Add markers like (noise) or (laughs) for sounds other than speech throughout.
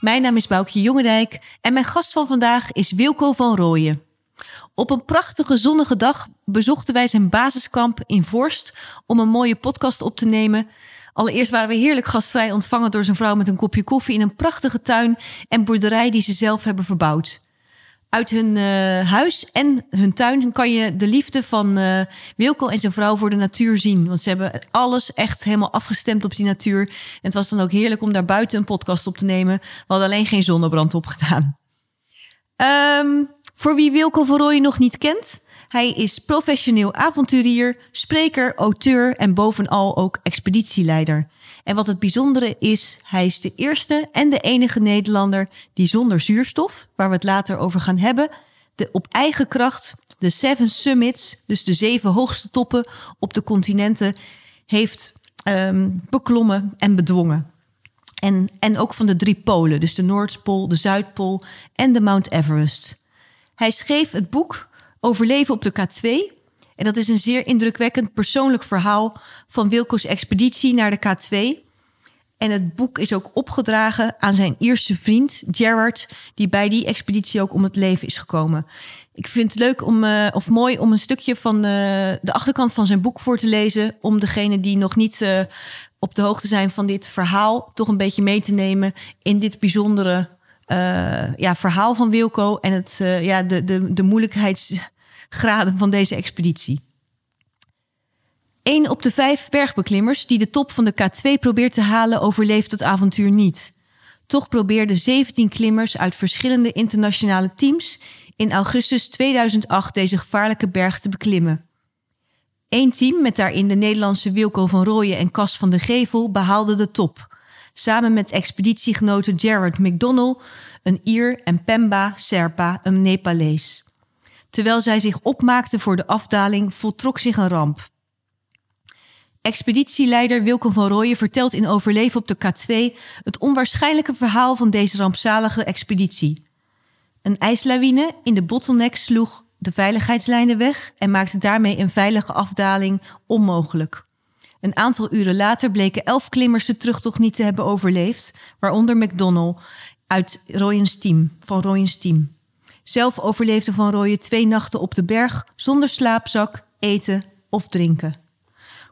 Mijn naam is Boukje Jongendijk en mijn gast van vandaag is Wilco van Rooyen. Op een prachtige zonnige dag bezochten wij zijn basiskamp in Vorst om een mooie podcast op te nemen. Allereerst waren we heerlijk gastvrij ontvangen door zijn vrouw met een kopje koffie in een prachtige tuin en boerderij die ze zelf hebben verbouwd. Uit hun eh, huis en hun tuin kan je de liefde van eh, Wilco en zijn vrouw voor de natuur zien. Want ze hebben alles echt helemaal afgestemd op die natuur. En het was dan ook heerlijk om daar buiten een podcast op te nemen. We hadden alleen geen zonnebrand opgedaan. Ehm, voor wie Wilco van Rooyen nog niet kent, hij is professioneel avonturier, spreker, auteur en bovenal ook expeditieleider. En wat het bijzondere is, hij is de eerste en de enige Nederlander die zonder zuurstof, waar we het later over gaan hebben, de, op eigen kracht de Seven Summits, dus de zeven hoogste toppen op de continenten, heeft ehm, beklommen en bedwongen. En, en ook van de drie polen, dus de Noordpool, de Zuidpool en de Mount Everest. Hij schreef het boek Overleven op de K2. En dat is een zeer indrukwekkend persoonlijk verhaal van Wilco's expeditie naar de K2. En het boek is ook opgedragen aan zijn Ierse vriend Gerard, die bij die expeditie ook om het leven is gekomen. Ik vind het leuk om, eh, of mooi om een stukje van eh, de achterkant van zijn boek voor te lezen. Om degene die nog niet eh, op de hoogte zijn van dit verhaal, toch een beetje mee te nemen in dit bijzondere ja, verhaal van Wilco en het, ja, de, de, de moeilijkheidsgraden van deze expeditie. Eén op de vijf bergbeklimmers die de top van de K2 probeert te halen, overleeft het avontuur niet. Toch probeerden 17 klimmers uit verschillende internationale teams in augustus 2008 deze gevaarlijke berg te beklimmen. Eén team, met daarin de Nederlandse Wilco van Rooyen en Cas van de Gevel, behaalde de top. Samen met expeditiegenoten Jared McDonnell, een Ier, en Pemba Serpa, een Nepalees. Terwijl zij zich opmaakten voor de afdaling, voltrok zich een ramp. Expeditieleider Wilco van Rooyen vertelt in Overleven op de K2 het onwaarschijnlijke verhaal van deze rampzalige expeditie. Een ijslawine in de bottleneck sloeg de veiligheidslijnen weg en maakte daarmee een veilige afdaling onmogelijk. Een aantal uren later bleken elf klimmers de terugtocht niet te hebben overleefd, waaronder McDonnell uit Royens team, van Royens team. Zelf overleefde Van Rooyen twee nachten op de berg zonder slaapzak, eten of drinken.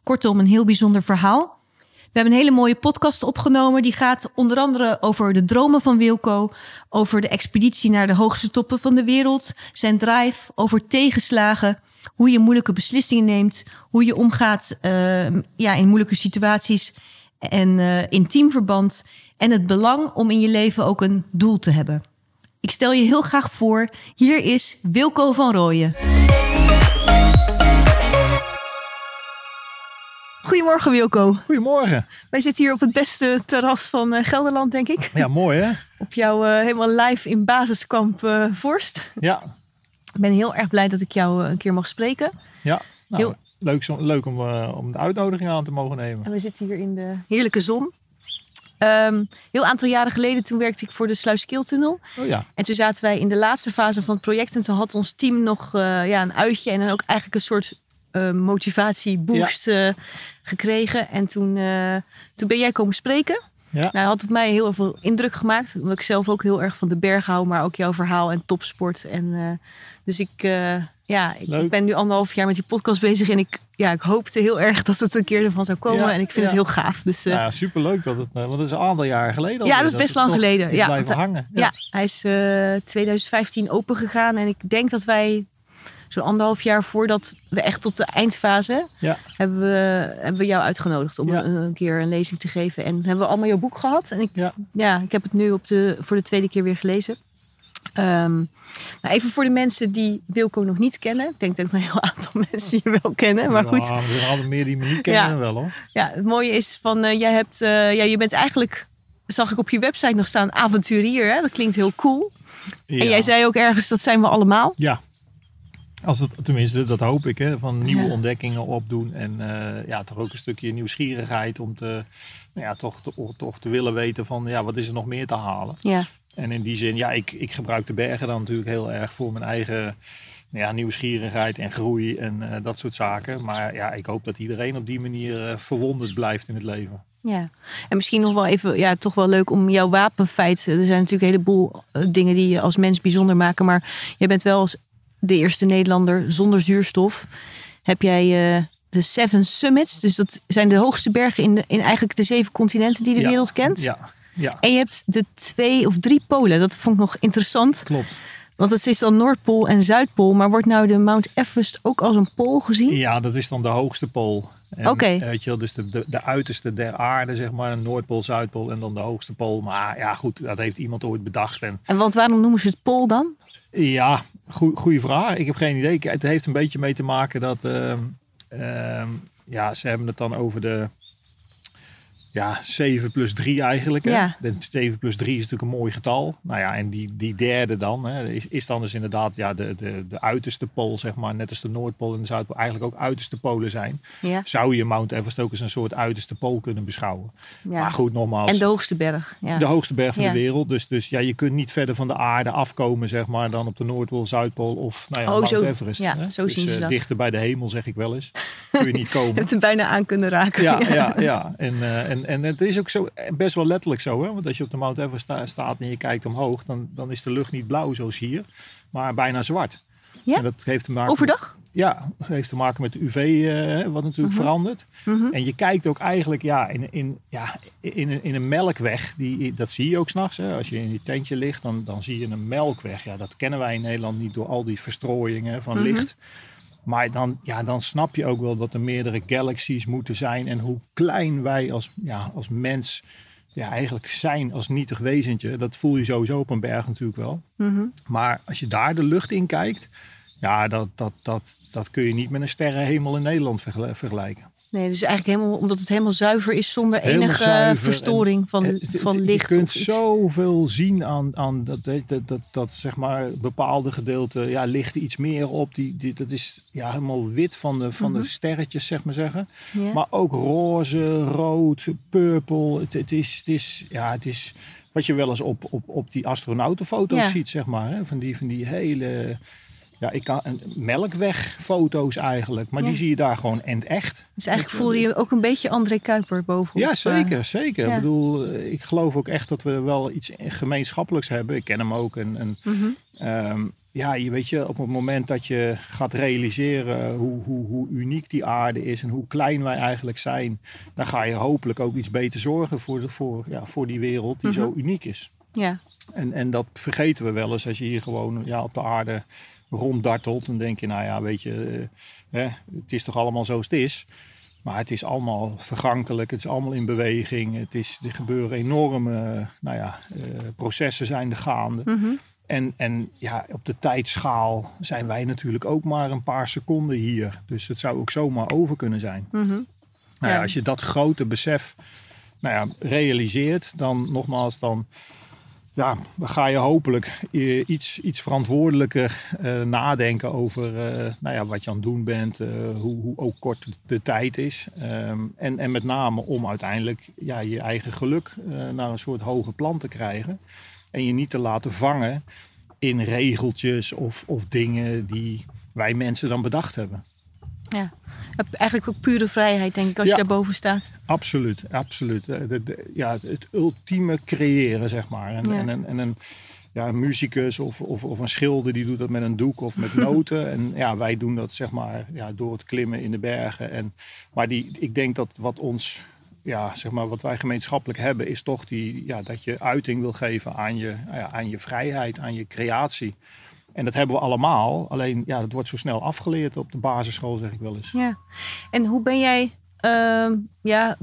Kortom, een heel bijzonder verhaal. We hebben een hele mooie podcast opgenomen. Die gaat onder andere over de dromen van Wilco, over de expeditie naar de hoogste toppen van de wereld, zijn drive, over tegenslagen, hoe je moeilijke beslissingen neemt, hoe je omgaat uh, ja, in moeilijke situaties en uh, in teamverband en het belang om in je leven ook een doel te hebben. Ik stel je heel graag voor, hier is Wilco van Rooyen. Goedemorgen Wilco. Goedemorgen. Wij zitten hier op het beste terras van uh, Gelderland, denk ik. Ja, mooi hè? Op jouw uh, helemaal live in basiskamp uh, Vorst. Ja. Ik ben heel erg blij dat ik jou een keer mag spreken. Ja, nou, heel... leuk, zo, leuk om, om de uitnodiging aan te mogen nemen. En we zitten hier in de heerlijke zon. Um, heel aantal jaren geleden, toen werkte ik voor de Sluiskiltunnel. Oh ja. En toen zaten wij in de laatste fase van het project. En toen had ons team nog ja, een uitje en dan ook eigenlijk een soort uh, motivatieboost ja. uh, gekregen. En toen, toen ben jij komen spreken. Ja. Nou, dat had op mij heel veel indruk gemaakt. Omdat ik zelf ook heel erg van de berg hou. Maar ook jouw verhaal en topsport. En, dus ik, ja, ik ben nu anderhalf jaar met die podcast bezig. En ik, ja, ik hoopte heel erg dat het een keer ervan zou komen. Ja, en ik vind ja. het heel gaaf. Dus, ja, superleuk. Dat het, want het is een aantal jaren geleden. Ja, dat is best lang geleden. Ja, blijven want, hangen. Ja. hij is 2015 open gegaan. En ik denk dat wij zo'n anderhalf jaar voordat we echt tot de eindfase ja. hebben, we, hebben we jou uitgenodigd om een, een keer een lezing te geven. En hebben we allemaal jouw boek gehad. En ik, ja, ik heb het nu op de, voor de tweede keer weer gelezen. Ehm, nou even voor de mensen die Wilco nog niet kennen. Ik denk dat een heel aantal (laughs) mensen je wel kennen. Maar goed, er zijn altijd meer die me niet kennen Ja. wel hoor. ja, het mooie is van, eh, jij hebt, eh, ja, je bent eigenlijk zag ik op je website nog staan avonturier. Hè? Dat klinkt heel cool. Ja. En jij zei ook ergens, dat zijn we allemaal. Ja. Als het, tenminste, dat hoop ik. Hè, van nieuwe Ja. ontdekkingen opdoen. En eh, ja, toch ook een stukje nieuwsgierigheid om te, nou ja, toch, te, toch te willen weten van ja, wat is er nog meer te halen. Ja, En in die zin, ja, ik, ik gebruik de bergen dan natuurlijk heel erg voor mijn eigen nou ja, nieuwsgierigheid en groei en eh, dat soort zaken. Maar ja, ik hoop dat iedereen op die manier eh, verwonderd blijft in het leven. ja. En misschien nog wel even, ja, toch wel leuk om jouw wapenfeit. Er zijn natuurlijk een heleboel eh, dingen die je als mens bijzonder maken. Maar jij bent wel als de eerste Nederlander zonder zuurstof. Heb jij de Seven Summits. Dus dat zijn de hoogste bergen in, de, in eigenlijk de zeven continenten die de Ja, wereld kent. Ja, ja En je hebt de twee of drie polen. Dat vond ik nog interessant. klopt. Want het is dan Noordpool en Zuidpool. Maar wordt nou de Mount Everest ook als een pool gezien? Ja, dat is dan de hoogste pool. Oké. eh, Weet je wel, dus de, de, de uiterste der aarde, zeg maar. Noordpool, Zuidpool en dan de hoogste pool. Maar ja, goed, dat heeft iemand ooit bedacht. En En want waarom noemen ze het pool dan? Ja, goede vraag. Ik heb geen idee. Het heeft een beetje mee te maken dat. ehm, ehm, ja, ze hebben het dan over de. Ja, 7 plus 3 eigenlijk. Hè? Ja. De 7 plus 3 is natuurlijk een mooi getal. Nou ja, en die, die derde dan hè, is, is dan dus inderdaad ja, de, de, de uiterste pool, zeg maar. Net als de Noordpool en de Zuidpool eigenlijk ook uiterste polen zijn. Ja. Zou je Mount Everest ook als een soort uiterste pool kunnen beschouwen. ja. Maar goed, nogmaals. En de hoogste berg. Ja. De hoogste berg van de wereld. Dus, dus ja, je kunt niet verder van de aarde afkomen, zeg maar, dan op de Noordpool, Zuidpool of nou ja, Oh, Mount zo- Everest. ja, hè? zo dus, zien ze eh, dat. dichter bij de hemel, zeg ik wel eens. Kun je niet (laughs) Je komen. hebt hem bijna aan kunnen raken. Ja, (laughs) ja, ja. En, eh, en, en het is ook zo best wel letterlijk zo. Hè? Want als je op de Mount Everest sta- staat en je kijkt omhoog, dan, dan is de lucht niet blauw zoals hier, maar bijna zwart. Ja? En dat heeft te maken Overdag? ja, dat heeft te maken met de UV, eh, wat natuurlijk Mhm. verandert. En je kijkt ook eigenlijk ja, in, in, ja, in, een- in een melkweg. Die, dat zie je ook s'nachts. Als je in je tentje ligt, dan, dan zie je een melkweg. Ja, dat kennen wij in Nederland niet door al die verstrooiingen van licht. Maar dan, ja, dan snap je ook wel dat er meerdere galaxies moeten zijn. En hoe klein wij als, ja, als mens ja, eigenlijk zijn als nietig wezentje. Dat voel je sowieso op een berg natuurlijk wel. Maar als je daar de lucht in kijkt, ja, dat, dat, dat, dat kun je niet met een sterrenhemel in Nederland vergel- vergelijken. Nee, dus eigenlijk helemaal, omdat het helemaal zuiver is zonder Helemaal enige zuiver verstoring van, van je licht. kunt of iets. zoveel zien aan, aan dat, dat, dat, dat, dat, zeg maar bepaalde gedeelten, ja, ligt er iets meer op. Die, die, dat is ja, helemaal wit van de, van de sterretjes, zeg maar zeggen. Mhm. Maar ook roze, rood, purple. Het, het, is, het, is, ja, het is wat je wel eens op, op, op die astronautenfoto's Ja. ziet, zeg maar. Hè? Van, die, van die hele... Ja, ik kan melkwegfoto's eigenlijk, maar Ja. die zie je daar gewoon en echt. Dus eigenlijk voelde je ook een beetje André Kuiper bovenop. Ja, eh, zeker, zeker. ja. Ik bedoel, eh, ik geloof ook echt dat we wel iets gemeenschappelijks hebben. Ik ken hem ook. En, en Mhm. ehm, ja, je weet je, op het moment dat je gaat realiseren hoe, hoe, hoe uniek die aarde is en hoe klein wij eigenlijk zijn, dan ga je hopelijk ook iets beter zorgen voor, de, voor, ja, voor die wereld die zo uniek is. Ja, En, en dat vergeten we wel eens als je hier gewoon ja, op de aarde ronddartelt. Dan denk je, nou ja, weet je, eh, hè, het is toch allemaal zoals het is. Maar het is allemaal vergankelijk, het is allemaal in beweging. Het is, er gebeuren enorme nou ja, eh, processen zijn er gaande. Mhm. En, en ja, op de tijdschaal zijn wij natuurlijk ook maar een paar seconden hier. Dus het zou ook zomaar over kunnen zijn. Mhm. Nou Ja. als je dat grote besef nou ja, realiseert, dan nogmaals, dan, ja, dan ga je hopelijk eh, iets, iets verantwoordelijker eh, nadenken over eh, nou ja, wat je aan het doen bent, hoe, hoe ook kort de tijd is. Ehm, en, en met name om uiteindelijk ja, je eigen geluk naar een soort hoger plan te krijgen. En je niet te laten vangen in regeltjes of, of dingen die wij mensen dan bedacht hebben. Ja. Eigenlijk ook pure vrijheid, denk ik, als Ja. je daarboven staat. Absoluut, absoluut. Eh, de- de- ja, het ultieme creëren, zeg maar. En, Ja. en, en, en een, ja, een muzikus of, of, of een schilder die doet dat met een doek of met (laughs) noten. en ja, wij doen dat zeg maar ja, door het klimmen in de bergen. En, maar die, ik denk dat wat ons, ja, zeg maar, wat wij gemeenschappelijk hebben, is toch die, ja, dat je uiting wil geven aan je, ja, aan je vrijheid, aan je creatie. En dat hebben we allemaal. Alleen, ja, dat wordt zo snel afgeleerd op de basisschool, zeg ik wel eens. Ja. En hoe ben jij ehm, ja,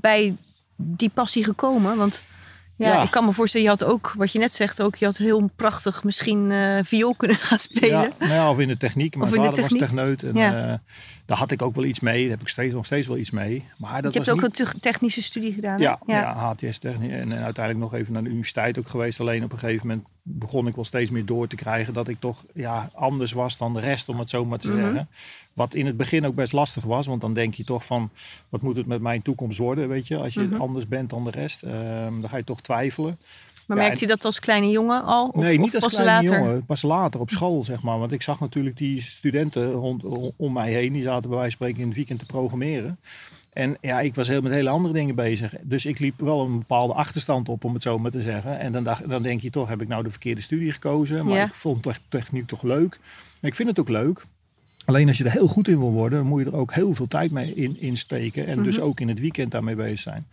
bij die passie gekomen? Want Ja, Ja. ik kan me voorstellen, je had ook, wat je net zegt, ook, je had heel prachtig misschien eh viool kunnen gaan spelen. Ja, nou ja, of in de techniek. Mijn Of vader techniek. was techneut. En, Ja. eh, daar had ik ook wel iets mee. Daar heb ik steeds, nog steeds wel iets mee. Maar dat je hebt ook niet... een te- technische studie gedaan. Ja, ja. HTS techniek. En, en uiteindelijk nog even naar de universiteit ook geweest. Alleen op een gegeven moment begon ik wel steeds meer door te krijgen dat ik toch ja, anders was dan de rest, om het zo maar te Mhm. zeggen. Wat in het begin ook best lastig was, want dan denk je toch van wat moet het met mijn toekomst worden, weet je, als je Mhm. anders bent dan de rest. Ehm, dan ga je toch twijfelen. Maar Ja, merkte je dat als kleine jongen al? Of, nee, of niet als kleine later? jongen. Pas later op school, zeg maar. Want ik zag natuurlijk die studenten rond, om mij heen. Die zaten bij wijze van spreken in het weekend te programmeren. En ja, ik was heel met hele andere dingen bezig. Dus ik liep wel een bepaalde achterstand op, om het zo maar te zeggen. En dan, dacht, dan denk je toch, heb ik nou de verkeerde studie gekozen? Maar Ja. ik vond tech- techniek toch leuk. En ik vind het ook leuk. Alleen als je er heel goed in wil worden, dan moet je er ook heel veel tijd mee in, in steken. En dus Mhm. ook in het weekend daarmee bezig zijn.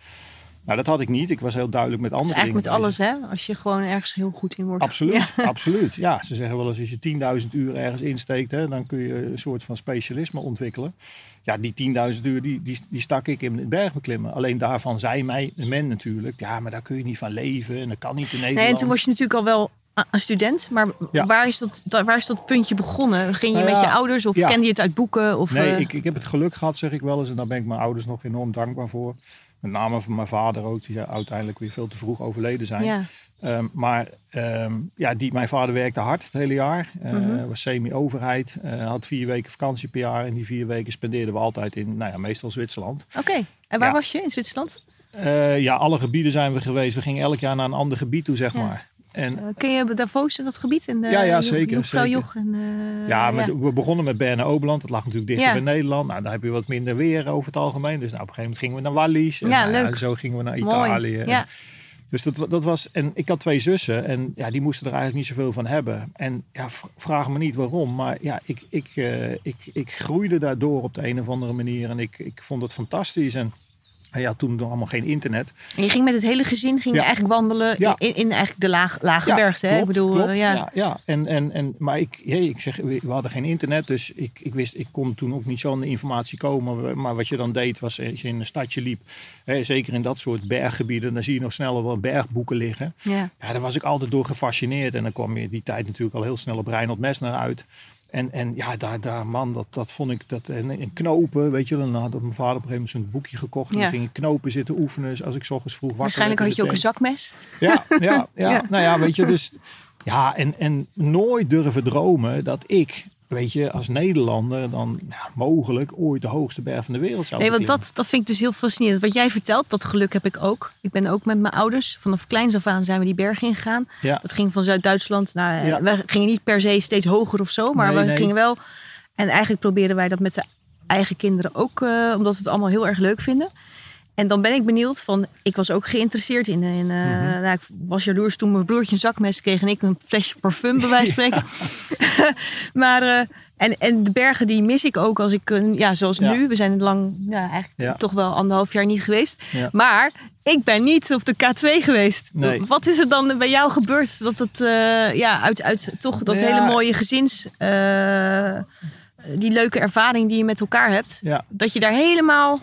Nou, dat had ik niet. Ik was heel duidelijk met andere eigenlijk met dingen alles, hè? Als je gewoon ergens heel goed in wordt. Absoluut, Ja. (laughs) absoluut. Ja, ze zeggen wel eens als je 10.000 uur ergens insteekt, hè, dan kun je een soort van specialisme ontwikkelen. Ja, die 10.000 uur die, die, die stak ik in het bergbeklimmen. Alleen daarvan zei mij, men natuurlijk, ja, maar daar kun je niet van leven en dat kan niet in Nederland. Nee, en toen was je natuurlijk al wel een student. Maar Ja. waar, is dat, da- waar is dat puntje begonnen? Ging je Nou met je ouders of kende je het uit boeken? Of, Nee, eh, ik, ik heb het geluk gehad, zeg ik wel eens. En daar ben ik mijn ouders nog enorm dankbaar voor. Met name voor mijn vader ook, die uiteindelijk weer veel te vroeg overleden zijn. ja. Ehm, maar ehm, ja, die, mijn vader werkte hard het hele jaar. Mhm. Was semi-overheid. eh, had vier weken vakantie per jaar. En die vier weken spendeerden we altijd in, nou ja, meestal Zwitserland. Oké, en waar Ja. was je in Zwitserland? Eh, ja, alle gebieden zijn we geweest. We gingen elk jaar naar een ander gebied toe, zeg Ja. maar. En Eh, ken je Davos en dat gebied? En, Ja, ja, zeker, Jochvrouw zeker. Joch en, eh, ja, met, we begonnen met Berne Oberland. Dat lag natuurlijk dichter Ja. bij Nederland. Nou, daar heb je wat minder weer over het algemeen. Dus nou, op een gegeven moment gingen we naar Wallis. En, Ja, nou zo gingen we naar. Italië. En- Ja. Dus dat, dat was, en ik had twee zussen en ja, die moesten er eigenlijk niet zoveel van hebben. En ja, vraag me niet waarom, maar ja, ik, ik, eh, ik, ik groeide daardoor op de een of andere manier en ik, ik vond het fantastisch. En ja, toen nog allemaal geen internet. En je ging met het hele gezin ging je eigenlijk wandelen Ja. in, in eigenlijk de laag, lage Ja, bergte. hè? Ik bedoel, klopt. eh, ja. ja. En, en, en, maar ik, hey, ik zeg, we hadden geen internet, dus ik, ik wist, ik kon toen ook niet zo aan de informatie komen. Maar wat je dan deed, was als je in een stadje liep, hè, zeker in dat soort berggebieden, dan zie je nog sneller wel bergboeken liggen. Ja. Ja, daar was ik altijd door gefascineerd. En dan kwam je die tijd natuurlijk al heel snel op Reinhold Messner uit. En, en ja, daar, daar man, dat, dat vond ik, dat, en, en knopen, weet je, dan had mijn vader op een gegeven moment zo'n boekje gekocht. En Ja. ging ik knopen zitten oefenen, dus als ik 's ochtends vroeg wakker Waarschijnlijk had je ook een zakmes. Ja, ja, ja, (laughs) Ja. nou ja, weet je, dus ja, en, en nooit durven dromen dat ik, weet je, als Nederlander dan ja, mogelijk ooit de hoogste berg van de wereld zou Nee, want dat, dat vind ik dus heel fascinerend. Wat jij vertelt, dat geluk heb ik ook. Ik ben ook met mijn ouders, vanaf kleins af aan zijn we die bergen ingegaan. Ja. Dat ging van Zuid-Duitsland naar... Ja. We gingen niet per se steeds hoger of zo, maar Nee, we nee. gingen wel... En eigenlijk probeerden wij dat met de eigen kinderen ook, eh, omdat we het allemaal heel erg leuk vinden. En dan ben ik benieuwd van, ik was ook geïnteresseerd in, in eh, Mhm. nou, ik was jaloers toen mijn broertje een zakmes kreeg en ik een flesje parfum bij wijze van (laughs) spreken. (laughs) maar, eh, en, en de bergen die mis ik ook als ik, eh, ja, zoals Ja. nu, we zijn lang, ja, eigenlijk Ja. toch wel anderhalf jaar niet geweest. Ja. Maar ik ben niet op de K2 geweest. Nee. Wat is er dan bij jou gebeurd dat het, ja, uit, uit toch dat hele mooie gezins, die leuke ervaring die je met elkaar hebt, Ja. dat je daar helemaal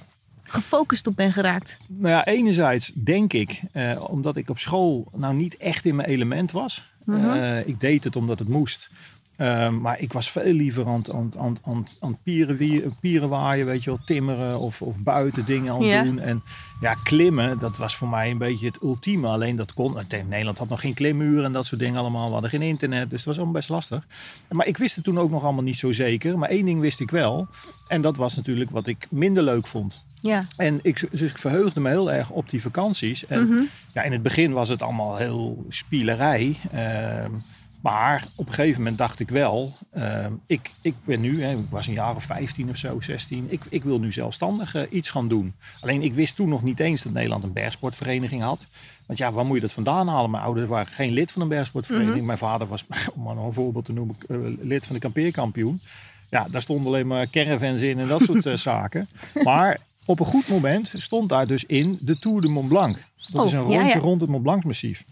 gefocust op bent geraakt? Nou ja, enerzijds denk ik, eh, omdat ik op school nou niet echt in mijn element was. Mhm. Eh, ik deed het omdat het moest. Eh, maar ik was veel liever aan, het- aan, aan, aan, aan pieren, pieren waaien, weet je wel, timmeren of, of buiten dingen aan Ja. doen. En ja, klimmen, dat was voor mij een beetje het ultieme. Alleen dat kon, Nederland had nog geen klimmuur en dat soort dingen allemaal. We hadden geen internet, dus het was allemaal best lastig. Maar ik wist het toen ook nog allemaal niet zo zeker. Maar één ding wist ik wel. En dat was natuurlijk wat ik minder leuk vond. Ja. En ik, dus ik verheugde me heel erg op die vakanties. En Mhm. ja, in het begin was het allemaal heel spielerij. Ehm, maar op een gegeven moment dacht ik wel, ehm, ik, ik ben nu, hè, ik was een jaar of 15 of zo, 16. Ik, ik wil nu zelfstandig eh, iets gaan doen. Alleen ik wist toen nog niet eens dat Nederland een bergsportvereniging had. Want ja, waar moet je dat vandaan halen? Mijn ouders waren geen lid van een bergsportvereniging. Mhm. Mijn vader was, (laughs) om maar een voorbeeld te noemen, eh, lid van de kampeerkampioen. Ja, daar stonden alleen maar caravans in en dat soort eh, (laughs) zaken. Maar op een goed moment stond daar dus in de Tour de Mont Blanc. Dat Oh, is een ja, rondje ja. rond het Mont Blanc massief.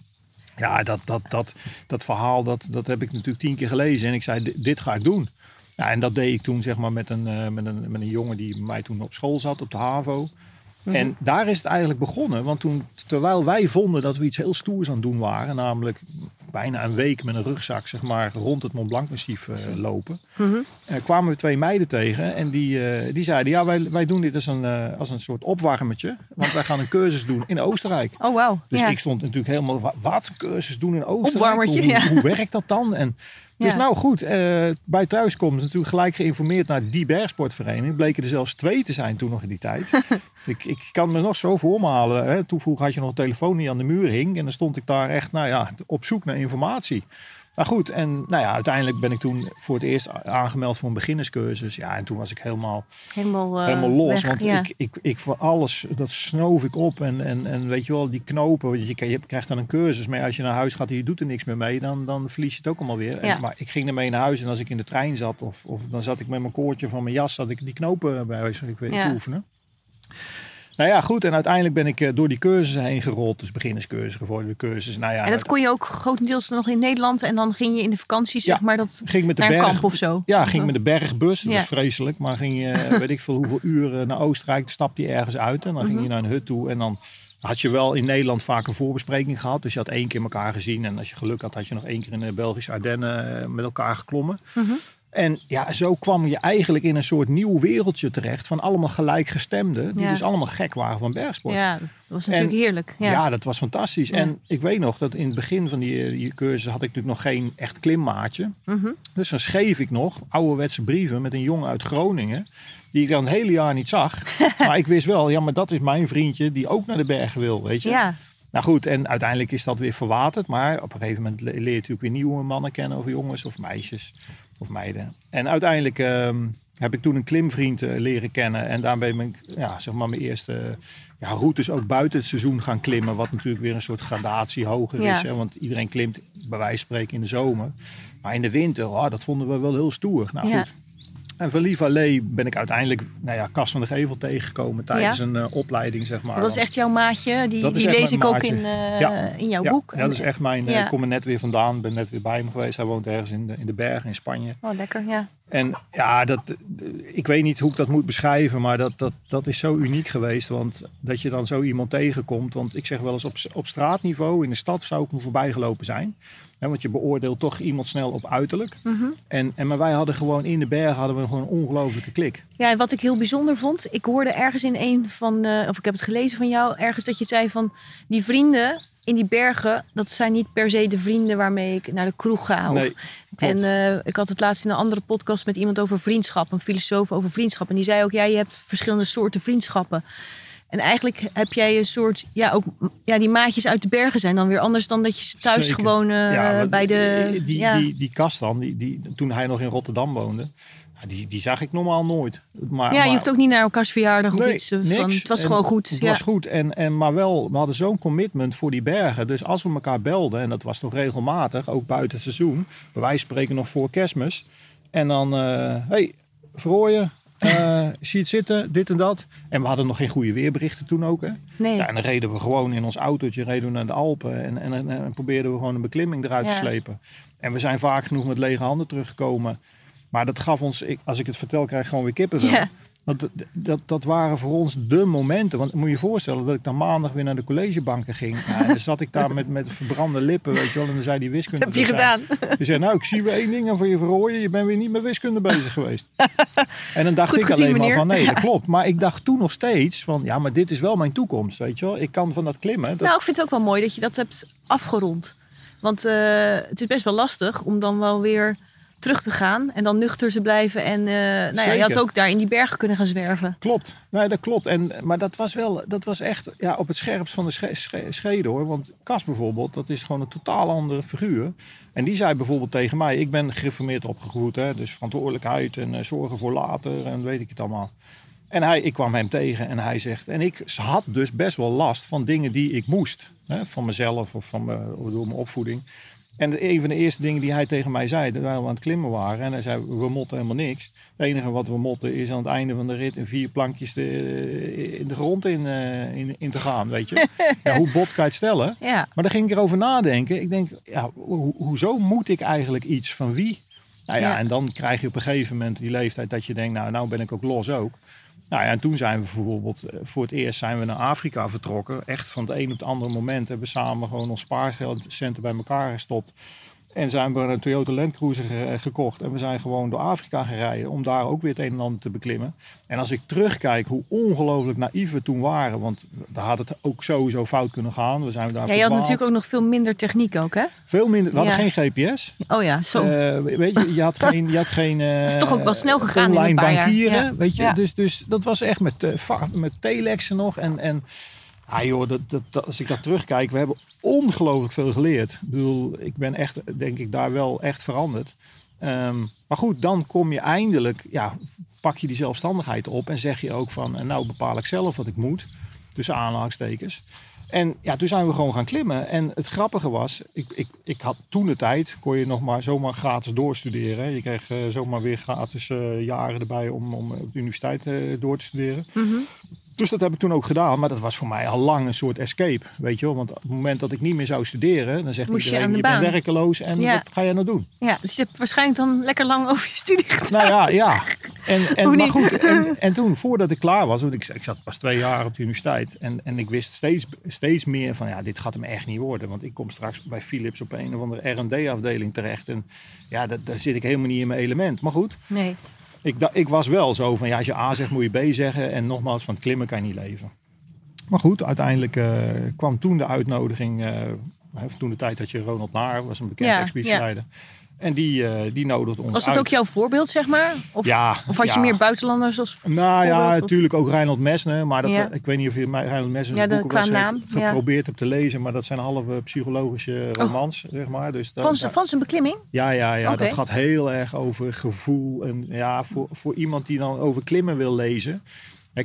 Ja, dat, dat, dat, dat verhaal dat, dat heb ik natuurlijk tien keer gelezen. En ik zei, dit, dit ga ik doen. Ja, en dat deed ik toen zeg maar met een, eh, met, een, met een jongen die mij toen op school zat, op de HAVO. En daar is het eigenlijk begonnen. Want toen, terwijl wij vonden dat we iets heel stoers aan het doen waren, namelijk bijna een week met een rugzak zeg maar, rond het Mont Blanc massief eh, lopen, eh, kwamen we twee meiden tegen en die, eh, die zeiden, ja wij, wij doen dit als een, als een soort opwarmetje, want wij gaan een cursus doen in Oostenrijk. Oh, wauw. Dus ja. ik stond natuurlijk helemaal, wa- wat, cursus doen in Oostenrijk? Opwarmertje, hoe, ja. hoe werkt dat dan? En, dus nou goed, eh, bij thuiskomst natuurlijk gelijk geïnformeerd naar die bergsportvereniging. Bleken er zelfs twee te zijn toen nog in die tijd. (laughs) ik, ik kan me nog zo voor me halen. Hè. Toen vroeger had je nog een telefoon die aan de muur hing. En dan stond ik daar echt nou ja, op zoek naar informatie. Maar goed, en nou ja, uiteindelijk ben ik toen voor het eerst aangemeld voor een beginnerscursus. Ja, en toen was ik helemaal helemaal, eh, helemaal los. weg, want ja. ik, ik, ik voor alles, dat snoof ik op. En, en, en weet je wel, die knopen. want Je, je, krijgt dan een cursus. Maar als je naar huis gaat en je doet er niks meer mee, dan, dan verlies je het ook allemaal weer. Ja. En, maar ik ging ermee naar huis. En als ik in de trein zat, of, of dan zat ik met mijn koordje van mijn jas, zat ik die knopen bij van ik weet, Ja. te oefenen. Nou ja, goed. En uiteindelijk ben ik eh, door die cursussen heen gerold. Dus beginnerscursus, gevorderde cursus. Nou ja, En dat kon je ook grotendeels nog in Nederland. En dan ging je in de vakantie, zeg maar, dat, ging met de naar een kamp of zo. Ja, ging met de bergbus. Dat Ja. was vreselijk. Maar ging je, (laughs) weet ik veel hoeveel uren naar Oostenrijk. Stapte je ergens uit. En dan ging Mhm. je naar een hut toe. En dan had je wel in Nederland vaak een voorbespreking gehad. Dus je had één keer elkaar gezien. En als je geluk had, had je nog één keer in de Belgische Ardennen eh, met elkaar geklommen. Mhm. En ja, zo kwam je eigenlijk in een soort nieuw wereldje terecht. Van allemaal gelijkgestemden. Die Ja. dus allemaal gek waren van bergsport. Ja, dat was natuurlijk En- heerlijk. Ja. Ja. dat was fantastisch. Ja. En ik weet nog dat in het begin van die, die cursus had ik natuurlijk nog geen echt klimmaatje. Mhm. Dus dan schreef ik nog ouderwetse brieven met een jongen uit Groningen. Die ik dan het hele jaar niet zag. (laughs) maar ik wist wel, ja, maar dat is mijn vriendje die ook naar de bergen wil, weet je. ja. Nou goed, en uiteindelijk is dat weer verwaterd. Maar op een gegeven moment le- leer je natuurlijk weer nieuwe mannen kennen. Of jongens of meisjes of meiden. En uiteindelijk ehm, heb ik toen een klimvriend eh, leren kennen. En daarmee ben ik ja, zeg maar mijn eerste ja, routes ook buiten het seizoen gaan klimmen. Wat natuurlijk weer een soort gradatie hoger Ja. is. Hè? Want iedereen klimt bij wijze van spreken in de zomer. Maar in de winter, oh, dat vonden we wel heel stoer. Nou Ja. goed. En van Lief Allee ben ik uiteindelijk nou ja, Cas van de Gevel tegengekomen tijdens Ja. een eh, opleiding, zeg maar. Dat is echt jouw maatje. Die, die lees ik ook in, eh, Ja. in jouw ja, boek. Ja, dat is echt mijn. eh. Ik kom er net weer vandaan, ben net weer bij hem geweest. Hij woont ergens in de, in de bergen in Spanje. Oh, lekker, ja. En ja, dat, ik weet niet hoe ik dat moet beschrijven, maar dat, dat, dat is zo uniek geweest. Want dat je dan zo iemand tegenkomt. Want ik zeg wel eens op, op straatniveau, in de stad zou ik me voorbij gelopen zijn. Hè, want je beoordeelt toch iemand snel op uiterlijk. Mhm. en, en maar wij hadden gewoon in de bergen hadden we gewoon een ongelofelijke klik. Ja, en wat ik heel bijzonder vond, ik hoorde ergens in een van, de, of ik heb het gelezen van jou, ergens dat je zei van die vrienden in die bergen, dat zijn niet per se de vrienden waarmee ik naar de kroeg ga. Of, Nee, en eh, ik had het laatst in een andere podcast met iemand over vriendschap, een filosoof over vriendschap. En die zei ook, ja, je hebt verschillende soorten vriendschappen. En eigenlijk heb jij een soort, ja, ook ja, die maatjes uit de bergen zijn dan weer anders dan dat je ze thuis Zeker. gewoon eh, Ja, bij de. Die, die, ja. die, die kast dan, die, die, toen hij nog in Rotterdam woonde, die, die zag ik normaal nooit. Maar, ja, je hoeft ook niet naar elkaars verjaardag of Nee, iets. eh, niks. Van, het was En gewoon goed. Het ja. was goed. En, en, maar wel, we hadden zo'n commitment voor die bergen. Dus als we elkaar belden, en dat was toch regelmatig, ook buiten seizoen. Van spreken nog voor kerstmis. En dan, eh hey, eh, zie het zitten, dit en dat. En we hadden nog geen goede weerberichten toen ook. Hè? Nee. Ja, en dan reden we gewoon in ons autootje reden we naar de Alpen. En, en, en, en probeerden we gewoon een beklimming eruit Ja. te slepen. En we zijn vaak genoeg met lege handen teruggekomen. Maar dat gaf ons, ik, als ik het vertel, krijg ik gewoon weer kippenvel. Ja. Want dat, dat, dat waren voor ons de momenten. Want moet je je voorstellen dat ik dan maandag weer naar de collegebanken ging. En dan zat ik daar met, met verbrande lippen, weet je wel. En dan zei die wiskunde. heb je gedaan? Die zei, nou, ik zie weer één ding aan voor je verrooien. Je bent weer niet met wiskunde bezig geweest. En dan dacht Goed ik gezien, alleen meneer. maar van, nee, Ja. dat klopt. Maar ik dacht toen nog steeds van, ja, maar dit is wel mijn toekomst, weet je wel. Ik kan van dat klimmen. Dat, Nou, ik vind het ook wel mooi dat je dat hebt afgerond. Want eh, het is best wel lastig om dan wel weer terug te gaan en dan nuchter te blijven. En eh, nou ja, je had ook daar in die bergen kunnen gaan zwerven. Klopt, nee, dat klopt. En, maar dat was wel, dat was echt ja, op het scherpst van de sche- sche- schede hoor. Want Cas bijvoorbeeld, dat is gewoon een totaal andere figuur. En die zei bijvoorbeeld tegen mij, ik ben gereformeerd opgegroeid. Hè, dus verantwoordelijkheid en eh, zorgen voor later en weet ik het allemaal. En hij, ik kwam hem tegen en hij zegt, en ik had dus best wel last van dingen die ik moest. Hè, van mezelf of van mijn, door mijn opvoeding. En een van de eerste dingen die hij tegen mij zei, terwijl we aan het klimmen waren. En hij zei, we motten helemaal niks. Het enige wat we motten is aan het einde van de rit in vier plankjes de, in de grond in, eh, in, in te gaan, weet je. (laughs) Ja, hoe bot kan je het stellen? Ja, Maar daar ging ik erover nadenken. Ik denk, ja, ho- hoezo moet ik eigenlijk iets van wie Nou ja, Ja. en dan krijg je op een gegeven moment die leeftijd dat je denkt, nou, nou ben ik ook los ook. Nou ja, en toen zijn we bijvoorbeeld, eh, voor het eerst zijn we naar Afrika vertrokken. Echt van het een op het andere moment hebben we samen gewoon ons spaarcenten bij elkaar gestopt. En zijn we een Toyota Land Cruiser ge- gekocht. En we zijn gewoon door Afrika gereden om daar ook weer het een en ander te beklimmen. En als ik terugkijk hoe ongelooflijk naïef we toen waren. Want daar had het ook sowieso fout kunnen gaan. We zijn daar Ja, je had natuurlijk ook nog veel minder techniek ook, hè? Veel minder. We hadden Ja. geen GPS. Oh ja, zo. Eh, weet je, je had (laughs) geen, je had geen eh, is toch ook wel snel gegaan in een online paar jaar. bankieren, Ja. weet je. Ja. Dus, dus dat was echt met, eh, va- met telexen nog. En, en ah joh, dat, als ik dat terugkijk, we hebben ongelooflijk veel geleerd. Ik bedoel, ik ben echt, denk ik, daar wel echt veranderd. Ehm, maar goed, dan kom je eindelijk, ja, pak je die zelfstandigheid op en zeg je ook van, en nou bepaal ik zelf wat ik moet, tussen aanhalingstekens. En ja, toen zijn we gewoon gaan klimmen. En het grappige was, ik, ik, ik had toen de tijd, kon je nog maar zomaar gratis doorstuderen. Je kreeg eh, zomaar weer gratis eh, jaren erbij om, om op de universiteit eh, door te studeren. Dus dat heb ik toen ook gedaan, maar dat was voor mij al lang een soort escape, weet je wel. Want op het moment dat ik niet meer zou studeren, dan zegt Moest je iedereen, bent baan." werkeloos en Ja. wat ga jij nou doen? Ja, dus je hebt waarschijnlijk dan lekker lang (laughs) over je studie gedaan. Nou ja, ja. En, (laughs) en, maar goed, en, (laughs) en toen voordat ik klaar was, want ik, ik zat pas twee jaar op de universiteit. En, en ik wist steeds, steeds meer van, ja, dit gaat hem echt niet worden. Want ik kom straks bij Philips op een of andere R&D-afdeling terecht. En ja, dat, daar zit ik helemaal niet in mijn element. Maar goed, Nee. Ik, ik was wel zo van, ja, als je A zegt, moet je B zeggen. En nogmaals, van het klimmen kan je niet leven. Maar goed, uiteindelijk eh, kwam toen de uitnodiging. eh, toen de tijd dat je Ronald Naar was een bekend Ja, expeditieleider. En die, eh, die nodigde ons Was dat uit. ook jouw voorbeeld, zeg maar? Of, Ja, of had je meer buitenlanders als Nou ja, of- natuurlijk ook Reinhold Messner. Maar dat, Ja. ik weet niet of je Reinhold Messner Ja, zijn de- qua naam, geprobeerd hebt te lezen. Maar dat zijn halve psychologische romans, zeg maar. Dus dat, Van, z'n- van zijn beklimming? ja, ja, ja dat gaat heel erg over gevoel. En ja, voor, voor iemand die dan over klimmen wil lezen.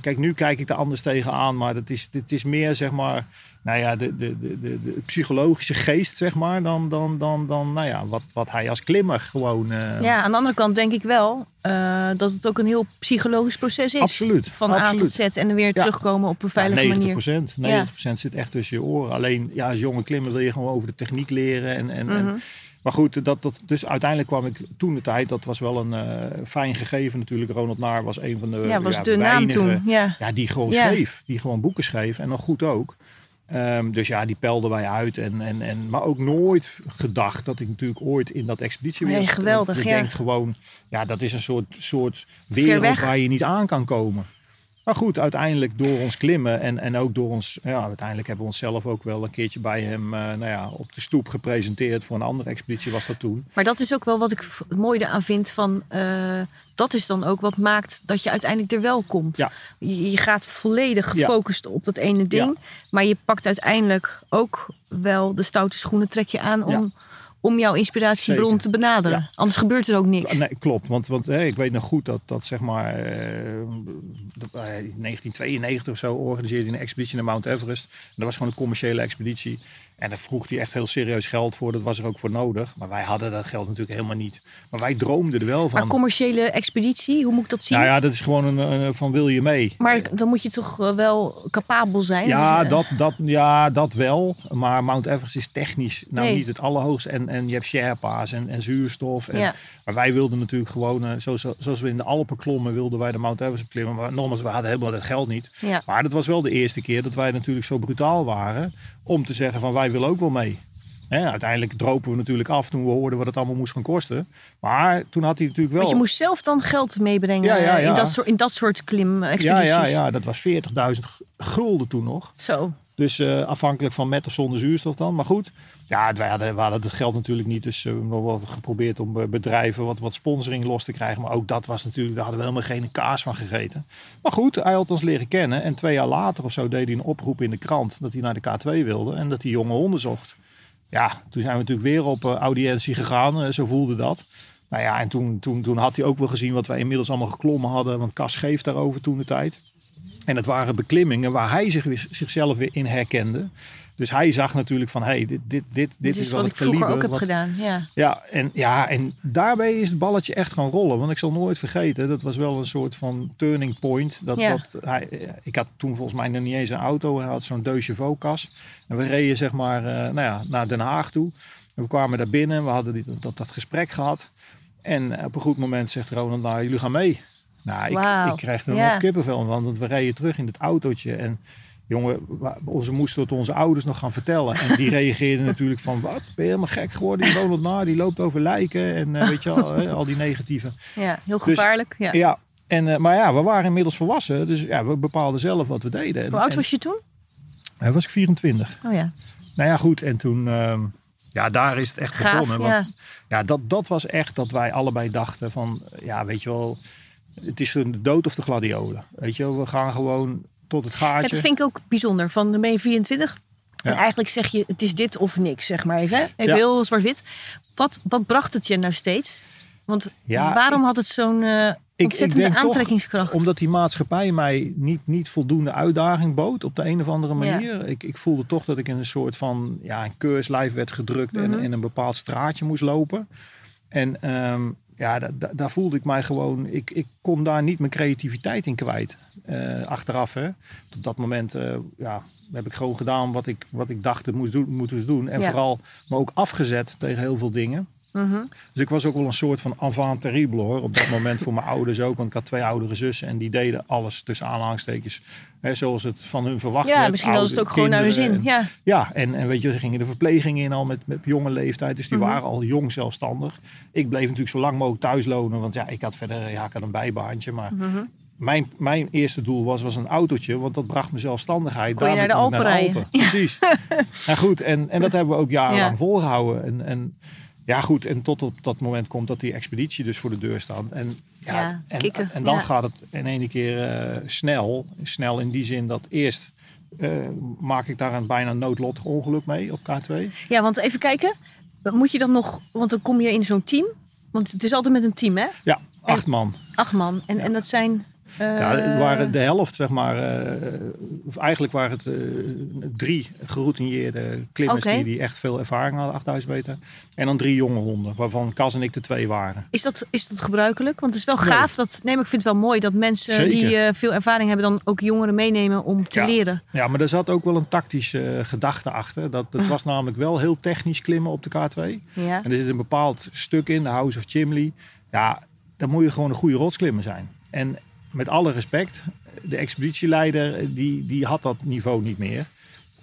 Kijk, nu kijk ik er anders tegenaan. Maar het is, het is meer, zeg maar, nou ja, de, de, de, de, psychologische geest, zeg maar. Dan, dan, dan, dan nou ja, wat, wat hij als klimmer gewoon... eh, Ja, aan de andere kant denk ik wel eh, dat het ook een heel psychologisch proces is. Absoluut, Van A tot Z en dan weer terugkomen op een veilige ja, 90%, manier. 90% zit echt tussen je oren. Alleen ja, als jonge klimmer wil je gewoon over de techniek leren. En, en, Mhm. en, maar goed, dat, dat, dus uiteindelijk kwam ik toen de tijd, dat was wel een eh, fijn gegeven natuurlijk. Ronald Naar was een van de Ja, was ja, de naam toen. Ja. Ja, die gewoon Ja. schreef. Die gewoon boeken schreef en nog goed ook. Ehm, dus ja, die pelden wij uit. En, en, en, maar ook nooit gedacht dat ik natuurlijk ooit in dat expeditie Nee, was. geweldig, Je ja. denkt gewoon, ja, dat is een soort, soort wereld waar je niet aan kan komen. Maar goed, uiteindelijk door ons klimmen en, en ook door ons... Ja, uiteindelijk hebben we onszelf ook wel een keertje bij hem eh, nou ja, op de stoep gepresenteerd. Voor een andere expeditie was dat toen. Maar dat is ook wel wat ik mooie eraan vind van... eh, dat is dan ook wat maakt dat je uiteindelijk er wel komt. Ja. Je, je gaat volledig Ja. gefocust op dat ene ding. Maar je pakt uiteindelijk ook wel de stoute schoenen trek je aan... om, Ja. Om jouw inspiratiebron Zeker. te benaderen. Ja. Anders gebeurt er ook niks. Nee, klopt. Want, want ik weet nog goed dat, dat zeg maar... dat, eh, 1992 of zo organiseerde hij een expeditie naar Mount Everest. En dat was gewoon een commerciële expeditie. En daar vroeg hij echt heel serieus geld voor. Dat was er ook voor nodig. Maar wij hadden dat geld natuurlijk helemaal niet. Maar wij droomden er wel van. Maar commerciële expeditie, hoe moet ik dat zien? Nou ja, dat is gewoon een, een- van wil je mee. Maar dan moet je toch eh, wel capabel zijn? Ja, Dus, eh, dat, dat, ja, dat wel. Maar Mount Everest is technisch nou Nee. niet het allerhoogste. En, en je hebt Sherpa's en, en zuurstof. En, Ja. Maar wij wilden natuurlijk gewoon, eh, zoals, zoals we in de Alpen klommen, wilden wij de Mount Everest klimmen. Maar nogmaals, we hadden helemaal het geld niet. Ja. Maar dat was wel de eerste keer dat wij natuurlijk zo brutaal waren om te zeggen van wij willen ook wel mee. Uiteindelijk dropen we natuurlijk af toen we hoorden wat het allemaal moest gaan kosten. Maar toen had hij natuurlijk wel... Want je moest zelf dan geld meebrengen Ja, ja, ja. In, dat soort, in dat soort ja, klim-expedities. ja, ja, dat was 40.000 gulden toen nog. Zo. Dus eh, afhankelijk van met of zonder zuurstof dan. Maar goed, ja, wij hadden, we hadden het geld natuurlijk niet. Dus eh, we hebben geprobeerd om eh, bedrijven wat, wat sponsoring los te krijgen. Maar ook dat was natuurlijk, daar hadden we helemaal geen kaas van gegeten. Maar goed, hij had ons leren kennen. En twee jaar later of zo deed hij een oproep in de krant dat hij naar de K2 wilde. En dat hij jonge honden zocht. Ja, toen zijn we natuurlijk weer op audiëntie gegaan. zo voelde dat. Nou ja, en toen, toen, toen had hij ook wel gezien wat wij inmiddels allemaal geklommen hadden. Want Cas geeft daarover toen de tijd. En het waren beklimmingen waar hij zich, weer- zichzelf weer in herkende. Dus hij zag natuurlijk van, hé, hey, dit, dit, dit, dit, is wel wat het ik vroeger ook heb wat- gedaan. Ja. Ja en, ja, en daarbij is het balletje echt gaan rollen. Want ik zal nooit vergeten, dat was wel een soort van turning point. Dat, Ja. dat hij, ik had toen volgens mij nog niet eens een auto. Hij had zo'n Deux Chevaux-kas. En we reden zeg maar eh, nou ja, naar Den Haag toe. En we kwamen daar binnen. We hadden die, dat, dat gesprek gehad. En op een goed moment zegt Ronald, nou jullie gaan mee. Nou, ik, ik krijg er Ja. nog kippenvel van, want we reden terug in het autootje. En jongen, onze moesten het onze ouders nog gaan vertellen. En die (laughs) reageerden natuurlijk van, wat, ben je helemaal gek geworden? Die Ronald naar, die loopt over lijken. En eh, weet je al, al die negatieve. Ja, heel Dus- gevaarlijk. ja. Ja, en, eh, maar ja, we waren inmiddels volwassen. Dus ja, we bepaalden zelf wat we deden. En- Hoe oud en- was je toen? Hij was ik 24. Oh ja. Nou ja, goed. En toen, ehm, ja, daar is het echt Gaaf, begonnen. Want, ja, dat, dat was echt dat wij allebei dachten van, ja, weet je wel, het is de dood of de gladiolen. Weet je wel, we gaan gewoon tot het gaatje. dat vind ik ook bijzonder. Van dan ben je 24. En eigenlijk zeg je, het is dit of niks, zeg maar even. hè? Even Ja. heel zwart-wit. Wat, wat bracht het je nou steeds? Want Ja, waarom had het zo'n eh, ontzettende toch, aantrekkingskracht? omdat die maatschappij mij niet, niet voldoende uitdaging bood op de een of andere manier. Ik, ik voelde toch dat ik in een soort van ja, een keurslijf werd gedrukt en Mhm. in een bepaald straatje moest lopen. En ehm, ja, da- da- daar voelde ik mij gewoon, ik, ik kon daar niet mijn creativiteit in kwijt. Eh, achteraf, hè. Op dat moment eh, ja, heb ik gewoon gedaan wat ik, wat ik dacht het moest doen, moest doen. En Ja. vooral me ook afgezet tegen heel veel dingen. Mhm. Dus ik was ook wel een soort van avant terrible hoor. Op dat moment voor mijn ouders ook. Want ik had twee oudere zussen en die deden alles tussen aanhalingstekens. Hè, zoals het van hun verwacht Ja, werd. misschien was het ook gewoon naar hun zin. en- Ja. ja, en, en weet je, ze gingen de verpleging in al met, met jonge leeftijd. Dus die Mhm. waren al jong zelfstandig. Ik bleef natuurlijk zo lang mogelijk thuis lonen. Want ja, ik had verder ja, ik had een bijbaantje. Maar Mhm. mijn, mijn eerste doel was, was een autootje. Want dat bracht me zelfstandigheid. Kon je naar de Alpen rijden. Precies. (laughs) nou goed, en, en dat hebben we ook jarenlang Ja. volgehouden. En, en ja goed, en tot op dat moment komt dat die expeditie dus voor de deur staat. En, ja, Ja, en, en dan ja. gaat het in ene keer eh, snel. Snel in die zin dat eerst eh, maak ik daar een bijna noodlottig ongeluk mee op K2. ja, want even kijken. Moet je dan nog, want dan kom je in zo'n team. Want het is altijd met een team, hè? Ja, acht man. Acht man. En, en dat zijn... eh, Ja, het waren de helft, zeg maar. eh, of eigenlijk waren het eh, drie geroutineerde klimmers die, die echt veel ervaring hadden, 8000 meter. En dan drie jonge honden, waarvan Cas en ik de twee waren. Is dat, is dat gebruikelijk? Want het is wel Nee. gaaf. Dat, nee, maar ik vind het wel mooi dat mensen Zeker. die eh, veel ervaring hebben... dan ook jongeren meenemen om te Ja. leren. Ja, maar er zat ook wel een tactische eh, gedachte achter. Dat, het was namelijk wel heel technisch klimmen op de K2. Ja. En er zit een bepaald stuk in, de House of Chimley. Ja, dan moet je gewoon een goede rotsklimmer zijn. En met alle respect, de expeditieleider die, die had dat niveau niet meer.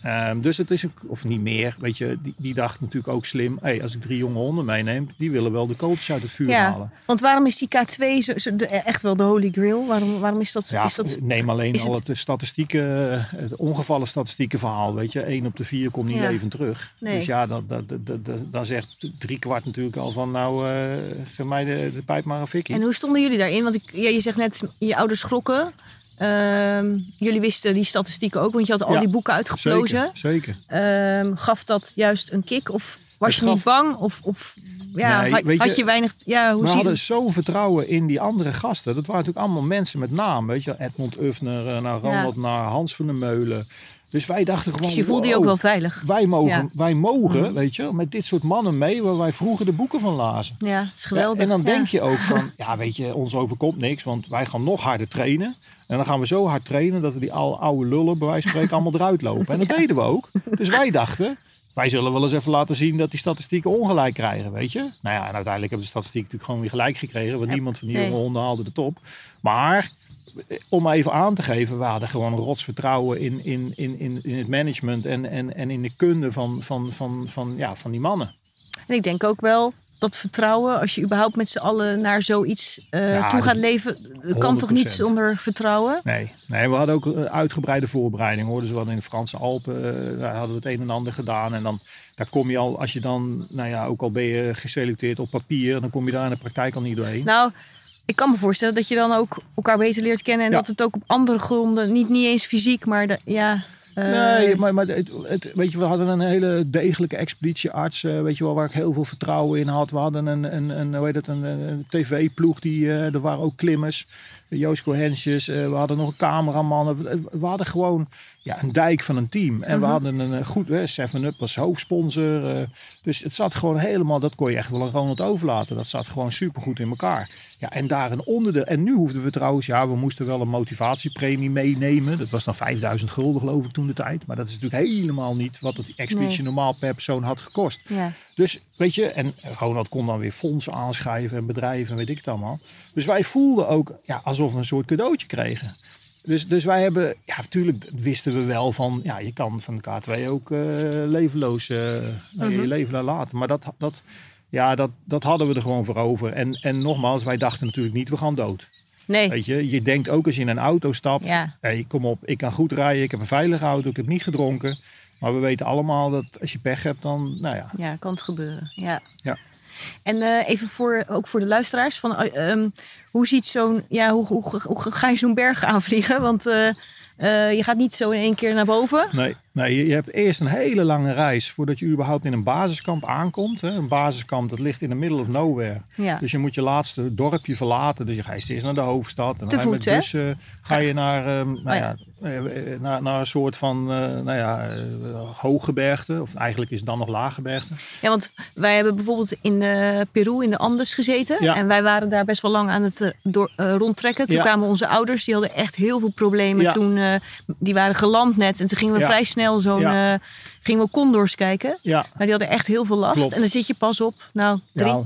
Ehm, dus het is, een, of niet meer, weet je, die, die dacht natuurlijk ook slim. Hey, als ik drie jonge honden meeneem, die willen wel de kooltjes uit het vuur Ja, halen. want waarom is die K2 zo, zo- de- echt wel de holy grail? Waarom, waarom is dat? Ja, is dat neem alleen al het- het, statistieken, eh, het ongevallen statistieken verhaal. Weet je, één op de vier komt niet Ja. even terug. Nee. Dus ja, dat, dat, dat, dat- dat- dan zegt drie kwart natuurlijk al van nou, eh geef mij de, de pijp maar een fikkie. en hoe stonden jullie daarin? Want ik, ja, je zegt net, je ouders schrokken. Ehm, jullie wisten die statistieken ook, want je had al Ja, die boeken uitgeplozen. Zeker, zeker. Ehm, gaf dat juist een kick? Of was Het je niet gaf- bang? Of, of ja, Nee, had, je, je weinig... Ja, hoe We zie hadden zo'n vertrouwen in die andere gasten. Dat waren natuurlijk allemaal mensen met naam. Weet je, Edmond Uffner, eh, naar Ronald, naar Hans van der Meulen. Dus wij dachten gewoon, Dus je voelde je ook wel veilig. wij mogen, Ja. wij mogen Mhm. weet je, met dit soort mannen mee waar wij vroeger de boeken van lazen. Ja, dat is geweldig. Ja, en dan denk je ook van, (laughs) ja weet je, ons overkomt niks, want wij gaan nog harder trainen. En dan gaan we zo hard trainen dat we die oude, oude lullen bij wijze van spreken allemaal eruit lopen. En dat deden we ook. Dus wij dachten, wij zullen wel eens even laten zien dat die statistieken ongelijk krijgen, weet je. Nou ja, en uiteindelijk hebben de statistieken natuurlijk gewoon weer gelijk gekregen. Want Ja, niemand van die nee. jonge honden haalde de top. Maar eh, om even aan te geven, we hadden gewoon rots vertrouwen in, in, in, in, in het management en, en, en in de kunde van, van, van, van, ja, van die mannen. En ik denk ook wel dat vertrouwen, als je überhaupt met z'n allen naar zoiets eh Ja, toe gaat leven, kan toch niet 100%. zonder vertrouwen? Nee, nee, we hadden ook een uitgebreide voorbereiding hoor. Dus we hadden in de Franse Alpen eh, daar hadden we het een en ander gedaan. En dan daar kom je al, als je dan, nou ja, ook al ben je geselecteerd op papier, dan kom je daar in de praktijk al niet doorheen. Nou, ik kan me voorstellen dat je dan ook elkaar beter leert kennen en Ja. dat het ook op andere gronden, niet, niet eens fysiek, maar de, ja. Eh, Nee, maar, maar het, het- weet je, we hadden een hele degelijke expeditiearts, eh, weet je wel, waar ik heel veel vertrouwen in had. We hadden een, een, een, hoe heet het, een, een tv-ploeg, die, eh, er waren ook klimmers, Joost Cohensjes. eh, we hadden nog een cameraman. We, we hadden gewoon ja, een dijk van een team. En we Mhm. hadden een eh, goed, hè, 7-Up was hoofdsponsor. eh, dus het zat gewoon helemaal, dat kon je echt wel aan Ronald overlaten. Dat zat gewoon supergoed in elkaar. Ja, en daar een onderdeel. En nu hoefden we trouwens, ja, we moesten wel een motivatiepremie meenemen. Dat was dan 5000 gulden geloof ik toen de tijd. Maar dat is natuurlijk helemaal niet wat het expeditie Nee. normaal per persoon had gekost. Ja. Dus weet je, en Ronald kon dan weer fondsen aanschrijven en bedrijven en weet ik het allemaal. Dus wij voelden ook ja, alsof we een soort cadeautje kregen. Dus, dus wij hebben, ja, natuurlijk wisten we wel van, ja, je kan van de K2 ook eh levenloos eh, je leven laten. Maar dat, dat, ja, dat, dat hadden we er gewoon voor over. En, en nogmaals, wij dachten natuurlijk niet, we gaan dood. Nee. Weet je, je denkt ook als je in een auto stapt, Ja. hey, kom op, ik kan goed rijden, ik heb een veilige auto, ik heb niet gedronken. Maar we weten allemaal dat als je pech hebt, dan, nou ja, Ja, kan het gebeuren. Ja. Ja. En eh, even voor, ook voor de luisteraars, van, eh, ehm, hoe ziet zo'n, ja, hoe, hoe, hoe ga je zo'n berg aanvliegen? Want eh, je gaat niet zo in één keer naar boven. Nee, nee je, je hebt eerst een hele lange reis voordat je überhaupt in een basiskamp aankomt. Hè. Een basiskamp dat ligt in the middle of nowhere. Ja. Dus je moet je laatste dorpje verlaten. Dus je gaat eerst naar de hoofdstad. En dan voet, met hè? ga je naar, nou Oh ja. ja, naar, naar een soort van eh, nou ja, eh, hooggebergte. Of eigenlijk is het dan nog laaggebergte. Ja, want wij hebben bijvoorbeeld in eh, Peru in de Andes gezeten. Ja. En wij waren daar best wel lang aan het door, rondtrekken. Toen kwamen onze ouders, die hadden echt heel veel problemen. Toen, die waren geland net. En toen gingen we vrij snel zo'n, Ja. Gingen we condors kijken. Ja, Maar die hadden echt heel veel last. Klopt. En dan zit je pas op, nou, drie, ja,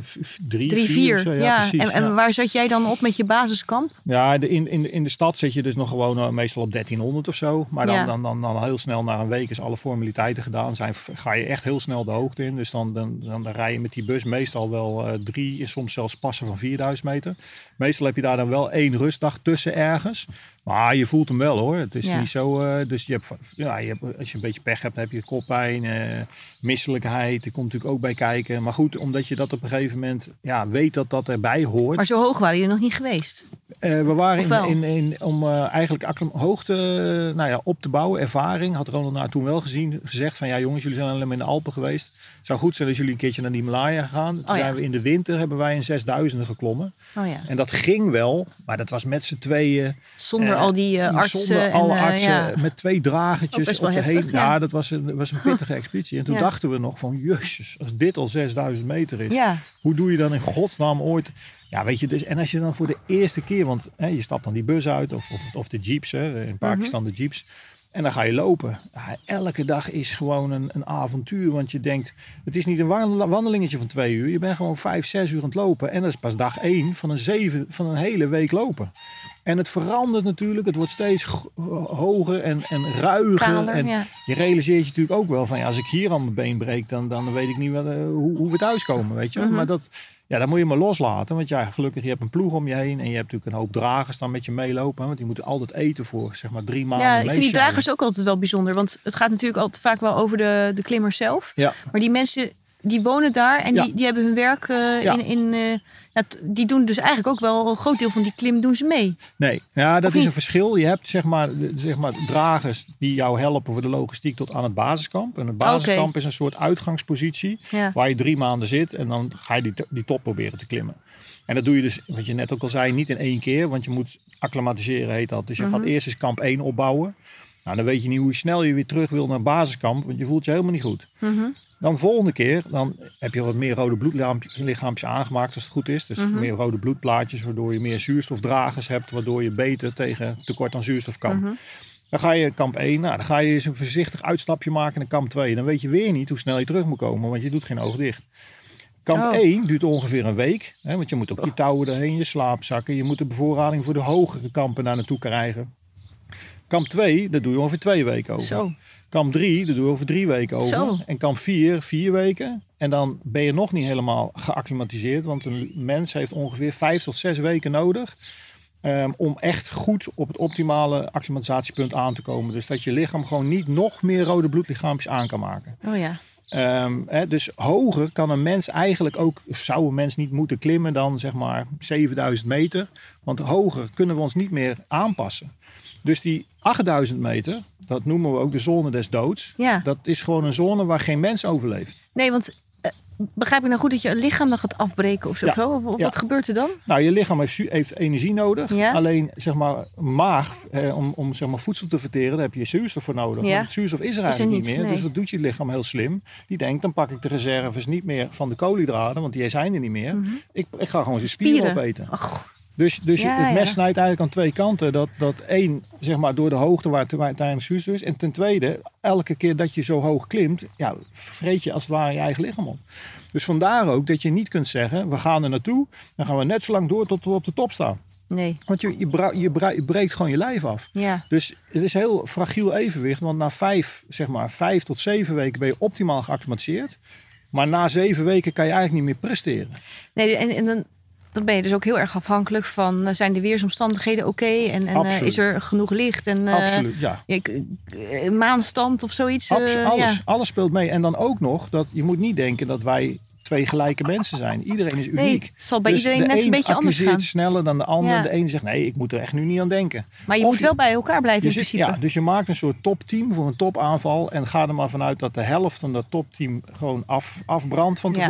v- drie, drie vier. zo. Ja, Ja, precies. en, en waar zat jij dan op met je basiskamp? Ja, in, in, in de stad zit je dus nog gewoon eh, meestal op 1300 of zo. Maar dan, dan, dan, dan heel snel na een week is alle formaliteiten gedaan. Zijn, ga je echt heel snel de hoogte in. Dus dan, dan, dan, dan rij je met die bus meestal wel eh, drie, soms zelfs passen van 4000 meter. Meestal heb je daar dan wel één rustdag tussen ergens. Maar je voelt hem wel hoor. Het is niet zo. eh, dus je hebt, ja, je hebt, als je een beetje pech hebt, heb je koppijn, eh, misselijkheid. Er komt natuurlijk ook bij kijken. Maar goed, omdat je dat op een gegeven moment ja, weet dat dat erbij hoort. Maar zo hoog waren jullie nog niet geweest. Eh, we waren in, in, in, om eh, eigenlijk hoogte nou ja, op te bouwen, ervaring. Had Ronald nou toen wel gezien, gezegd van ja jongens, jullie zijn alleen maar in de Alpen geweest. Het zou goed zijn als jullie een keertje naar die Himalaya gaan. Toen Oh ja. zijn we in de winter hebben wij een 6000 geklommen. Oh ja. En dat ging wel, maar dat was met z'n tweeën. Zonder Eh, al die artsen. Zonder alle en, artsen, met twee Ook dragertjes best op de heen. ja. Dat was een, was een pittige expeditie. En toen. Dachten we nog van, jezus, als dit al 6000 meter is. Ja. Hoe doe je dan in godsnaam ooit... Ja, weet je, dus, en als je dan voor de eerste keer, want hè, je stapt dan die bus uit of, of, of de jeeps, hè, in Pakistan de jeeps. En dan ga je lopen. Ja, elke dag is gewoon een, een avontuur. Want je denkt, het is niet een wandel- wandelingetje van twee uur. Je bent gewoon vijf, zes uur aan het lopen. En dat is pas dag één van een, zeven, van een hele week lopen. En het verandert natuurlijk. Het wordt steeds hoger en, en ruiger. Kaler, en ja. je realiseert je natuurlijk ook wel van... Ja, als ik hier aan mijn been breek, dan, dan weet ik niet wat, eh, hoe, hoe we thuiskomen. Weet je? wel. Mhm. Maar dat, ja, dat moet je maar loslaten. Want ja, gelukkig, je hebt een ploeg om je heen. En je hebt natuurlijk een hoop dragers dan met je meelopen. hè, Want die moeten altijd eten voor zeg maar drie maanden Ja, ik vind die dragers ook altijd wel bijzonder. Want het gaat natuurlijk altijd vaak wel over de, de klimmers zelf. Ja, Maar die mensen die wonen daar en Ja. die, die hebben hun werk eh, Ja. in. in eh, die doen dus eigenlijk ook wel een groot deel van die klim doen ze mee. nee. Ja, dat Of is niet? een verschil. Je hebt zeg maar, zeg maar dragers die jou helpen voor de logistiek tot aan het basiskamp. En het basiskamp is een soort uitgangspositie. Ja. Waar je drie maanden zit en dan ga je die, die top proberen te klimmen. En dat doe je dus, wat je net ook al zei, niet in één keer. Want je moet acclimatiseren, heet dat. Dus je Mhm. gaat eerst eens kamp 1 opbouwen. Nou, dan weet je niet hoe snel je weer terug wil naar basiskamp. Want je voelt je helemaal niet goed. Mhm. Dan volgende keer, dan heb je wat meer rode bloedlichaampjes aangemaakt als het goed is. Dus Mhm. meer rode bloedplaatjes, waardoor je meer zuurstofdragers hebt. Waardoor je beter tegen tekort aan zuurstof kan. Mhm. Dan ga je kamp 1, nou, dan ga je eens een voorzichtig uitstapje maken naar kamp 2. Dan weet je weer niet hoe snel je terug moet komen, want je doet geen oog dicht. Kamp Oh. 1 duurt ongeveer een week. Hè, want je moet ook je touwen erheen, je slaapzakken. Je moet de bevoorrading voor de hogere kampen daar naartoe krijgen. Kamp 2, dat doe je ongeveer twee weken over. Zo. Kamp 3, dat doe je over drie weken over. Zo. En kamp 4, vier weken. En dan ben je nog niet helemaal geacclimatiseerd. Want een mens heeft ongeveer vijf tot zes weken nodig. ehm, om echt goed op het optimale acclimatisatiepunt aan te komen. Dus dat je lichaam gewoon niet nog meer rode bloedlichaampjes aan kan maken. Oh ja. Ehm, hè, dus hoger kan een mens eigenlijk ook, zou een mens niet moeten klimmen dan zeg maar 7000 meter. Want hoger kunnen we ons niet meer aanpassen. Dus die 8000 meter, dat noemen we ook de zone des doods. Ja. Dat is gewoon een zone waar geen mens overleeft. Nee, want eh, begrijp ik nou goed dat je lichaam dan gaat afbreken of zo? Ja. Of, of Ja. wat gebeurt er dan? Nou, je lichaam heeft, energie nodig. Ja. Alleen, zeg maar, maag, eh, om, om zeg maar, voedsel te verteren, daar heb je zuurstof voor nodig. Ja. Het zuurstof is er eigenlijk niet, niet meer. nee. Dus wat doet je lichaam heel slim? Die denkt, dan pak ik de reserves niet meer van de koolhydraten, want die zijn er niet meer. ik, ik ga gewoon zijn spieren, Mhm. Spieren. opeten. Ach, Dus, dus Ja, het mes ja. snijdt eigenlijk aan twee kanten. Dat, dat één, zeg maar, door de hoogte waar uiteindelijk zuurstof is. En ten tweede, elke keer dat je zo hoog klimt, ja, vreet je als het ware je eigen lichaam op. Dus vandaar ook dat je niet kunt zeggen, we gaan er naartoe. Dan gaan we net zo lang door tot we op de top staan. nee. Want je, je, je, je breekt gewoon je lijf af. Ja. Dus het is heel fragiel evenwicht. Want na vijf, zeg maar, vijf tot zeven weken ben je optimaal geacclimatiseerd. Maar na zeven weken kan je eigenlijk niet meer presteren. Nee, en, en dan, dan ben je dus ook heel erg afhankelijk van... eh, zijn de weersomstandigheden oké? En, en eh, is er genoeg licht? En, eh, Absoluut, ja. ik- maanstand of zoiets? alles, ja. alles speelt mee. En dan ook nog, dat je moet niet denken dat wij twee gelijke mensen zijn. Iedereen is Nee, uniek. het zal bij Dus iedereen de net een beetje anders gaan. sneller dan de ander. Ja. De ene zegt, nee, ik moet er echt nu niet aan denken. Maar je Of moet wel bij elkaar blijven in zit- principe. ja, dus je maakt een soort topteam voor een topaanval. En ga er maar vanuit dat de helft van dat topteam gewoon af, afbrandt van Ja.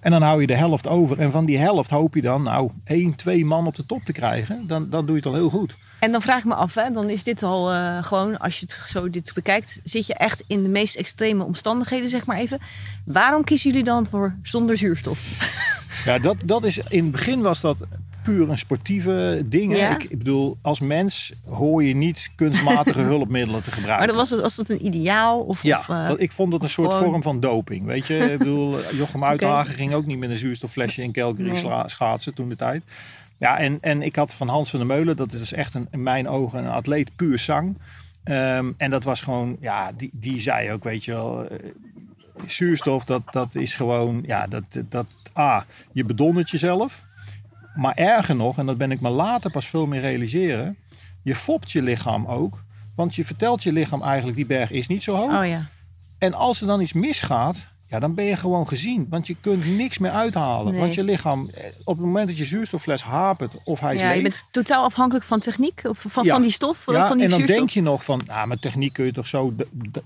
En dan hou je de helft over. En van die helft hoop je dan, nou, één, twee man op de top te krijgen. Dan, dan doe je het al heel goed. En dan vraag ik me af, hè, dan is dit al eh, gewoon, als je het zo dit bekijkt, zit je echt in de meest extreme omstandigheden, zeg maar even. Waarom kiezen jullie dan voor zonder zuurstof? Ja, dat, dat is, in het begin was dat puur een sportieve ding. Ja. Ik, ik bedoel, als mens hoor je niet kunstmatige (laughs) hulpmiddelen te Maar gebruiken. dan was, het, was dat een ideaal? Of, ja, of, eh, dat- ik vond het een soort gewoon- vorm van doping. Weet je, ik bedoel, (laughs) Jochem Uithagen ging ook niet met een zuurstofflesje in Calgary Nee. schaatsen toen de tijd. Ja, en, en ik had van Hans van der Meulen, dat is echt een, in mijn ogen een atleet puur zang. Ehm, en dat was gewoon, ja, die, die zei ook, weet je wel, eh, zuurstof, dat, dat is gewoon, ja, dat, dat, A, je bedondert jezelf. Maar erger nog, en dat ben ik me later pas veel meer realiseren, je fopt je lichaam ook. Want je vertelt je lichaam eigenlijk, die berg is niet zo hoog. Oh ja. En als er dan iets misgaat, ja, dan ben je gewoon gezien. Want je kunt niks meer uithalen. Nee. Want je lichaam, eh, op het moment dat je zuurstoffles hapert of hij is ja, je leeg. bent totaal afhankelijk van techniek, of van, Ja. van die stof, ja, van die en dan zuurstof. denk je nog van, nou, met techniek kun je toch zo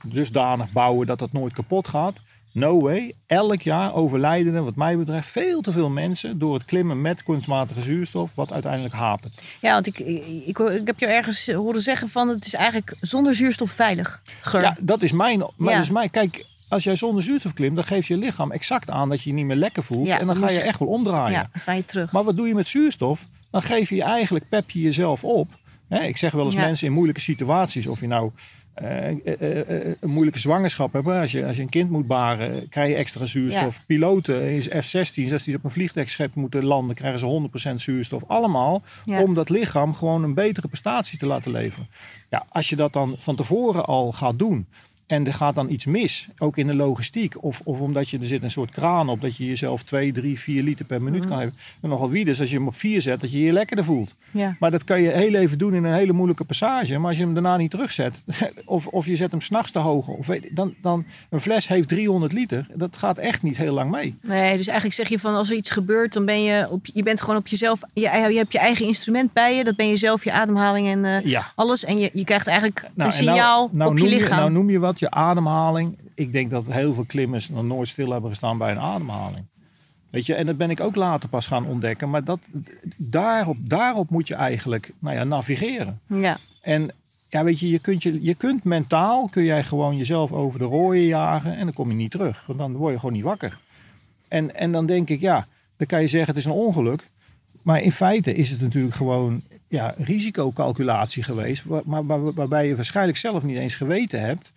dusdanig bouwen dat dat nooit kapot gaat. No way. Elk jaar overlijden er, wat mij betreft, veel te veel mensen door het klimmen met kunstmatige zuurstof, wat uiteindelijk hapert. Ja, want ik, ik, ik, heb je ergens horen zeggen van het is eigenlijk zonder zuurstof veilig. Ja, dat is mijn. Maar Ja. dat is mijn kijk, als jij zonder zuurstof klimt, dan geeft je lichaam exact aan dat je je niet meer lekker voelt. Ja, en dan ga je echt wel omdraaien. Ja, dan ga je terug. Maar wat doe je met zuurstof? Dan geef je je eigenlijk, pep je jezelf op. Hè, ik zeg wel eens Ja. mensen in moeilijke situaties, of je nou eh, eh, eh, eh, een moeilijke zwangerschap hebt, hè, als je, als je een kind moet baren, krijg je extra zuurstof. Piloten in F-16, als die op een vliegtuigschep moeten landen, krijgen ze 100% zuurstof. Allemaal Ja. om dat lichaam gewoon een betere prestatie te laten leveren. Ja, als je dat dan van tevoren al gaat doen. En er gaat dan iets mis, ook in de logistiek. Of, of omdat je er zit een soort kraan op, dat je jezelf 2, 3, 4 liter per minuut kan geven. En nogal wie dus als je hem op 4 zet, dat je je lekkerder voelt. Ja. Maar dat kan je heel even doen in een hele moeilijke passage. Maar als je hem daarna niet terugzet, (laughs) of, of je zet hem s'nachts te hoog, of dan, dan een fles heeft 300 liter. Dat gaat echt niet heel lang mee. Nee, dus eigenlijk zeg je van als er iets gebeurt, dan ben je op, je bent gewoon op jezelf. Je, je hebt je eigen instrument bij je. Dat ben je zelf, je ademhaling en eh, Ja. alles. En je, je krijgt eigenlijk Nou, een en signaal nou, nou op je lichaam. nou noem je wat, je ademhaling. Ik denk dat heel veel klimmers nog nooit stil hebben gestaan bij een ademhaling. Weet je, en dat ben ik ook later pas gaan ontdekken. Maar dat, daarop, daarop moet je eigenlijk nou ja, navigeren. ja. En ja, weet je, je kunt, je, je kunt mentaal kun jij gewoon jezelf over de rooien jagen en dan kom je niet terug. Want dan word je gewoon niet wakker. En, en dan denk ik, ja, dan kan je zeggen het is een ongeluk. Maar in feite is het natuurlijk gewoon ja, risicocalculatie geweest. waar- Maar, waar- waarbij je waarschijnlijk zelf niet eens geweten hebt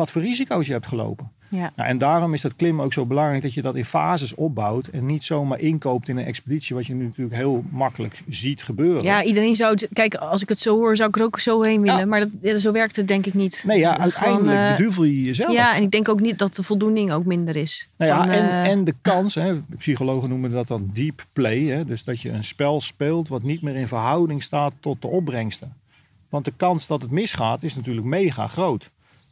wat voor risico's je hebt gelopen. Ja. Nou, en daarom is dat klimmen ook zo belangrijk dat je dat in fases opbouwt. En niet zomaar inkoopt in een expeditie, wat je nu natuurlijk heel makkelijk ziet gebeuren. ja, iedereen zou het. Kijk, als ik het zo hoor, zou ik er ook zo heen willen. Ja. Maar dat, zo werkt het denk ik niet. Nee, ja, Gewoon, uiteindelijk eh, beduvel je jezelf. Ja, en ik denk ook niet dat de voldoening ook minder is. Nou ja, Van, en, eh, en de kans, hè, psychologen noemen dat dan deep play. Hè, dus dat je een spel speelt wat niet meer in verhouding staat tot de opbrengsten. Want de kans dat het misgaat is natuurlijk mega groot.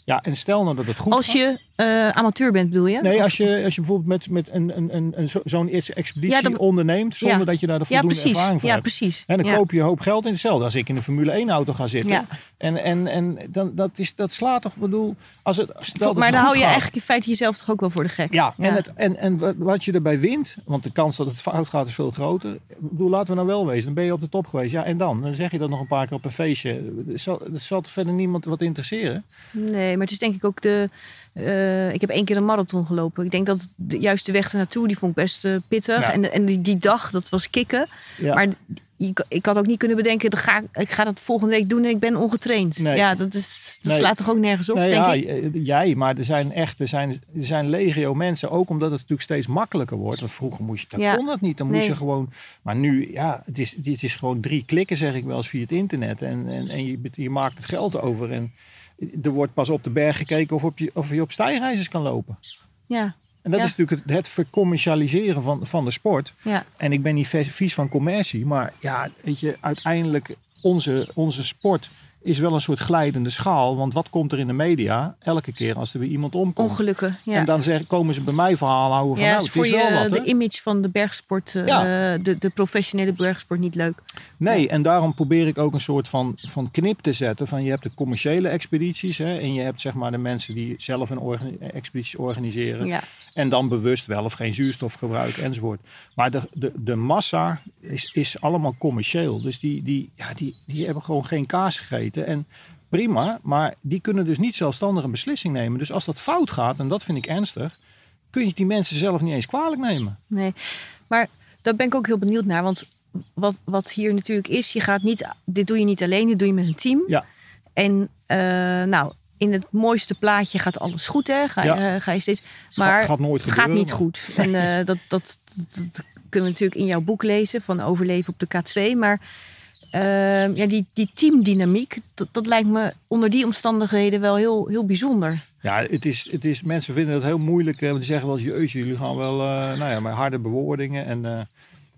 Ja, en stel nou dat het goed als gaat. je eh, amateur bent, bedoel je? Nee, als je, als je bijvoorbeeld met, met een, een, een, een, zo- zo'n expeditie Ja, onderneemt zonder Ja. dat je daar de ja, voldoende precies. ervaring voor Ja, hebt. precies. En dan ja. koop je een hoop geld in hetzelfde als ik in een Formule 1 auto ga zitten. Ja. En, en, en dan, dat, is, dat slaat toch, bedoel, als het, stel maar het dan hou je gaat. eigenlijk in feite jezelf toch ook wel voor de gek. Ja, En, Ja. het, en, en wat- je erbij wint, want de kans dat het fout gaat is veel groter. Ik bedoel, laten we nou wel wezen, dan ben je op de top geweest. Ja, en dan? Dan zeg je dat nog een paar keer op een feestje. Er zal, er zal verder niemand wat interesseren? Nee, maar het is denk ik ook de. Eh, ik heb één keer een marathon gelopen. Ik denk dat de juiste weg ernaartoe, die vond ik best eh, pittig. Ja. En, en die, die dag, dat was kicken. Ja. Maar ik, ik had ook niet kunnen bedenken, dat ga, ik ga dat volgende week doen en ik ben ongetraind. Nee. Ja, dat, is, dat Nee. slaat toch ook nergens op, Nee, denk ja, ik. j- jij, maar er zijn echt er zijn, er zijn legio mensen. Ook omdat het natuurlijk steeds makkelijker wordt. Want vroeger moest je, dat kon dat niet. Dan moest je gewoon. Maar nu, ja, het is, het is gewoon drie klikken, zeg ik wel eens, via het internet. En, en, en je, je maakt het geld over. En er wordt pas op de berg gekeken of, op je, of je op stijgreizers kan lopen. Ja, En dat Ja. is natuurlijk het, het vercommercialiseren van, van de sport. ja. En ik ben niet vies van commercie, maar ja, weet je, uiteindelijk onze, onze sport is wel een soort glijdende schaal. Want wat komt er in de media elke keer als er weer iemand omkomt? ongelukken. Ja. En dan zeg, komen ze bij mij verhalen houden van ja, nou, is het voor is je wel wat. de image van de bergsport, eh, de, de professionele bergsport niet leuk. Nee, en daarom probeer ik ook een soort van, van knip te zetten. Van je hebt de commerciële expedities hè, en je hebt zeg maar de mensen die zelf een expeditie organiseren. En dan bewust wel of geen zuurstof gebruiken enzovoort. Maar de, de, de massa is, is allemaal commercieel. Dus die, die, ja, die, die hebben gewoon geen kaas gegeten. En prima, maar die kunnen dus niet zelfstandig een beslissing nemen. Dus als dat fout gaat, en dat vind ik ernstig, kun je die mensen zelf niet eens kwalijk nemen. Nee, maar daar ben ik ook heel benieuwd naar. Want wat, wat hier natuurlijk is, je gaat niet, dit doe je niet alleen, dit doe je met een team. Ja. En eh, nou, in het mooiste plaatje gaat alles goed, hè? Ga, Ja. eh, ga je steeds. Maar gaat nooit het gaat gebeuren, niet maar- goed. En eh, (laughs) dat, dat, kunnen we natuurlijk in jouw boek lezen van overleven op de K2. Maar eh, ja, die, die teamdynamiek, dat, dat lijkt me onder die omstandigheden wel heel, heel bijzonder. Ja, het is, het is, mensen vinden het heel moeilijk. eh, Want die zeggen wel eens, jullie gaan wel eh, nou ja, met harde bewoordingen. En, eh,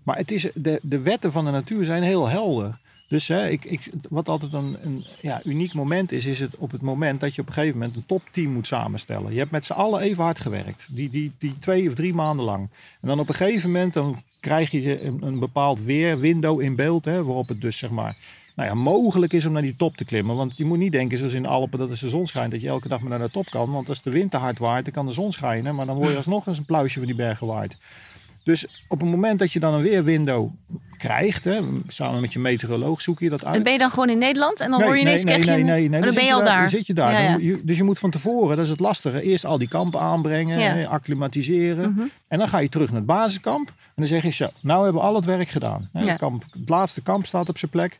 maar het is, de, de wetten van de natuur zijn heel helder. Dus hè, ik, ik, wat altijd een, een ja, uniek moment is, is het op het moment dat je op een gegeven moment een topteam moet samenstellen. Je hebt met z'n allen even hard gewerkt, die, die, die twee of drie maanden lang. En dan op een gegeven moment dan krijg je een, een bepaald weerwindow in beeld, hè, waarop het dus zeg maar nou ja, mogelijk is om naar die top te klimmen. Want je moet niet denken, zoals in Alpen, dat als de zon schijnt, dat je elke dag maar naar de top kan. Want als de wind te hard waait, dan kan de zon schijnen, maar dan word je alsnog eens een pluisje van die bergen waait. Dus op het moment dat je dan een weerwindow krijgt, hè, samen met je meteoroloog zoek je dat uit. En ben je dan gewoon in Nederland en dan hoor je ineens, nee, nee, nee, nee, nee. Dan ben je al daar. Dan zit je daar. Ja, ja. Dan moet je- dus je moet van tevoren, dat is het lastige, eerst al die kampen aanbrengen, Ja. acclimatiseren. Mhm. En dan ga je terug naar het basiskamp. En dan zeg je zo, nou hebben we al het werk gedaan. Het, kamp, het laatste kamp staat op zijn plek.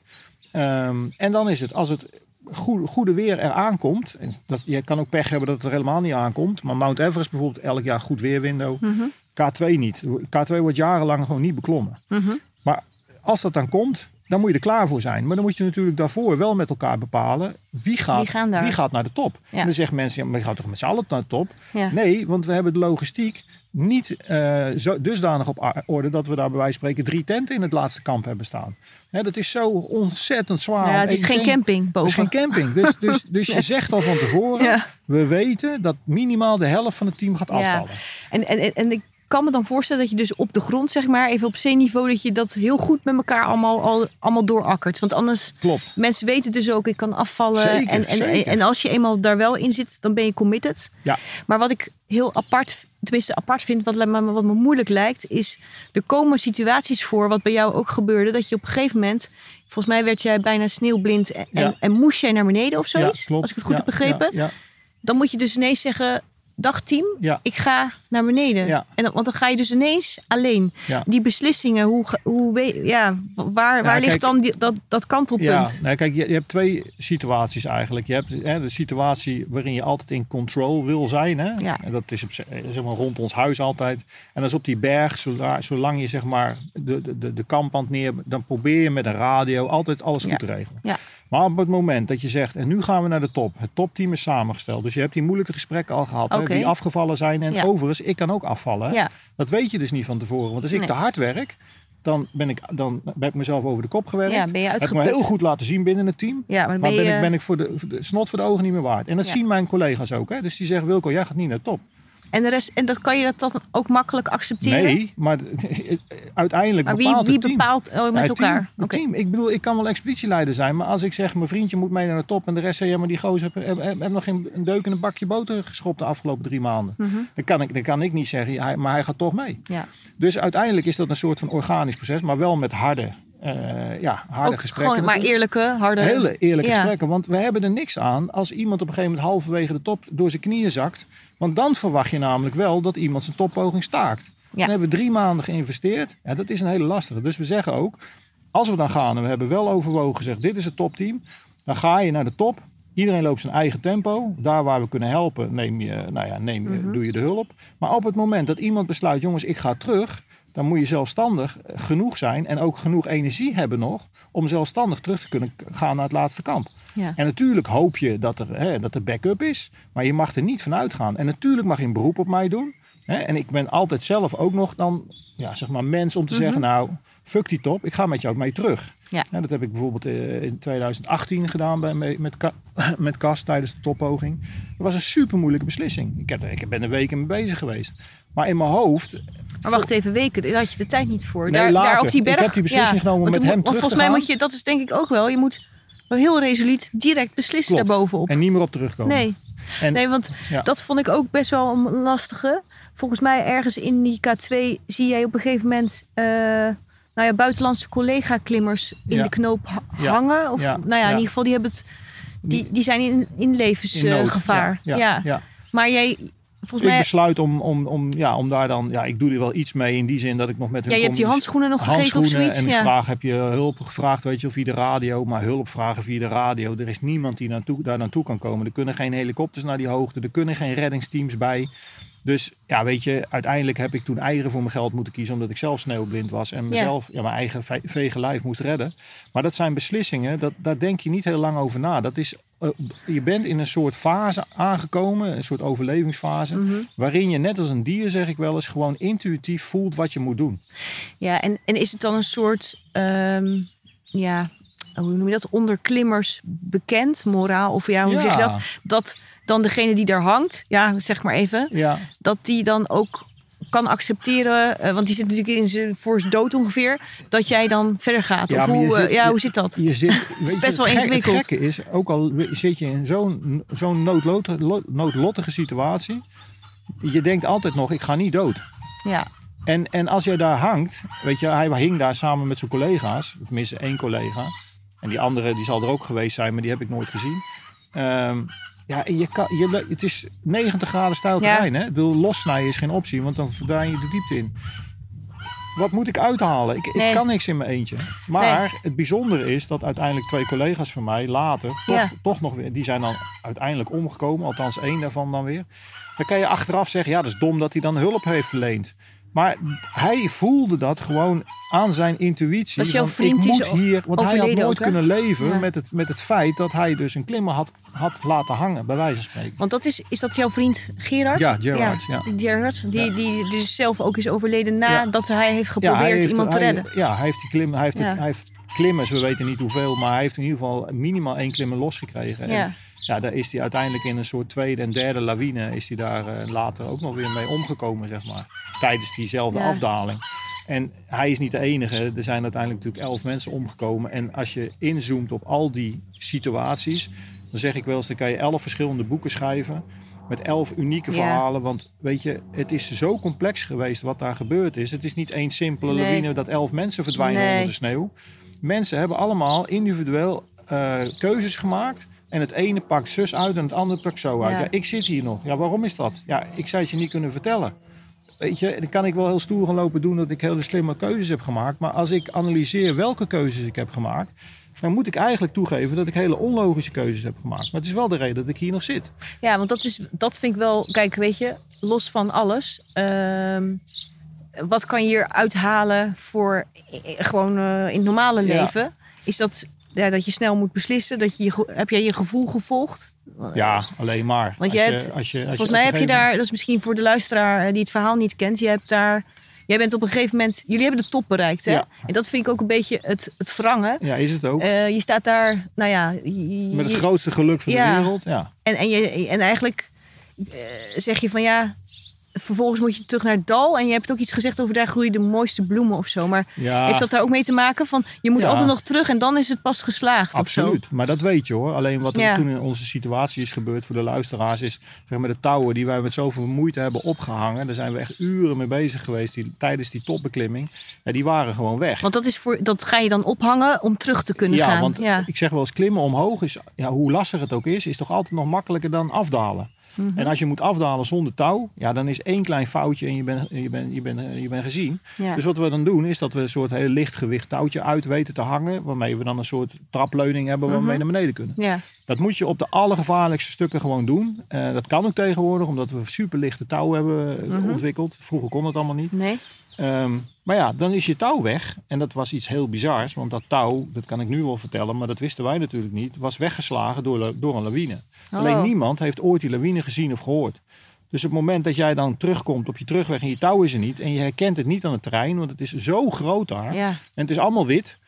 Ehm, en dan is het, als het goede, goede weer eraan komt. En dat, je kan ook pech hebben dat het er helemaal niet aankomt. Maar Mount Everest bijvoorbeeld elk jaar goed weerwindow. Mhm. K2 niet. K2 wordt jarenlang gewoon niet beklommen. Mhm. Maar als dat dan komt, dan moet je er klaar voor zijn. Maar dan moet je natuurlijk daarvoor wel met elkaar bepalen wie gaat, Wie gaat naar de top. Ja. En dan zeggen mensen, ja, maar je gaat toch met z'n allen naar de top? Ja. Nee, want we hebben de logistiek niet eh, zo, dusdanig op orde dat we daar bij wijze van spreken drie tenten in het laatste kamp hebben staan. Hè, dat is zo ontzettend zwaar. Ja, het is geen tent- camping Het is boven. geen camping. Dus, dus, dus je zegt al van tevoren, we weten dat minimaal de helft van het team gaat afvallen. En, en, en- en ik kan me dan voorstellen dat je dus op de grond, zeg maar, even op zeeniveau, dat je dat heel goed met elkaar allemaal, al, allemaal doorakkert. Want anders, Klopt. mensen weten dus ook, ik kan afvallen. Zeker, en, en, zeker. en als je eenmaal daar wel in zit, dan ben je committed. Ja. Maar wat ik heel apart, tenminste apart vind, wat, me- wat me moeilijk lijkt, is er komen situaties voor, wat bij jou ook gebeurde, dat je op een gegeven moment, volgens mij werd jij bijna sneeuwblind en, Ja. en, en moest jij naar beneden of zoiets, Ja, als ik het goed Ja, heb begrepen. Dan moet je dus ineens zeggen, dag team, ja. ik ga naar beneden. Ja. En dan, want dan ga je dus ineens alleen. Ja. Die beslissingen, hoe, hoe, ja, waar, waar ligt dan die, dat, dat kantelpunt? Ja, nou, kijk, je, je hebt twee situaties eigenlijk. Je hebt hè, de situatie waarin je altijd in control wil zijn. Hè? Ja. En dat is op, zeg maar, rond ons huis altijd. En dat is op die berg, zola- zolang je zeg maar, de, de, de, kampand neer... dan probeer je met een radio altijd alles goed te regelen. Ja. Maar op het moment dat je zegt, en nu gaan we naar de top. Het topteam is samengesteld. Dus je hebt die moeilijke gesprekken al gehad. Hè, die afgevallen zijn. En Ja. overigens, ik kan ook afvallen. Ja. Dat weet je dus niet van tevoren. Want als ik Nee. te hard werk, dan, ben ik, dan heb ik mezelf over de kop gewerkt. Ja, ben je heb ik me heel goed laten zien binnen het team. Ja, maar, Maar ben je, ik, ben ik voor de, voor de snot voor de ogen niet meer waard. En dat zien mijn collega's ook. Hè? Dus die zeggen, Wilco, jij gaat niet naar de top. En, de rest, en dat kan je dat dan ook makkelijk accepteren? Nee, maar (laughs) uiteindelijk Maar wie, bepaalt wie het team. bepaalt oh, met Ja, elkaar? Team, het team. Ik bedoel, ik kan wel expeditieleider zijn, maar als ik zeg mijn vriendje moet mee naar de top en de rest zegt ja, maar die gozer heeft heb, heb, heb nog geen een deuk in een bakje boter geschopt de afgelopen drie maanden. Mhm. dan, kan ik, dan kan ik niet zeggen, hij- maar hij gaat toch mee. Ja. Dus uiteindelijk is dat een soort van organisch proces, maar wel met harde, eh, ja, harde Ook gesprekken. gewoon maar eerlijke, harde... Hele eerlijke Ja. gesprekken. Want we hebben er niks aan als iemand op een gegeven moment halverwege de top door zijn knieën zakt. Want dan verwacht je namelijk wel dat iemand zijn toppoging staakt. Dan hebben we drie maanden geïnvesteerd. Ja, dat is een hele lastige. Dus we zeggen ook, als we dan gaan en we hebben wel overwogen gezegd, dit is het topteam. Dan ga je naar de top. Iedereen loopt zijn eigen tempo. Daar waar we kunnen helpen, neem je, nou ja, neem je, doe je de hulp. Maar op het moment dat iemand besluit, jongens, ik ga terug. Dan moet je zelfstandig genoeg zijn en ook genoeg energie hebben nog om zelfstandig terug te kunnen gaan naar het laatste kamp. Ja. En natuurlijk hoop je dat er, hè, dat er backup is, maar je mag er niet van uitgaan. En natuurlijk mag je een beroep op mij doen. Hè, en ik ben altijd zelf ook nog dan, ja, zeg maar, mens om te zeggen, nou, fuck die top, ik ga met jou mee terug. Ja. dat heb ik bijvoorbeeld eh, in 2018 gedaan bij, met, met, Ka- (laughs) met Cas tijdens de toppoging. Dat was een super moeilijke beslissing. Ik, heb, ik ben er weken mee bezig geweest. Maar in mijn hoofd Maar wacht even, weken, daar had je de tijd niet voor. Nee, daar, later. daar op die Ik berg. heb die beslissing genomen met hem Want terug volgens mij moet je, dat is denk ik ook wel, je moet heel resoluut direct beslissen Klopt. daarbovenop. En niet meer op terugkomen. Nee. En, nee, want Ja. dat vond ik ook best wel een lastige. Volgens mij ergens in die K2 zie jij op een gegeven moment... eh, nou ja, buitenlandse collega-klimmers in Ja. de knoop hangen. Of, Ja. Nou ja, in ieder geval, die, hebben het, die, die zijn in, in levensgevaar. Ja. Maar jij, volgens Ik besluit om, om, om, ja, om daar dan... Ja, ik doe er wel iets mee in die zin dat ik nog met hun Ja, je hebt die handschoenen nog gegeven of zoiets. en ja. vraag heb je hulp gevraagd, weet je, via de radio. Maar hulp vragen via de radio. Er is niemand die naartoe, daar naartoe kan komen. Er kunnen geen helikopters naar die hoogte. Er kunnen geen reddingsteams bij. Dus ja, weet je, uiteindelijk heb ik toen eieren voor mijn geld moeten kiezen. Omdat ik zelf sneeuwblind was. En mezelf, ja. mijn eigen ve- vege lijf moest redden. Maar dat zijn beslissingen, dat, daar denk je niet heel lang over na. Dat is, eh, je bent in een soort fase aangekomen. Een soort overlevingsfase. Mhm. Waarin je net als een dier, zeg ik wel eens, gewoon intuïtief voelt wat je moet doen. Ja, en, en is het dan een soort, ehm, ja, hoe noem je dat, onder klimmers bekend, moraal? Of ja, hoe Ja. zeg je dat? Dat dan degene die daar hangt, ja, zeg maar even, Ja, dat die dan ook kan accepteren, eh, want die zit natuurlijk in zijn, voor zijn dood ongeveer, dat jij dan verder gaat. Ja, of hoe, eh, zit- ja, hoe zit dat? je zit, (laughs) weet je, best wel het ingewikkeld. Het gekke is, ook al zit je in zo'n zo'n noodlot- lo- noodlottige situatie, je denkt altijd nog, ik ga niet dood. Ja, En, en als jij daar hangt, weet je, hij hing daar samen met zijn collega's, tenminste één collega. En die andere, die zal er ook geweest zijn, maar die heb ik nooit gezien. Ehm, ja, en je kan, je, het is 90 graden stijl Ja. terrein. Hè? Ik bedoel, lossnijden is geen optie, want dan verdwijn je de diepte in. Wat moet ik uithalen? Ik, Nee. ik kan niks in mijn eentje. Maar het bijzondere is dat uiteindelijk twee collega's van mij later toch, Ja. toch nog weer, die zijn dan uiteindelijk omgekomen, althans één daarvan dan weer. Dan kan je achteraf zeggen, ja, dat is dom dat hij dan hulp heeft verleend. Maar hij voelde dat gewoon aan zijn intuïtie. Dat is jouw vriend, ik moet hier, want hij had nooit ook, kunnen leven Ja. met, het, met het feit dat hij dus een klimmer had, had laten hangen, bij wijze van spreken. want dat is, is dat jouw vriend Gerard? Ja, Gerard, ja. Die Gerard, die, die dus zelf ook is overleden Ja. nadat hij heeft geprobeerd hij heeft- iemand te redden. Ja, hij heeft, die klim, hij, heeft hij heeft klimmers, we weten niet hoeveel, maar hij heeft in ieder geval minimaal één klimmer losgekregen. Ja. En ja, daar is hij uiteindelijk in een soort tweede en derde lawine, is hij daar eh, later ook nog weer mee omgekomen, zeg maar. Tijdens diezelfde Ja. afdaling. En hij is niet de enige. Er zijn uiteindelijk natuurlijk elf mensen omgekomen. En als je inzoomt op al die situaties, dan zeg ik wel eens, dan kan je elf verschillende boeken schrijven. Met elf unieke Ja. verhalen. Want weet je, het is zo complex geweest wat daar gebeurd is. Het is niet één simpele Nee. lawine dat elf mensen verdwijnen Nee. onder de sneeuw. Mensen hebben allemaal individueel eh, keuzes gemaakt. En het ene pakt zus uit en het andere pakt zo uit. Ja. Ja, ik zit hier nog. Ja, waarom is dat? Ja, ik zou het je niet kunnen vertellen. Weet je, dan kan ik wel heel stoer gaan lopen doen dat ik hele slimme keuzes heb gemaakt. Maar als ik analyseer welke keuzes ik heb gemaakt, dan moet ik eigenlijk toegeven dat ik hele onlogische keuzes heb gemaakt. Maar het is wel de reden dat ik hier nog zit. Ja, want dat, is, dat vind ik wel... Kijk, weet je, los van alles... ehm, wat kan je hier uithalen voor eh, gewoon eh, in het normale Ja. leven? Is dat ja, dat je snel moet beslissen? Dat je je, heb jij je gevoel gevolgd? Ja, alleen maar. Want Als jij je- hebt- als je, als Volgens mij heb je daar... Dat is misschien voor de luisteraar eh, die het verhaal niet kent. Je hebt daar... Je jij bent op een gegeven moment, jullie hebben de top bereikt, hè? Ja. En dat vind ik ook een beetje het, het wrangen. Ja, is het ook. Eh, je staat daar, nou ja, je- Met het je- grootste geluk van Ja. de wereld. Ja. en, en, je, en eigenlijk eh, zeg je van ja, vervolgens moet je terug naar het dal. En je hebt ook iets gezegd over daar groeien de mooiste bloemen of zo. Maar Ja. heeft dat daar ook mee te maken van je moet Ja. altijd nog terug en dan is het pas geslaagd Absoluut, maar dat weet je hoor. Alleen wat er Ja. toen in onze situatie is gebeurd voor de luisteraars is, zeg maar de touwen die wij met zoveel moeite hebben opgehangen, daar zijn we echt uren mee bezig geweest die, tijdens die topbeklimming. Ja, die waren gewoon weg. Want dat, is voor, dat ga je dan ophangen om terug te kunnen ja, gaan. want ja. ik zeg wel eens klimmen omhoog is, ja, hoe lastig het ook is, is toch altijd nog makkelijker dan afdalen. Mhm. En als je moet afdalen zonder touw, ja, dan is één klein foutje en je bent je bent je bent je bent gezien. Ja. Dus wat we dan doen, is dat we een soort heel lichtgewicht touwtje uit weten te hangen, waarmee we dan een soort trapleuning hebben waarmee Mhm. we naar beneden kunnen. ja. Dat moet je op de allergevaarlijkste stukken gewoon doen. Eh, dat kan ook tegenwoordig, omdat we superlichte touw hebben eh, Mhm. ontwikkeld. Vroeger kon het allemaal niet. Nee. Ehm, maar ja, dan is je touw weg. En dat was iets heel bizars. Want dat touw, dat kan ik nu wel vertellen, maar dat wisten wij natuurlijk niet, was weggeslagen door, door een lawine. Oh. Alleen niemand heeft ooit die lawine gezien of gehoord. Dus op het moment dat jij dan terugkomt op je terugweg en je touw is er niet. En je herkent het niet aan het terrein, want het is zo groot daar. Ja. En het is allemaal wit.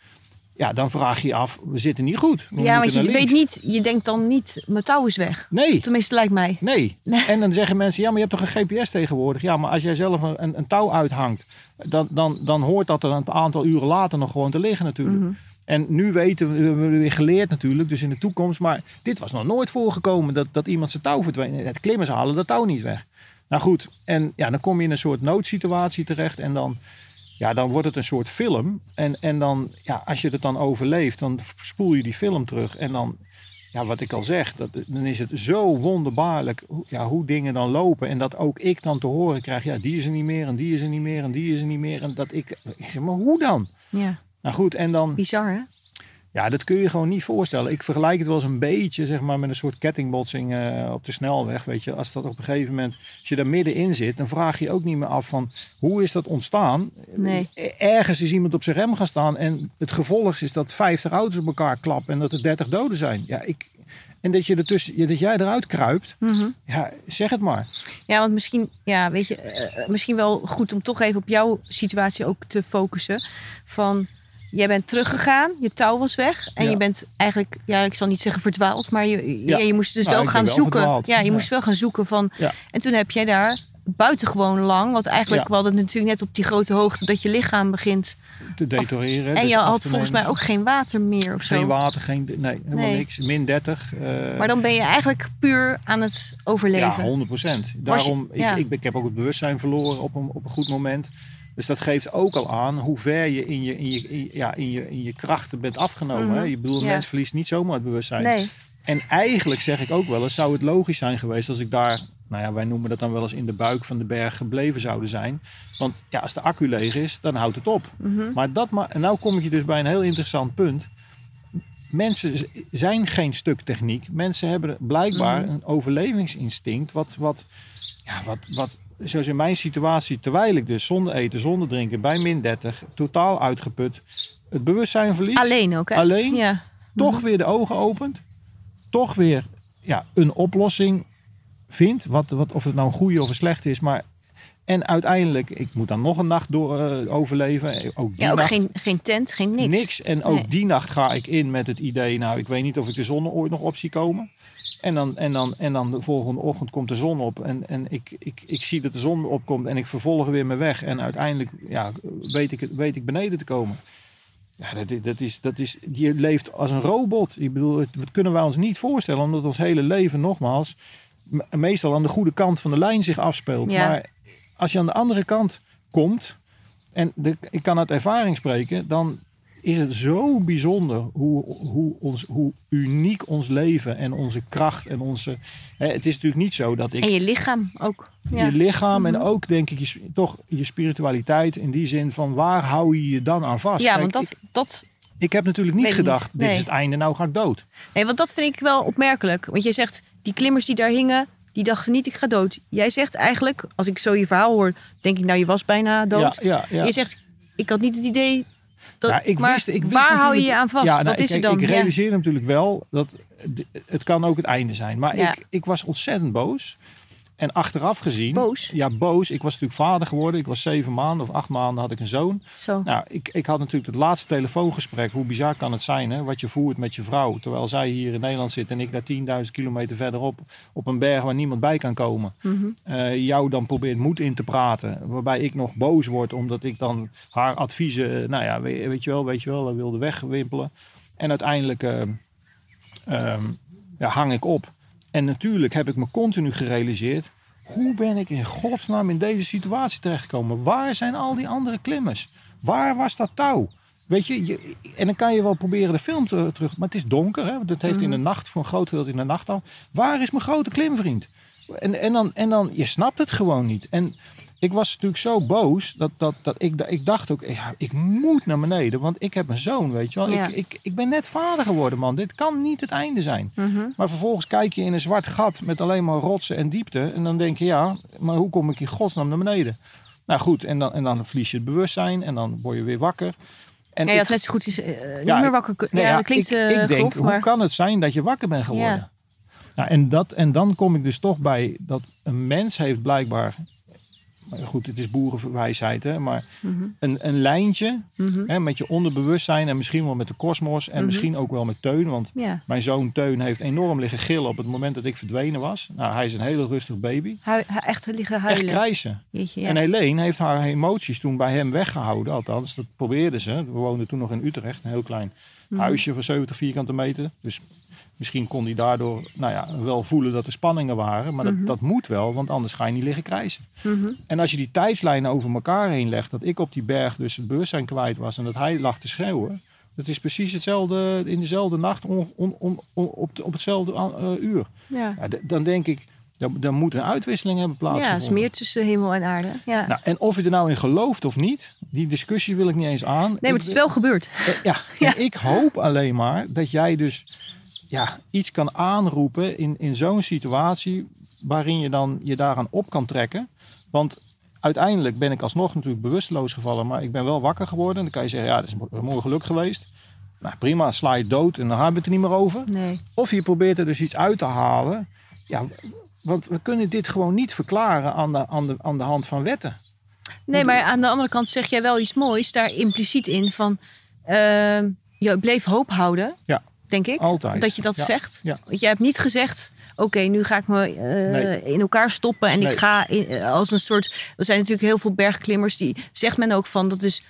Ja, dan vraag je je af, we zitten niet goed. We ja, want je weet niet, je denkt dan niet, mijn touw is weg. Nee, Tenminste, lijkt mij. Nee. (laughs) Nee. En dan zeggen mensen, ja, maar je hebt toch een GPS tegenwoordig? Ja, maar als jij zelf een, een, een touw uithangt, dan, dan, dan hoort dat er een aantal uren later nog gewoon te liggen natuurlijk. Mhm. En nu weten we, we hebben weer geleerd natuurlijk, dus in de toekomst. Maar dit was nog nooit voorgekomen, dat, dat iemand zijn touw verdween. Het klimmers halen dat touw niet weg. Nou goed, en ja, dan kom je in een soort noodsituatie terecht en dan... Ja, dan wordt het een soort film. En, en dan, ja, als je het dan overleeft, dan spoel je die film terug. En dan, ja, wat ik al zeg, dat, dan is het zo wonderbaarlijk ja, hoe dingen dan lopen. En dat ook ik dan te horen krijg, ja, die is er niet meer en die is er niet meer en die is er niet meer. En dat ik, ik zeg, maar hoe dan? Ja, Nou goed, en dan, bizar hè? ja, dat kun je gewoon niet voorstellen. Ik vergelijk het wel eens een beetje, zeg maar, met een soort kettingbotsing eh, op de snelweg. Weet je, als dat op een gegeven moment, als je daar middenin zit, dan vraag je ook niet meer af van hoe is dat ontstaan. Nee. Ergens is iemand op zijn rem gaan staan en het gevolg is dat 50 auto's op elkaar klappen en dat er 30 doden zijn. Ja, ik, en dat, je ertussen, dat jij eruit kruipt, Mhm. ja, zeg het maar. Ja, want misschien, ja, weet je, eh, misschien wel goed om toch even op jouw situatie ook te focussen. Van, jij bent teruggegaan, je touw was weg. En Ja. je bent eigenlijk, ja, ik zal niet zeggen verdwaald, maar je, Ja. je moest dus Nou, wel gaan wel zoeken. verdwaald. Ja, je moest wel gaan zoeken van. En toen heb jij daar buitengewoon lang, want eigenlijk, hadden het natuurlijk net op die grote hoogte dat je lichaam begint. Te detoreren. en dus je had volgens mij ook geen water meer of zo. Geen water, geen, nee, helemaal Nee. niks. Min 30. eh, Maar dan ben je eigenlijk puur aan het overleven. Ja, 100 procent. Daarom, ja. ik, ik, ik heb ook het bewustzijn verloren op een, op een goed moment. Dus dat geeft ook al aan hoe ver je in je, in je, in, ja, in je, in je krachten bent afgenomen. Mhm. hè. Je bedoelt, een Ja. mens verliest niet zomaar het bewustzijn. Nee. En eigenlijk zeg ik ook wel eens, zou het logisch zijn geweest als ik daar, nou ja, wij noemen dat dan wel eens in de buik van de berg gebleven zouden zijn. Want ja, als de accu leeg is, dan houdt het op. Mhm. Maar dat en nou kom ik je dus bij een heel interessant punt. Mensen zijn geen stuk techniek. Mensen hebben blijkbaar Mhm. een overlevingsinstinct. Wat, wat, ja, wat, wat, zoals in mijn situatie, terwijl ik dus zonder eten, zonder drinken, bij min 30, totaal uitgeput, het bewustzijn verlies. Alleen ook, hè? Alleen? Ja. toch weer de ogen opent, toch weer ja, een oplossing vindt, wat, wat, of het nou een goede of een slechte is, maar en uiteindelijk, ik moet dan nog een nacht door, eh, overleven, ook die Ja, ook nacht geen, geen tent, geen niks. En ook Nee. die nacht ga ik in met het idee, nou ik weet niet of ik de zon ooit nog op zie komen. En dan, en dan, en dan de volgende ochtend komt de zon op en, en ik, ik, ik zie dat de zon opkomt en ik vervolg weer mijn weg. En uiteindelijk ja, weet, ik, weet ik beneden te komen. Ja, dat, is- dat is, dat is, je leeft als een robot. Ik bedoel, dat kunnen wij ons niet voorstellen, omdat ons hele leven nogmaals me- meestal aan de goede kant van de lijn zich afspeelt. Ja. Maar als je aan de andere kant komt, en de, ik kan uit ervaring spreken, dan is het zo bijzonder hoe, hoe, ons, hoe uniek ons leven en onze kracht en onze. Hè, het is natuurlijk niet zo dat ik En je lichaam ook. Ja. je lichaam en Mhm. ook denk ik je, toch je spiritualiteit in die zin van waar hou je je dan aan vast? ja, Kijk, want dat, ik, dat, ik heb natuurlijk niet gedacht, dit is het einde, nou ga ik dood. nee, want dat vind ik wel opmerkelijk. Want jij zegt, die klimmers die daar hingen, die dachten niet ik ga dood. Jij zegt eigenlijk, als ik zo je verhaal hoor, denk ik nou je was bijna dood. Ja, ja, ja. Je zegt, ik had niet het idee dat... Ja, ik maar wist, ik wist waar hou je je aan vast? Nou, Wat is ik, er dan? Ik realiseer natuurlijk wel dat het kan ook het einde zijn. Maar ik, ik was ontzettend boos. En achteraf gezien... Boos? Ja, boos. Ik was natuurlijk vader geworden. Ik was zeven maanden of acht maanden had ik een zoon. Zo. Nou, ik, ik had natuurlijk het laatste telefoongesprek. Hoe bizar kan het zijn, hè? Wat je voert met je vrouw. Terwijl zij hier in Nederland zit en ik daar 10.000 kilometer verderop. Op een berg waar niemand bij kan komen. Mhm. eh, jou dan probeert moed in te praten. Waarbij ik nog boos word omdat ik dan haar adviezen, eh, nou ja, weet, weet je wel, weet je wel, wilde wegwimpelen. En uiteindelijk eh, ehm, ja, hang ik op. En natuurlijk heb ik me continu gerealiseerd. Hoe ben ik in godsnaam in deze situatie terechtgekomen? Waar zijn al die andere klimmers? Waar was dat touw? Weet je, je en dan kan je wel proberen de film te, terug. Maar het is donker. Hè? Dat heeft in de nacht, voor een groot deel in de nacht al. Waar is mijn grote klimvriend? En, en, dan, en dan, je snapt het gewoon niet. En ik was natuurlijk zo boos dat, dat, dat ik, ik dacht ook, ja, ik moet naar beneden. Want ik heb een zoon, weet je wel. Ja. Ik, ik, ik ben net vader geworden, man. Dit kan niet het einde zijn. Maar vervolgens kijk je in een zwart gat met alleen maar rotsen en diepte. En dan denk je, ja, maar hoe kom ik in godsnaam naar beneden? Nou goed, en dan, en dan verlies je het bewustzijn en dan word je weer wakker. En Ja, ik- had net zo goed is, eh, niet Ja, meer wakker. Nee, ja, dat klinkt ik, eh, ik denk, grof, hoe kan het zijn dat je wakker bent geworden? Ja. Nou, en, dat, en dan kom ik dus toch bij dat een mens heeft blijkbaar, goed, het is boerenwijsheid, hè, maar Mhm. een, een lijntje hè, met je onderbewustzijn en misschien wel met de kosmos en misschien ook wel met Teun. Want Mhm. Ja. mijn zoon Teun heeft enorm liggen gillen op het moment dat ik verdwenen was. Nou, hij is een hele rustig baby. Hui- echt liggen Echt huilen. krijsen. Jeetje, ja. En Helene heeft haar emoties toen bij hem weggehouden. Althans, dat probeerde ze. We woonden toen nog in Utrecht, een heel klein Mhm. huisje van 70 vierkante meter. Dus misschien kon hij daardoor nou ja, wel voelen dat er spanningen waren. Maar dat, Mhm. dat moet wel, want anders ga je niet liggen krijsen. En als je die tijdslijnen over elkaar heen legt, dat ik op die berg dus het bewustzijn kwijt was en dat hij lag te schreeuwen. Dat is precies hetzelfde in dezelfde nacht on- on- on- on- op, op hetzelfde eh, uur. Ja. Ja, dan denk ik, dan, dan moet een uitwisseling hebben ja, plaatsgevonden. het is meer tussen hemel en aarde. Ja. Nou, en of je er nou in gelooft of niet, die discussie wil ik niet eens aan. nee, maar het is wel gebeurd. eh, Ja, (laughs) Ja. en ik hoop alleen maar dat jij dus ja, iets kan aanroepen in, in zo'n situatie waarin je dan je daaraan op kan trekken. Want uiteindelijk ben ik alsnog natuurlijk bewusteloos gevallen, maar ik ben wel wakker geworden. Dan kan je zeggen, ja, dat is een mooi geluk geweest. Nou, prima, sla je dood en dan hebben we het er niet meer over. Nee. Of je probeert er dus iets uit te halen. Ja, want we kunnen dit gewoon niet verklaren aan de, aan de, aan de hand van wetten. nee, maar aan de andere kant zeg jij wel iets moois daar impliciet in van... ehm, je bleef hoop houden, Ja, denk ik. altijd. Dat je dat Ja, zegt. ja. Want jij hebt niet gezegd... Oké, nu ga ik me eh, Nee. in elkaar stoppen en Nee. ik ga in- eh, als een soort. Er zijn natuurlijk heel veel bergklimmers die zegt men ook van dat is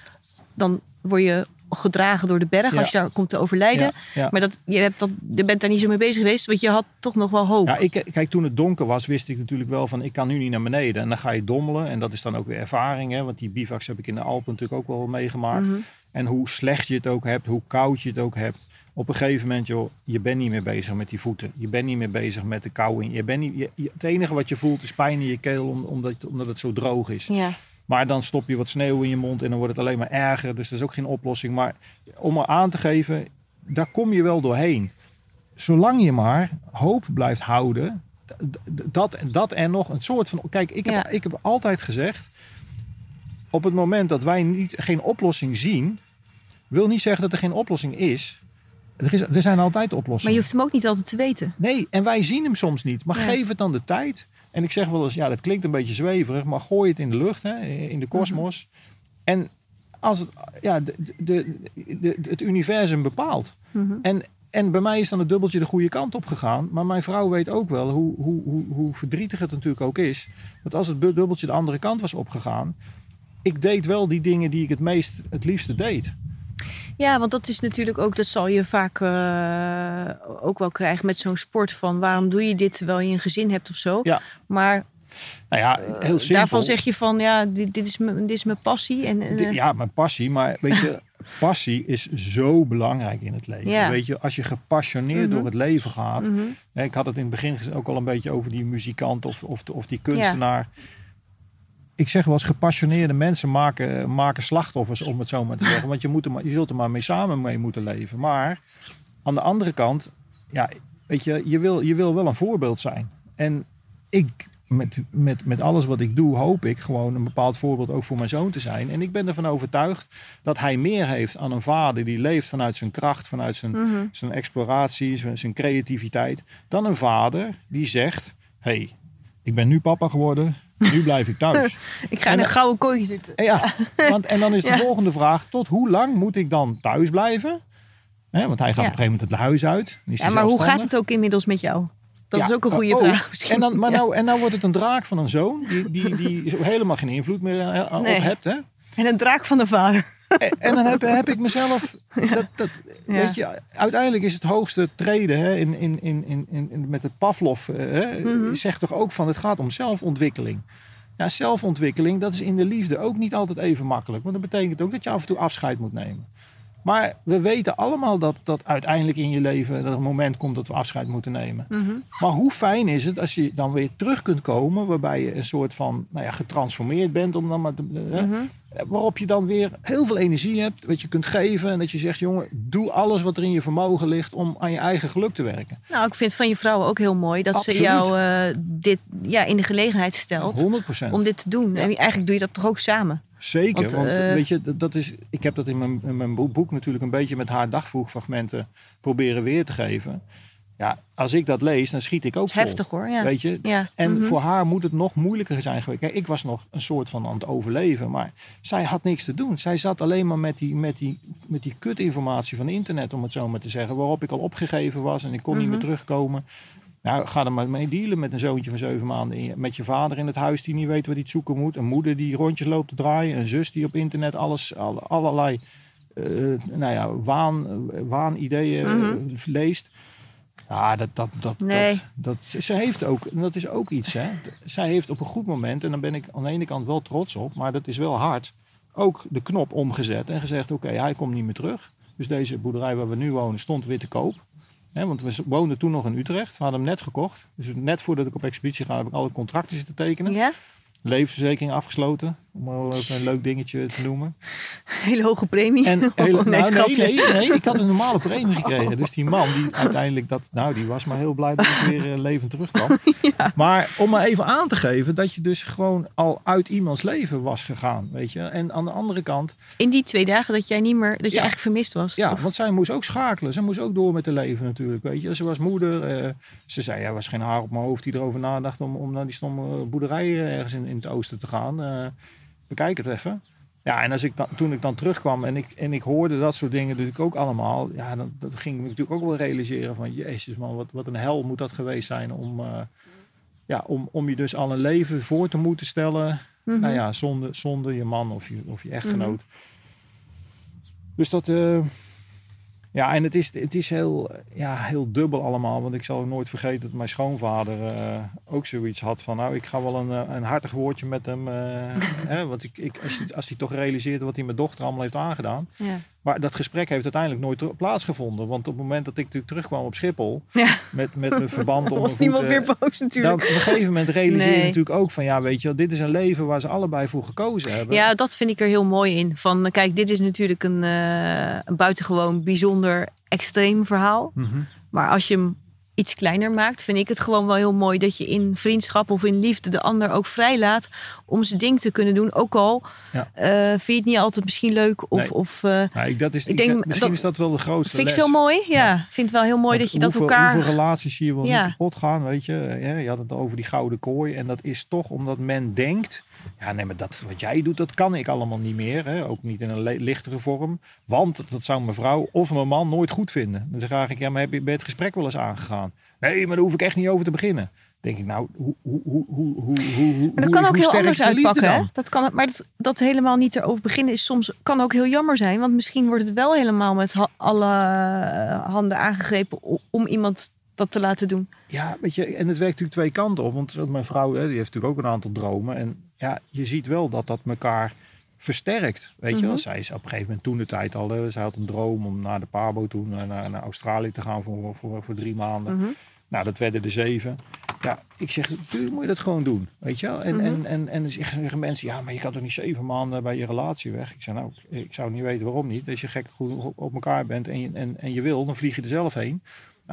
dan word je gedragen door de berg Ja. als je daar komt te overlijden. Ja, ja. Maar dat, je, hebt dat, je bent daar niet zo mee bezig geweest, want je had toch nog wel hoop. Ja, ik, kijk, toen het donker was, wist ik natuurlijk wel van ik kan nu niet naar beneden. En dan ga je dommelen. En dat is dan ook weer ervaring. Hè? Want die bivaks heb ik in de Alpen natuurlijk ook wel meegemaakt. Mhm. En hoe slecht je het ook hebt, hoe koud je het ook hebt. Op een gegeven moment, joh, je bent niet meer bezig met die voeten. Je bent niet meer bezig met de kou in. Je bent niet, je- het enige wat je voelt is pijn in je keel om- omdat, omdat het zo droog is. Ja. Maar dan stop je wat sneeuw in je mond en dan wordt het alleen maar erger. Dus dat is ook geen oplossing. Maar om er aan te geven, daar kom je wel doorheen. Zolang je maar hoop blijft houden. Dat, dat en nog een soort van. Kijk, ik heb, Ja. ik heb altijd gezegd. Op het moment dat wij niet, geen oplossing zien. wil niet zeggen dat er geen oplossing is. Er, is, er zijn altijd Maar oplossingen. je hoeft hem ook niet altijd te weten. Nee, en wij zien hem soms niet. Maar geef het dan de tijd. En ik zeg wel eens, ja, dat klinkt een beetje zweverig, maar gooi het in de lucht, hè, in de kosmos. En als het, ja, de, de, de, het universum bepaalt. En, en bij mij is dan het dubbeltje de goede kant op gegaan. Maar mijn vrouw weet ook wel hoe, hoe, hoe, hoe verdrietig het natuurlijk ook is. Dat als het dubbeltje de andere kant was opgegaan. Ik deed wel die dingen die ik het meest, het liefste deed. Ja, want dat is natuurlijk ook, dat zal je vaak eh, ook wel krijgen met zo'n sport van waarom doe je dit terwijl je een gezin hebt of zo. Ja. Maar Nou ja, heel simpel. daarvan zeg je van ja, dit, dit, is, mijn, dit is mijn passie. En, eh, Ja, mijn passie. Maar weet je, (laughs) passie is zo belangrijk in het leven. Ja. Weet je, als je gepassioneerd door het leven gaat. hè, Ik had het in het begin ook al een beetje over die muzikant of, of, of die kunstenaar. Ik zeg wel eens, gepassioneerde mensen maken, maken slachtoffers, om het zo maar te zeggen. Want je, moet er maar, je zult er maar mee samen mee moeten leven. Maar aan de andere kant, ja, weet je, je wil, je wil wel een voorbeeld zijn. En ik, met, met, met alles wat ik doe, hoop ik gewoon een bepaald voorbeeld ook voor mijn zoon te zijn. En ik ben ervan overtuigd dat hij meer heeft aan een vader die leeft vanuit zijn kracht, vanuit zijn, zijn exploratie, zijn, zijn creativiteit, dan een vader die zegt: hey, ik ben nu papa geworden, nu blijf ik thuis. (laughs) Ik ga En in een gouden kooi zitten. En, ja, (laughs) want, en dan is de Ja. volgende vraag, tot hoe lang moet ik dan thuis blijven? Want hij gaat Ja. op een gegeven moment het huis uit. Ja, maar hoe gaat het ook inmiddels met jou? Dat Ja, is ook een goede oh, vraag misschien. En dan, maar nou, en nou wordt het een draak van een zoon, die, die, die (laughs) helemaal geen invloed meer eh, op Nee. hebt. Hè? En een draak van de vader. En, dan heb, heb ik mezelf. (laughs) Dat, dat, Ja. weet je, uiteindelijk is het hoogste treden hè, in, in, in, in, in, met het Pavlov. eh, Hè, Mhm. Zegt toch ook van het gaat om zelfontwikkeling. Ja, zelfontwikkeling, dat is in de liefde ook niet altijd even makkelijk. Want dat betekent ook dat je af en toe afscheid moet nemen. Maar we weten allemaal dat, dat uiteindelijk in je leven er een moment komt dat we afscheid moeten nemen. Mhm. Maar hoe fijn is het als je dan weer terug kunt komen, waarbij je een soort van nou ja, getransformeerd bent, om dan maar te- hè, Mhm. waarop je dan weer heel veel energie hebt, wat je kunt geven en dat je zegt, jongen, doe alles wat er in je vermogen ligt om aan je eigen geluk te werken. Nou, ik vind van je vrouw ook heel mooi dat Absoluut. ze jou eh, dit ja, in de gelegenheid stelt 100 om dit te doen. En eigenlijk doe je dat toch ook samen? Zeker, Want, want, eh, weet je, dat- is, ik heb dat in mijn, in mijn boek natuurlijk een beetje met haar dagvoegfragmenten proberen weer te geven. Ja, als ik dat lees, dan schiet ik ook vol. heftig hoor. Ja. Weet je? Ja. En mhm. voor haar moet het nog moeilijker zijn geweest. Kijk, ik was nog een soort van aan het overleven, maar zij had niks te doen. Zij zat alleen maar met die, met die, met die kutinformatie van internet, om het zo maar te zeggen, waarop ik al opgegeven was en ik kon niet meer Mhm. terugkomen. Nou, ga er maar mee dealen met een zoontje van zeven maanden. in Met je vader in het huis die niet weet wat hij zoeken moet. Een moeder die rondjes loopt te draaien. Een zus die op internet alles, alle- allerlei eh, nou ja, waan, waanideeën Mhm. leest. Ja, dat, dat, dat, Nee. dat, dat, ze heeft ook, en dat is ook iets, hè. Zij heeft op een goed moment, en daar ben ik aan de ene kant wel trots op, maar dat is wel hard, ook de knop omgezet en gezegd, oké, hij komt niet meer terug. Dus deze boerderij waar we nu wonen stond weer te koop. Want we woonden toen nog in Utrecht. We hadden hem net gekocht. Dus net voordat ik op expeditie ga, heb ik alle contracten zitten tekenen. Ja? Levensverzekering afgesloten. Om wel even een leuk dingetje te noemen. (laughs) Hele hoge premie. En (laughs) hele, Oh, nee, nou, nee, nee, nee, ik had een normale (laughs) premie gekregen. Dus die man die uiteindelijk dat, nou, die was maar heel blij dat ik weer eh, levend terugkwam. Maar om maar even aan te geven dat je dus gewoon al uit iemands leven was gegaan, weet je. En aan de andere kant, In die twee dagen dat jij niet meer, dat je eigenlijk vermist was. ja, Of- want zij moest ook schakelen. Ze moest ook door met haar leven natuurlijk, weet je. Ze was moeder. eh, ze zei, ja, er was geen haar op mijn hoofd die erover nadacht om, om naar die stomme boerderij eh, ergens in, in het oosten te gaan. Eh, bekijk het even. Ja, en als ik dan, toen ik dan terugkwam en ik, en ik hoorde dat soort dingen natuurlijk ook allemaal. Ja, dan, dan ging ik me natuurlijk ook wel realiseren van... Jezus man, wat, wat een hel moet dat geweest zijn om, eh, ja, om, om je dus al een leven voor te moeten stellen. Mhm. Nou ja, zonder, zonder je man of je, of je echtgenoot. Dus dat... eh, ja, en het is, het is heel, ja, heel dubbel allemaal. Want ik zal nooit vergeten dat mijn schoonvader eh, ook zoiets had van... nou, ik ga wel een, eh, een hartig woordje met hem... eh, (laughs) hè, want ik, ik, als, hij, als hij toch realiseert wat hij mijn dochter allemaal heeft aangedaan... Ja. Maar dat gesprek heeft uiteindelijk nooit plaatsgevonden. Want op het moment dat ik natuurlijk terugkwam op Schiphol... (laughs) Ja. met, met mijn verband (laughs) om Dan was niemand meer boos Dan natuurlijk. op een gegeven moment realiseer je natuurlijk ook van... ja, weet je wel, dit is een leven waar ze allebei voor gekozen hebben. Ja, dat vind ik er heel mooi in. Van, kijk, dit is natuurlijk een, eh, een buitengewoon bijzonder extreem verhaal. Mhm. Maar als je hem iets kleiner maakt, vind ik het gewoon wel heel mooi dat je in vriendschap of in liefde de ander ook vrijlaat om zijn ding te kunnen doen. Ook al Ja. eh, vind je het niet altijd misschien leuk. Of, Nee. of, eh, ik, dat is, Ik denk misschien dat- is dat wel de grootste vind ik zo mooi. Ja, vind het wel heel mooi Want dat je dat elkaar... Hoeveel relaties hier wel kapot gaan, weet je. Ja, je had het over die gouden kooi. En dat is toch omdat men denkt... Ja, nee, maar dat, wat jij doet, dat kan ik allemaal niet meer. Hè? Ook niet in een lichtere vorm. Want dat zou mijn vrouw of mijn man nooit goed vinden. Dan vraag ik, ja, maar heb je bij het gesprek wel eens aangegaan? Nee, maar daar hoef ik echt niet over te beginnen. denk ik, nou, hoe, hoe, hoe, hoe, hoe, hoe, Maar dat hoe- kan ook hoe heel anders uitpakken. Hè? Dat kan, maar dat, dat helemaal niet erover beginnen is soms kan ook heel jammer zijn. Want misschien wordt het wel helemaal met alle eh, handen aangegrepen om iemand dat te laten doen. Ja, weet je, en het werkt natuurlijk twee kanten op. Want mijn vrouw, hè, die heeft natuurlijk ook een aantal dromen. En ja, je ziet wel dat dat elkaar versterkt. Weet je wel, Mhm. zij is op een gegeven moment toen de tijd al. hè, Zij had een droom om naar de Pabo toen, naar, naar, Australië te gaan voor, voor, voor drie maanden. Mhm. Nou, dat werden de zeven. Ja, ik zeg, natuurlijk moet je dat gewoon doen. Weet je wel? En, Mhm. en, en, en dan zeggen mensen, ja, maar je kan toch niet zeven maanden bij je relatie weg? Ik zeg, nou, ik zou niet weten waarom niet. Als je gek goed op, op elkaar bent en je, en, en je wil, dan vlieg je er zelf heen.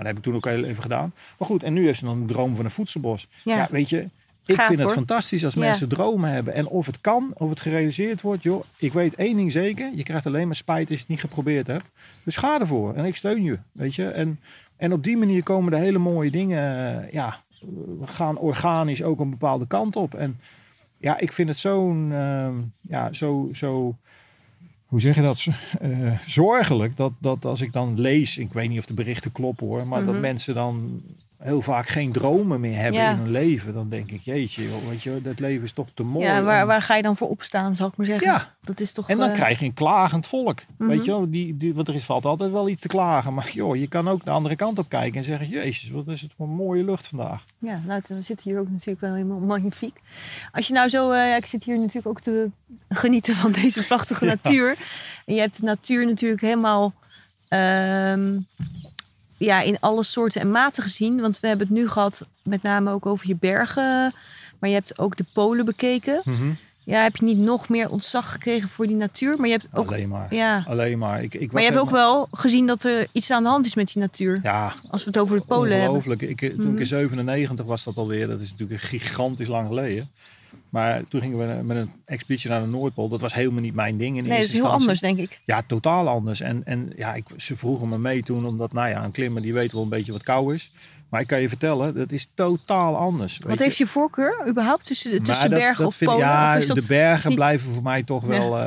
Nou, dat heb ik toen ook heel even gedaan. Maar goed, en nu heeft ze dan een droom van een voedselbos. Ja. Ja, weet je, ik Gaaf, vind het fantastisch als Ja. mensen dromen hebben. En of het kan, of het gerealiseerd wordt, joh, ik weet één ding zeker. Je krijgt alleen maar spijt als je het niet geprobeerd hebt. Dus ga ervoor en ik steun je, weet je. En, en op die manier komen er hele mooie dingen, eh, ja, gaan organisch ook een bepaalde kant op. En ja, ik vind het zo'n, ehm, ja, zo, zo, hoe zeg je dat, eh, zorgelijk dat, dat als ik dan lees, ik weet niet of de berichten kloppen hoor, maar dat Mhm. mensen dan heel vaak geen dromen meer hebben Ja. in hun leven. Dan denk ik, jeetje, joh, weet je, dat leven is toch te mooi. Ja, waar, waar ga je dan voor opstaan, zal ik maar zeggen? Ja. Dat is toch... en dan eh, krijg je een klagend volk. Mhm. Weet je wel, die, die, want er is, valt altijd wel iets te klagen. Maar joh, je kan ook de andere kant op kijken en zeggen, jezus, wat is het voor een mooie lucht vandaag. Ja, nou, dan zit hier ook natuurlijk wel helemaal magnifiek. Als je nou zo, eh, ik zit hier natuurlijk ook te genieten van deze prachtige (laughs) Ja. natuur. En je hebt de natuur natuurlijk helemaal ehm, ja, in alle soorten en maten gezien. Want we hebben het nu gehad met name ook over je bergen. Maar je hebt ook de polen bekeken. Ja, heb je niet nog meer ontzag gekregen voor die natuur? Maar je hebt ook, Alleen maar. ja, Alleen maar. Ik, ik was maar je hebt ook wel gezien dat er iets aan de hand is met die natuur. Ja, Als we het over de polen hebben. ongelooflijk. Ik, toen Mhm. ik in 97 was dat alweer. Dat is natuurlijk gigantisch lang geleden. Maar toen gingen we met een expeditie naar de Noordpool. Dat was helemaal niet mijn ding in Nee, dat is heel anders, denk ik. Ja, totaal anders. En, en ja, ik, ze vroegen me mee toen, omdat nou ja, een klimmer die weet wel een beetje wat kou is. Maar ik kan je vertellen, dat is totaal anders. Wat heeft je voorkeur überhaupt tussen, tussen bergen of polen? Ja, de bergen blijven voor mij toch wel...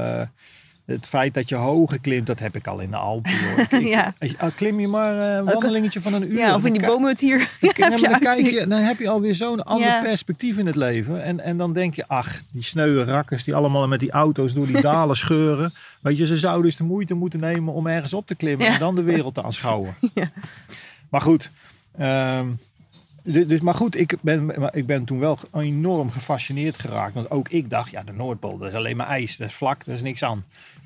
eh, het feit dat je hoger klimt, dat heb ik al in de Alpen. Joh. Ik- ik- Ja. Al klim je maar eh, een wandelingetje van een uur. Ja, of in die boomhut hier. dan, (laughs) Ja, ja, heb je dan, kijk je, dan heb je alweer zo'n ander Ja. perspectief in het leven. En, en dan denk je, ach, die sneuwe rakkers die allemaal met die auto's door die dalen (laughs) scheuren. Weet je, ze zouden eens de moeite moeten nemen om ergens op te klimmen Ja. en dan de wereld te aanschouwen. (laughs) Ja. Maar goed, ehm, du- dus, maar goed, ik ben, maar ik ben toen wel enorm gefascineerd geraakt. Want ook ik dacht, ja, de Noordpool, dat is alleen maar ijs. Dat is vlak, daar is niks aan.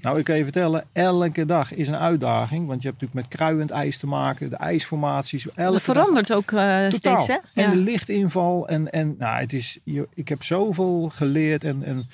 Nou, ik kan je vertellen, elke dag is een uitdaging. Want je hebt natuurlijk met kruiend ijs te maken, de ijsformaties. Dag- verandert ook Totaal. steeds, hè? En Ja. de lichtinval. En, en nou, het is, je- ik heb zoveel geleerd. En, en,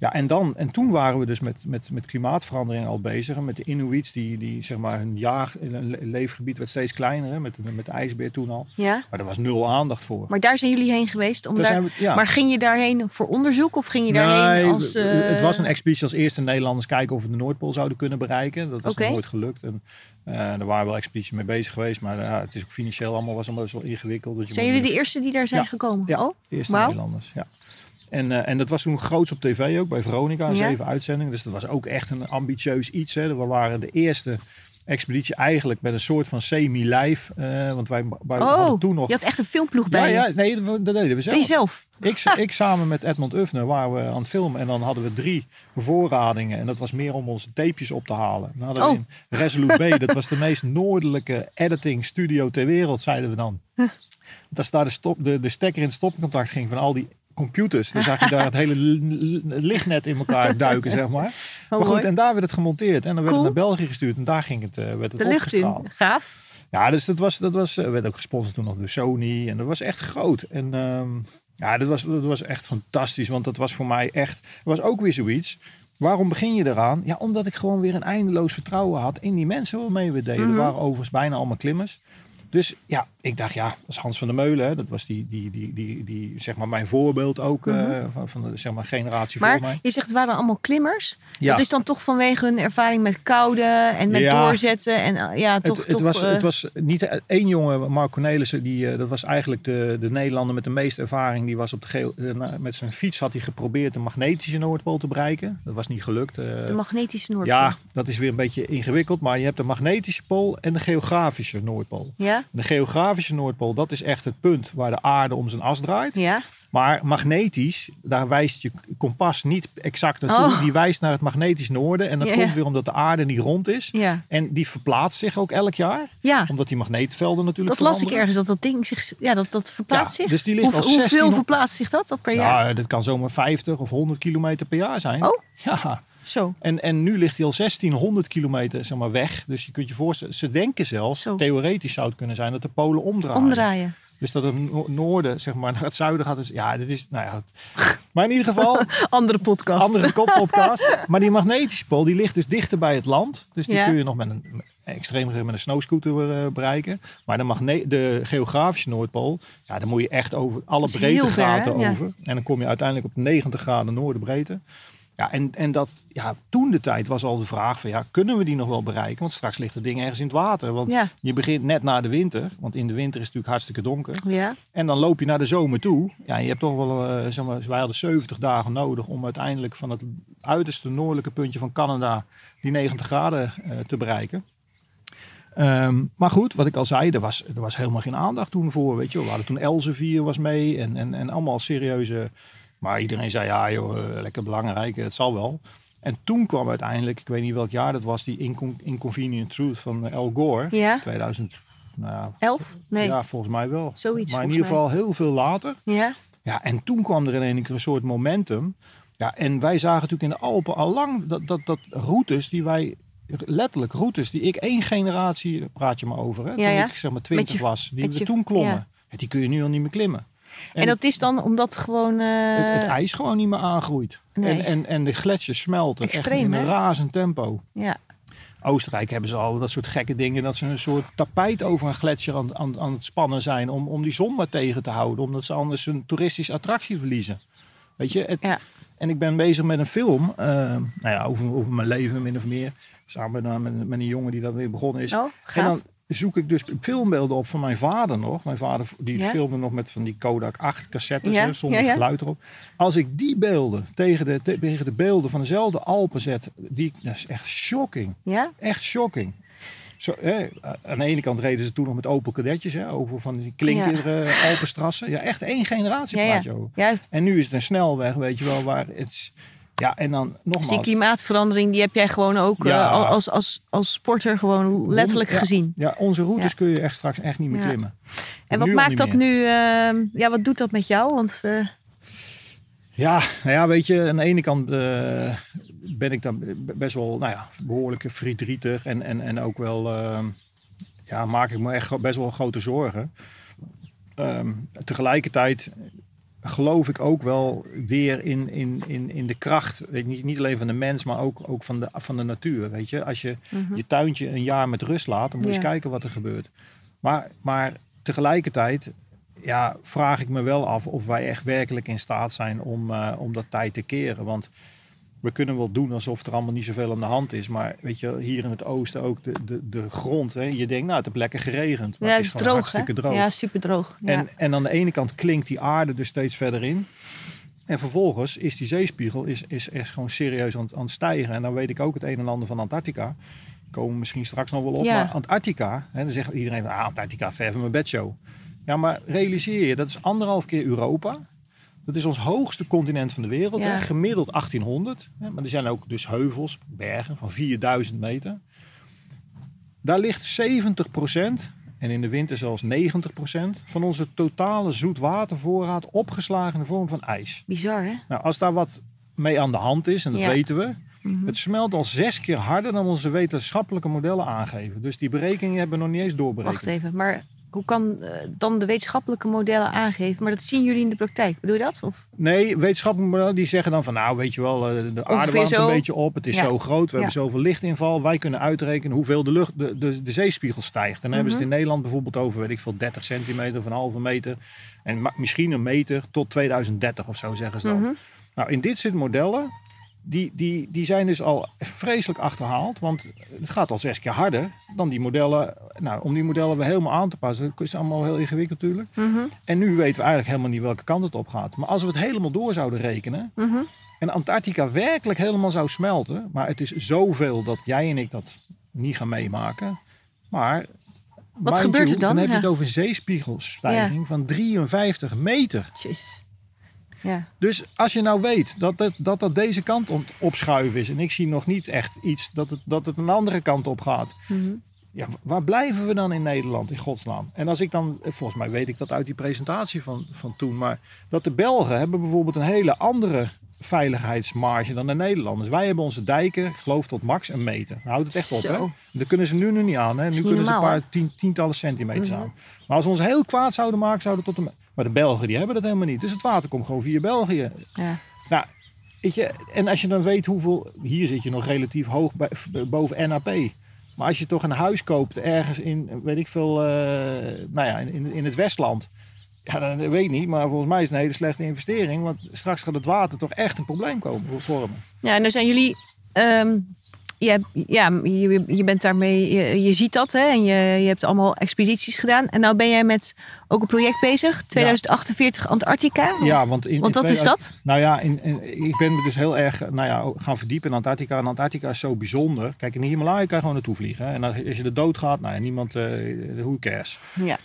ja, en, dan, en toen waren we dus met, met, met klimaatverandering al bezig. En met de Inuits, die, die zeg maar hun jaag, le- leefgebied werd steeds kleiner. Hè, met, met de ijsbeer toen al. ja. Maar er was nul aandacht voor. Maar daar zijn jullie heen geweest? Om Daar daar... zijn we- ja. Maar ging je daarheen voor onderzoek of ging je daarheen Nee, als... eh, Het was een expeditie als eerste Nederlanders kijken of we de Noordpool zouden kunnen bereiken. Dat was nog nooit gelukt. En, eh er waren wel expedities mee bezig geweest. Maar ja, het is ook financieel allemaal, was allemaal zo ingewikkeld. Dus je Zijn jullie de eerste die daar zijn Ja. gekomen? Ja, Oh, de eerste. Nederlanders. Ja. En, eh, en dat was toen groots op tv ook bij Veronica, een Ja. zeven uitzendingen. Dus dat was ook echt een ambitieus iets. Hè. We waren de eerste expeditie eigenlijk met een soort van semi-lijf. eh, want wij, wij Oh, hadden toen nog... je had echt een filmploeg ja, bij je. ja, nee, dat, dat deden we zelf. Zelf? Ik, ik samen met Edmond Ufner waren we aan het filmen. En dan hadden we drie bevoorradingen. En dat was meer om onze tapejes op te halen. Dan hadden we Oh. in Resolute B, dat was de meest noordelijke editing studio ter wereld, zeiden we dan. Dat is daar de, stop, de, de stekker in het stopcontact ging van al die computers. Dan zag je daar het hele lichtnet in elkaar (laughs) duiken, zeg maar. maar goed, en daar werd het gemonteerd. En dan werd Cool. het naar België gestuurd. En daar ging het, eh, werd het De lucht in. Gaaf. Ja, dus dat was, dat was, eh, werd ook gesponsord toen nog door Sony. En dat was echt groot. En ehm, ja, dat was, dat was echt fantastisch. Want dat was voor mij echt, het was ook weer zoiets. Waarom begin je eraan? Ja, omdat ik gewoon weer een eindeloos vertrouwen had in die mensen waarmee we deden. Dat waren overigens bijna allemaal klimmers. Dus ja, ik dacht, ja, dat is Hans van der Meulen. Hè. Dat was die, die, die, die, die, zeg maar mijn voorbeeld ook eh, van, van de zeg maar, generatie voor mij. Maar je zegt het waren allemaal klimmers. Ja. Dat is dan toch vanwege hun ervaring met koude en met Ja. doorzetten. En eh, ja, toch... het, het, toch was, eh, het was niet één jongen, Mark Cornelissen, die, dat was eigenlijk de, de Nederlander met de meeste ervaring. Die was op de met zijn fiets had hij geprobeerd de magnetische Noordpool te bereiken. Dat was niet gelukt. de magnetische Noordpool. ja, dat is weer een beetje ingewikkeld. Maar je hebt de magnetische pool en de geografische Noordpool. Ja? De geografische Noordpool, dat is echt het punt waar de aarde om zijn as draait. Ja? Maar magnetisch, daar wijst je kompas niet exact naartoe. Oh. Die wijst naar het magnetisch noorden. En dat Ja, komt weer omdat de aarde niet rond is. Ja. En die verplaatst zich ook elk jaar. Ja. Omdat die magneetvelden natuurlijk Dat las ik veranderen. ergens, dat dat ding zich... Ja, dat, dat verplaatst zich. dus die ligt Hoe- al hoeveel 1600 verplaatst zich dat per jaar? Ja, dat kan zomaar 50 of 100 kilometer per jaar zijn. Oh. Ja. Zo. En, en nu ligt hij al 1600 kilometer zeg maar, weg. Dus je kunt je voorstellen, ze denken zelfs, Zo. theoretisch zou het kunnen zijn, dat de polen omdraaien. Omdraaien. Dus dat het no- noorden zeg maar, (laughs) naar het zuiden gaat. Dus, ja, dit is, nou ja. Maar in ieder geval, (laughs) Andere podcast. andere koppodcast. (laughs) Maar die magnetische pool die ligt dus dichter bij het land. Dus die Ja. kun je nog met een extreem met een snowscooter eh, bereiken. Maar de, magne de geografische Noordpool, ja, dan moet je echt over alle Dat breedtegraden? Ja. over. En dan kom je uiteindelijk op 90 graden noordenbreedte. Ja, en, en dat, ja, toen de tijd was al de vraag van ja, kunnen we die nog wel bereiken? Want straks ligt het ding ergens in het water. Want Ja. je begint net na de winter, want in de winter is het natuurlijk hartstikke donker. Ja. En dan loop je naar de zomer toe. Ja, je hebt toch wel, eh, zeg maar, wij hadden 70 dagen nodig om uiteindelijk van het uiterste noordelijke puntje van Canada die 90 graden eh, te bereiken. Ehm, maar goed, wat ik al zei, er was, er was helemaal geen aandacht toen voor. Weet je, we hadden toen Elsevier was mee en, en, en allemaal serieuze. Maar iedereen zei ja, joh, eh, lekker belangrijk, het zal wel. En toen kwam uiteindelijk, ik weet niet welk jaar dat was, die Incon- Inconvenient Truth van eh, Al Gore. Ja. 2000, nou ja, Elf? Nee. ja, volgens mij wel. Zoiets, Maar in ieder geval heel veel later. Ja. Ja, en toen kwam er in één keer een soort momentum. Ja, en wij zagen natuurlijk in de Alpen al lang dat, dat, dat routes die wij, letterlijk routes die ik één generatie, praat je maar over, hè, Ja, toen ik zeg maar twintig was, die we toen klommen. Ja, die kun je nu al niet meer klimmen. En, dat is dan omdat gewoon... eh, het, het ijs gewoon niet meer aangroeit. Nee. En, en, en de gletsjers smelten echt Extreem, in een hè? razend tempo. Ja. Oostenrijk hebben ze al dat soort gekke dingen. Dat ze een soort tapijt over een gletsjer aan, aan, aan het spannen zijn. Om, om die zon maar tegen te houden. Omdat ze anders een toeristische attractie verliezen. Weet je? Het, Ja. En ik ben bezig met een film. eh, nou ja, over, over mijn leven min of meer. Samen met, met, een jongen die dat weer begonnen is. Oh, en gaaf. dan zoek ik dus filmbeelden op van mijn vader nog. Mijn vader die Ja. filmde nog met van die Kodak 8 cassettes Ja, hè, zonder ja, geluid erop. Als ik die beelden tegen de, te- tegen de beelden van dezelfde Alpen zet. Die, dat is echt shocking. Ja? Echt shocking. Zo, hè, aan de ene kant reden ze toen nog met Opel kadetjes. Hè, over van die klinkere Alpenstrassen. Ja, echt één generatie Ja, praat je over. En nu is het een snelweg, weet je wel, waar het... Ja, en dan Dus die nogmaals... klimaatverandering, die heb jij gewoon ook eh, Ja. als, als, als sporter gewoon letterlijk Ja, gezien. Ja, onze routes Ja. kun je echt straks echt niet meer klimmen. En wat Nu maakt dat meer. nu, ehm, ja, wat doet dat met jou? Want eh, Ja, nou ja, weet je, aan de ene kant eh, ben ik dan best wel, nou ja, behoorlijk verdrietig en, en, en ook wel, eh, ja, maak ik me echt best wel grote zorgen. Ehm, tegelijkertijd geloof ik ook wel weer in, in, in, in de kracht, weet je, niet, niet alleen van de mens, maar ook, ook van, de, van de natuur. Weet je, als je je tuintje een jaar met rust laat, dan moet je Ja. eens kijken wat er gebeurt. Maar, maar tegelijkertijd ja, vraag ik me wel af of wij echt werkelijk in staat zijn om, eh, om dat tijd te keren. Want we kunnen wel doen alsof er allemaal niet zoveel aan de hand is. Maar weet je, hier in het oosten ook de, de, de grond. Hè, je denkt, nou, het heeft lekker geregend. Maar ja, het het is gewoon droog, hè? droog. Ja, super droog. Ja. En, en aan de ene kant klinkt die aarde er steeds verder in. En vervolgens is die zeespiegel is, is, is gewoon serieus aan, het- aan het stijgen. En dan weet ik ook het een en ander van Antarctica. Komen we misschien straks nog wel op. Ja. Maar Antarctica, hè, dan zegt iedereen, ah, Antarctica, ver van mijn bedshow. Ja, maar realiseer je, dat is anderhalf keer Europa. Dat is ons hoogste continent van de wereld. Ja. Hè, gemiddeld 1800. Hè, maar er zijn ook dus heuvels, bergen van 4000 meter. Daar ligt 70% en in de winter zelfs 90% van onze totale zoetwatervoorraad opgeslagen in de vorm van ijs. Bizar, hè? Nou, als daar wat mee aan de hand is, en dat Ja. Mhm. weten we, het smelt al zes keer harder dan onze wetenschappelijke modellen aangeven. Dus die berekeningen hebben we nog niet eens doorberekend. Wacht even, maar hoe kan eh, dan de wetenschappelijke modellen aangeven? Maar dat zien jullie in de praktijk, bedoel je dat? Of? Nee, wetenschappelijke modellen die zeggen dan van nou weet je wel, eh, de aarde warmt zo. een beetje op, het is Ja. zo groot, we Ja. hebben zoveel lichtinval, wij kunnen uitrekenen hoeveel de, lucht, de, de, de zeespiegel stijgt. Dan hebben ze het Mhm. in Nederland bijvoorbeeld over, weet ik veel, 30 centimeter of een halve meter en misschien een meter tot 2030 of zo zeggen ze dan. Mhm. Nou, in dit soort modellen, die, die, die zijn dus al vreselijk achterhaald, want het gaat al zes keer harder dan die modellen. Nou, om die modellen weer helemaal aan te passen, dat is allemaal heel ingewikkeld natuurlijk. Mhm. En nu weten we eigenlijk helemaal niet welke kant het op gaat. Maar als we het helemaal door zouden rekenen. Mhm. En Antarctica werkelijk helemaal zou smelten. Maar het is zoveel dat jij en ik dat niet gaan meemaken. Maar. Wat gebeurt you, er dan? Dan heb je Ja. het over een zeespiegelstijging van 53 meter. Jezus. Ja. Dus als je nou weet dat dat, dat, dat deze kant op, opschuiven is. En ik zie nog niet echt iets dat het, dat het een andere kant op gaat. Mhm. Ja, waar blijven we dan in Nederland, in godsnaam? En als ik dan, volgens mij weet ik dat uit die presentatie van, van toen, maar dat de Belgen hebben bijvoorbeeld een hele andere veiligheidsmarge dan de Nederlanders. Wij hebben onze dijken, ik geloof tot max een meter. Houdt het echt op, Zo. hè? Dat kunnen ze nu nog niet aan, hè? Nu kunnen ze een paar tien, tientallen centimeters Mhm. aan. Maar als we ons heel kwaad zouden maken, zouden we tot een... Maar de Belgen, die hebben dat helemaal niet. Dus het water komt gewoon via België. Ja. Nou, weet je, en als je dan weet hoeveel, hier zit je nog relatief hoog bij, boven NAP. Maar als je toch een huis koopt ergens in, weet ik veel, eh, nou ja, in, in het Westland. Ja, dat weet ik niet, maar volgens mij is het een hele slechte investering. Want straks gaat het water toch echt een probleem komen vormen. Ja, en dan zijn jullie. ehm, je, ja, je, je bent daarmee. Je, je ziet dat, hè? En je, je hebt allemaal expedities gedaan. En nou ben jij met ook een project bezig, 2048 Antarctica. Ja, want, in, Want wat is 2000 dat? Nou ja, in, in- ik ben me dus heel erg nou ja, gaan verdiepen in Antarctica. En Antarctica is zo bijzonder. Kijk, in de Himalaya kan je gewoon naartoe vliegen. Hè? En als je er dood gaat, nou ja, niemand, eh who cares. Ja.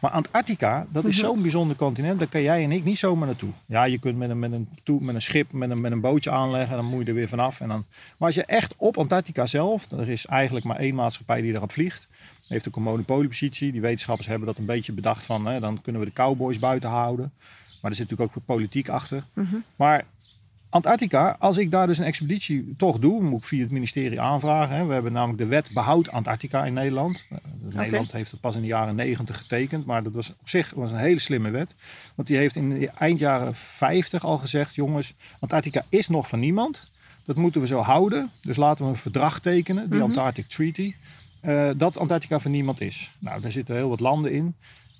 Maar Antarctica, dat Mhm. is zo'n bijzonder continent. Daar kan jij en ik niet zomaar naartoe. Ja, je kunt met een, met een, toe- met een schip, met een, met een bootje aanleggen. Dan moet je er weer vanaf. En dan... Maar als je echt op Antarctica zelf, er is eigenlijk maar één maatschappij die erop vliegt. Heeft ook een monopoliepositie. Die wetenschappers hebben dat een beetje bedacht van, hè, dan kunnen we de cowboys buiten houden. Maar er zit natuurlijk ook politiek achter. Maar Antarctica, als ik daar dus een expeditie toch doe, moet ik via het ministerie aanvragen. Hè. We hebben namelijk de wet behoud Antarctica in Nederland. Eh, Nederland heeft het pas in de jaren negentig getekend, maar dat was op zich was een hele slimme wet. Want die heeft in de eind jaren 50 al gezegd, jongens, Antarctica is nog van niemand. Dat moeten we zo houden. Dus laten we een verdrag tekenen, de Antarctic Treaty, eh, dat Antarctica van niemand is. Nou, daar zitten heel wat landen in.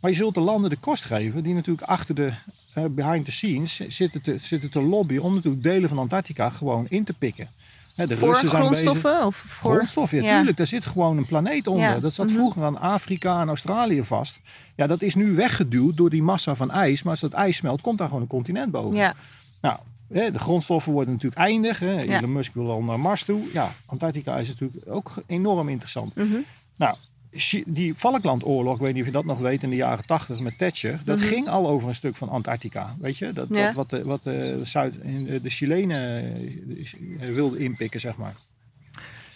Maar je zult de landen de kost geven die natuurlijk achter de eh, behind the scenes zitten te, zitten te lobbyen om natuurlijk delen van Antarctica gewoon in te pikken. De Voor Russen zijn bezig. grondstoffen? Of voor... Grondstoffen, ja, Ja. tuurlijk. Daar zit gewoon een planeet onder. Ja, Dat zat mhm. vroeger aan Afrika en Australië vast. Ja, dat is nu weggeduwd door die massa van ijs. Maar als dat ijs smelt, komt daar gewoon een continent boven. Ja. Nou, de grondstoffen worden natuurlijk eindig. Hè. Elon Musk wil al naar Mars toe. Ja, Antarctica is natuurlijk ook enorm interessant. Mhm. Nou, Chi- die Falklandoorlog, ik weet niet of je dat nog weet, in de jaren 80 met Thatcher. Dat ging al over een stuk van Antarctica. Weet je, dat, Mhm. Ja. dat wat, de, wat de, Zuid, de Chilenen eh, wilden inpikken, zeg maar.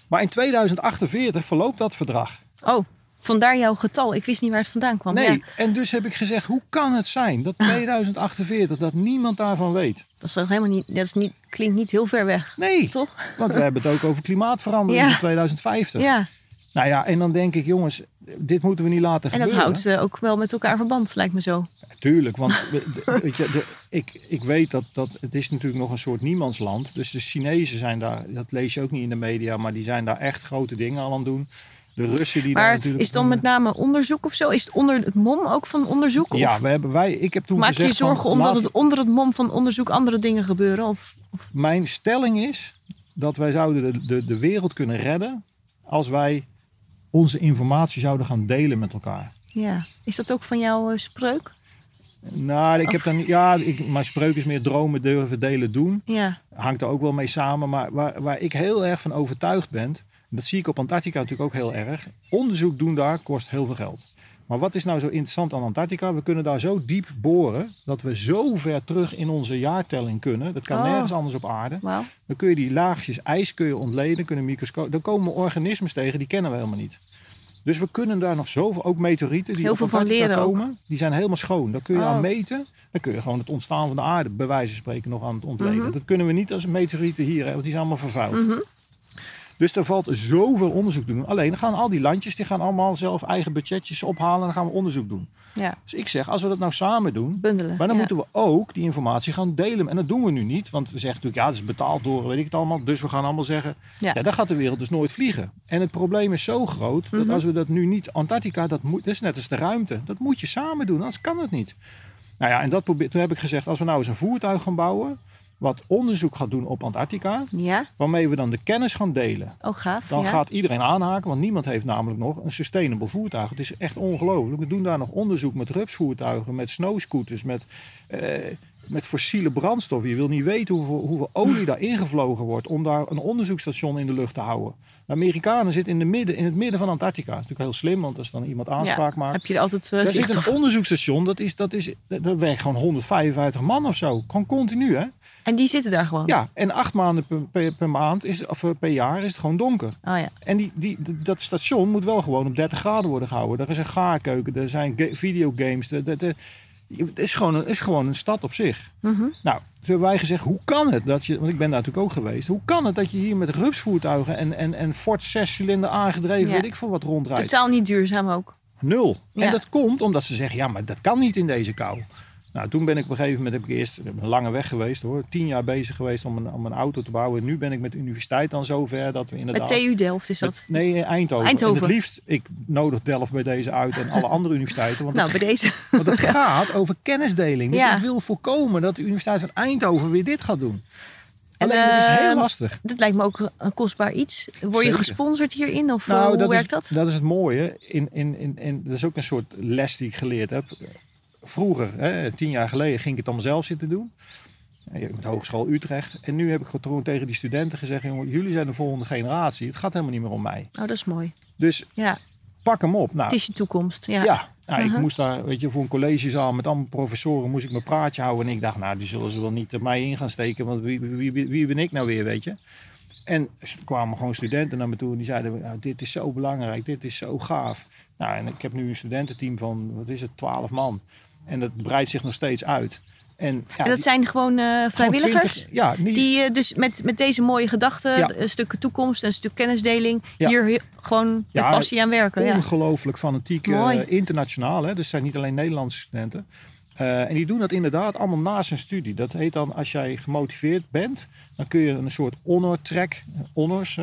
Maar in 2048 verloopt dat verdrag. Oh, vandaar jouw getal. Ik wist niet waar het vandaan kwam. Nee, Ja, en dus heb ik gezegd, hoe kan het zijn dat (laughs) 2048, dat niemand daarvan weet? dat is toch helemaal niet. Dat is niet, klinkt niet heel ver weg. Nee, Toch? want we hebben het ook over klimaatverandering Ja. in 2050. Ja. Nou ja, en dan denk ik, jongens, dit moeten we niet laten En dat gebeuren. houdt eh, ook wel met elkaar verband, lijkt me zo. Tuurlijk, want weet je, de, ik, ik weet dat, dat het is natuurlijk nog een soort niemandsland. Dus de Chinezen zijn daar, dat lees je ook niet in de media, maar die zijn daar echt grote dingen al aan doen. De Russen die daar Maar natuurlijk... is dan met name onderzoek of zo? Is het onder het mom ook van onderzoek? Ja, of we hebben wij, ik heb toen maak je gezegd je zorgen van, omdat laat- het onder het mom van onderzoek andere dingen gebeuren? Of, Mijn stelling is dat wij zouden de, de, de wereld kunnen redden als wij onze informatie zouden gaan delen met elkaar. ja. Is dat ook van jouw eh, spreuk? Nou, ik heb dan, ja, ik, mijn spreuk is meer dromen durven delen doen. Ja. hangt er ook wel mee samen. Maar waar, waar ik heel erg van overtuigd ben, en dat zie ik op Antarctica natuurlijk ook heel erg. Onderzoek doen daar kost heel veel geld. Maar wat is nou zo interessant aan Antarctica? We kunnen daar zo diep boren dat we zo ver terug in onze jaartelling kunnen. Dat kan Oh. nergens anders op aarde. Dan kun je die laagjes ijs kun je ontleden, kunnen microscoop. Dan komen organismen tegen die kennen we helemaal niet. Dus we kunnen daar nog zoveel, ook meteorieten die Heel veel van ook. komen, die zijn helemaal schoon. Daar kun je Oh. aan meten. Dan kun je gewoon het ontstaan van de aarde, bij wijze van spreken, nog aan het ontleden. Mhm. Dat kunnen we niet als meteorieten hier, hè, want die zijn allemaal vervuild. Dus er valt zoveel onderzoek te doen. Alleen dan gaan al die landjes, die gaan allemaal zelf eigen budgetjes ophalen en dan gaan we onderzoek doen. Ja. Dus ik zeg, als we dat nou samen doen, Bundelen. maar dan ja. moeten we ook die informatie gaan delen. En dat doen we nu niet, want we zeggen natuurlijk, ja, dat is betaald door, weet ik het allemaal. Dus we gaan allemaal zeggen, Ja. ja, dan gaat de wereld dus nooit vliegen. En het probleem is zo groot, dat Mhm. als we dat nu niet, Antarctica, dat, moet, dat is net als de ruimte. Dat moet je samen doen, anders kan het niet. Nou ja, en dat probeer, toen heb ik gezegd, als we nou eens een voertuig gaan bouwen, wat onderzoek gaat doen op Antarctica, Ja? waarmee we dan de kennis gaan delen. Oh, gaaf. Dan ja. gaat iedereen aanhaken, want niemand heeft namelijk nog een sustainable voertuig. Het is echt ongelooflijk. We doen daar nog onderzoek met rupsvoertuigen, met snowscooters, met, eh, met fossiele brandstof. Je wil niet weten hoeveel, hoeveel olie daar ingevlogen wordt om daar een onderzoeksstation in de lucht te houden. De Amerikanen zitten in, de midden, in het midden van Antarctica. Dat is natuurlijk heel slim, want als dan iemand aanspraak maakt. Heb je er altijd eh, zit een onderzoeksstation, dat, is, dat, is, werkt gewoon 155 man of zo. Gewoon continu, hè? En die zitten daar gewoon? Ja, en acht maanden per, per, per maand, is, of eh, per jaar, is het gewoon donker. Oh ja. En die, die, dat station moet wel gewoon op 30 graden worden gehouden. Er is een gaarkeuken, er zijn ga- videogames. De, de, de- het is gewoon, een, is gewoon een stad op zich. Mhm. Nou, toen hebben wij gezegd, hoe kan het dat je... Want ik ben daar natuurlijk ook geweest. Hoe kan het dat je hier met rupsvoertuigen en, en, en Ford 6-cilinder aangedreven, Ja. weet ik veel wat rondrijdt? Totaal niet duurzaam ook. Nul. Ja. En dat komt omdat ze zeggen, ja, maar dat kan niet in deze kou. Nou, toen ben ik op een gegeven moment, heb ik eerst een lange weg geweest hoor. Tien jaar bezig geweest om een, om een auto te bouwen. En nu ben ik met de universiteit dan zover dat we Met inderdaad... TU Delft is dat. Met- nee, Eindhoven. Eindhoven. En het liefst, ik nodig Delft bij deze uit en alle andere universiteiten. Want, (laughs) Nou, het, bij deze. want het gaat over kennisdeling. Dus Ja. ik wil voorkomen dat de Universiteit van Eindhoven weer dit gaat doen. En, Alleen, dat is heel ehm, lastig. Dat lijkt me ook een kostbaar iets. Word je gesponsord hierin? Of Nou, hoe dat werkt is, dat? Dat is het mooie. In, in, in, in, dat is ook een soort les die ik geleerd heb. Vroeger, hè, tien jaar geleden, ging ik het allemaal zelf zitten doen. Met Hogeschool Utrecht. En nu heb ik gewoon tegen die studenten gezegd: jongen, jullie zijn de volgende generatie. Het gaat helemaal niet meer om mij. Oh, dat is mooi. Dus Ja, pak hem op. Nou, het is je toekomst. Ja. ja. Nou, ik Uh-huh. moest daar, weet je, voor een collegezaal met allemaal professoren moest ik mijn praatje houden. En ik dacht, nou, die zullen ze wel niet mij in gaan steken, want wie, wie, wie, wie ben ik nou weer, weet je? En er kwamen gewoon studenten naar me toe en die zeiden, nou, dit is zo belangrijk, dit is zo gaaf. Nou, en ik heb nu een studententeam van, wat is het, 12 man. En dat breidt zich nog steeds uit. En, ja, En dat zijn gewoon eh, gewoon vrijwilligers? 20 ja, die, Die eh, dus met, met deze mooie gedachten, Ja. een stuk toekomst, een stuk kennisdeling, Ja. hier gewoon met passie aan werken. Ja. ongelooflijk fanatiek, Mooi. internationaal. Hè? Dus het zijn niet alleen Nederlandse studenten. En die doen dat inderdaad allemaal naast hun studie. Dat heet dan, als jij gemotiveerd bent, dan kun je een soort honor track, honors,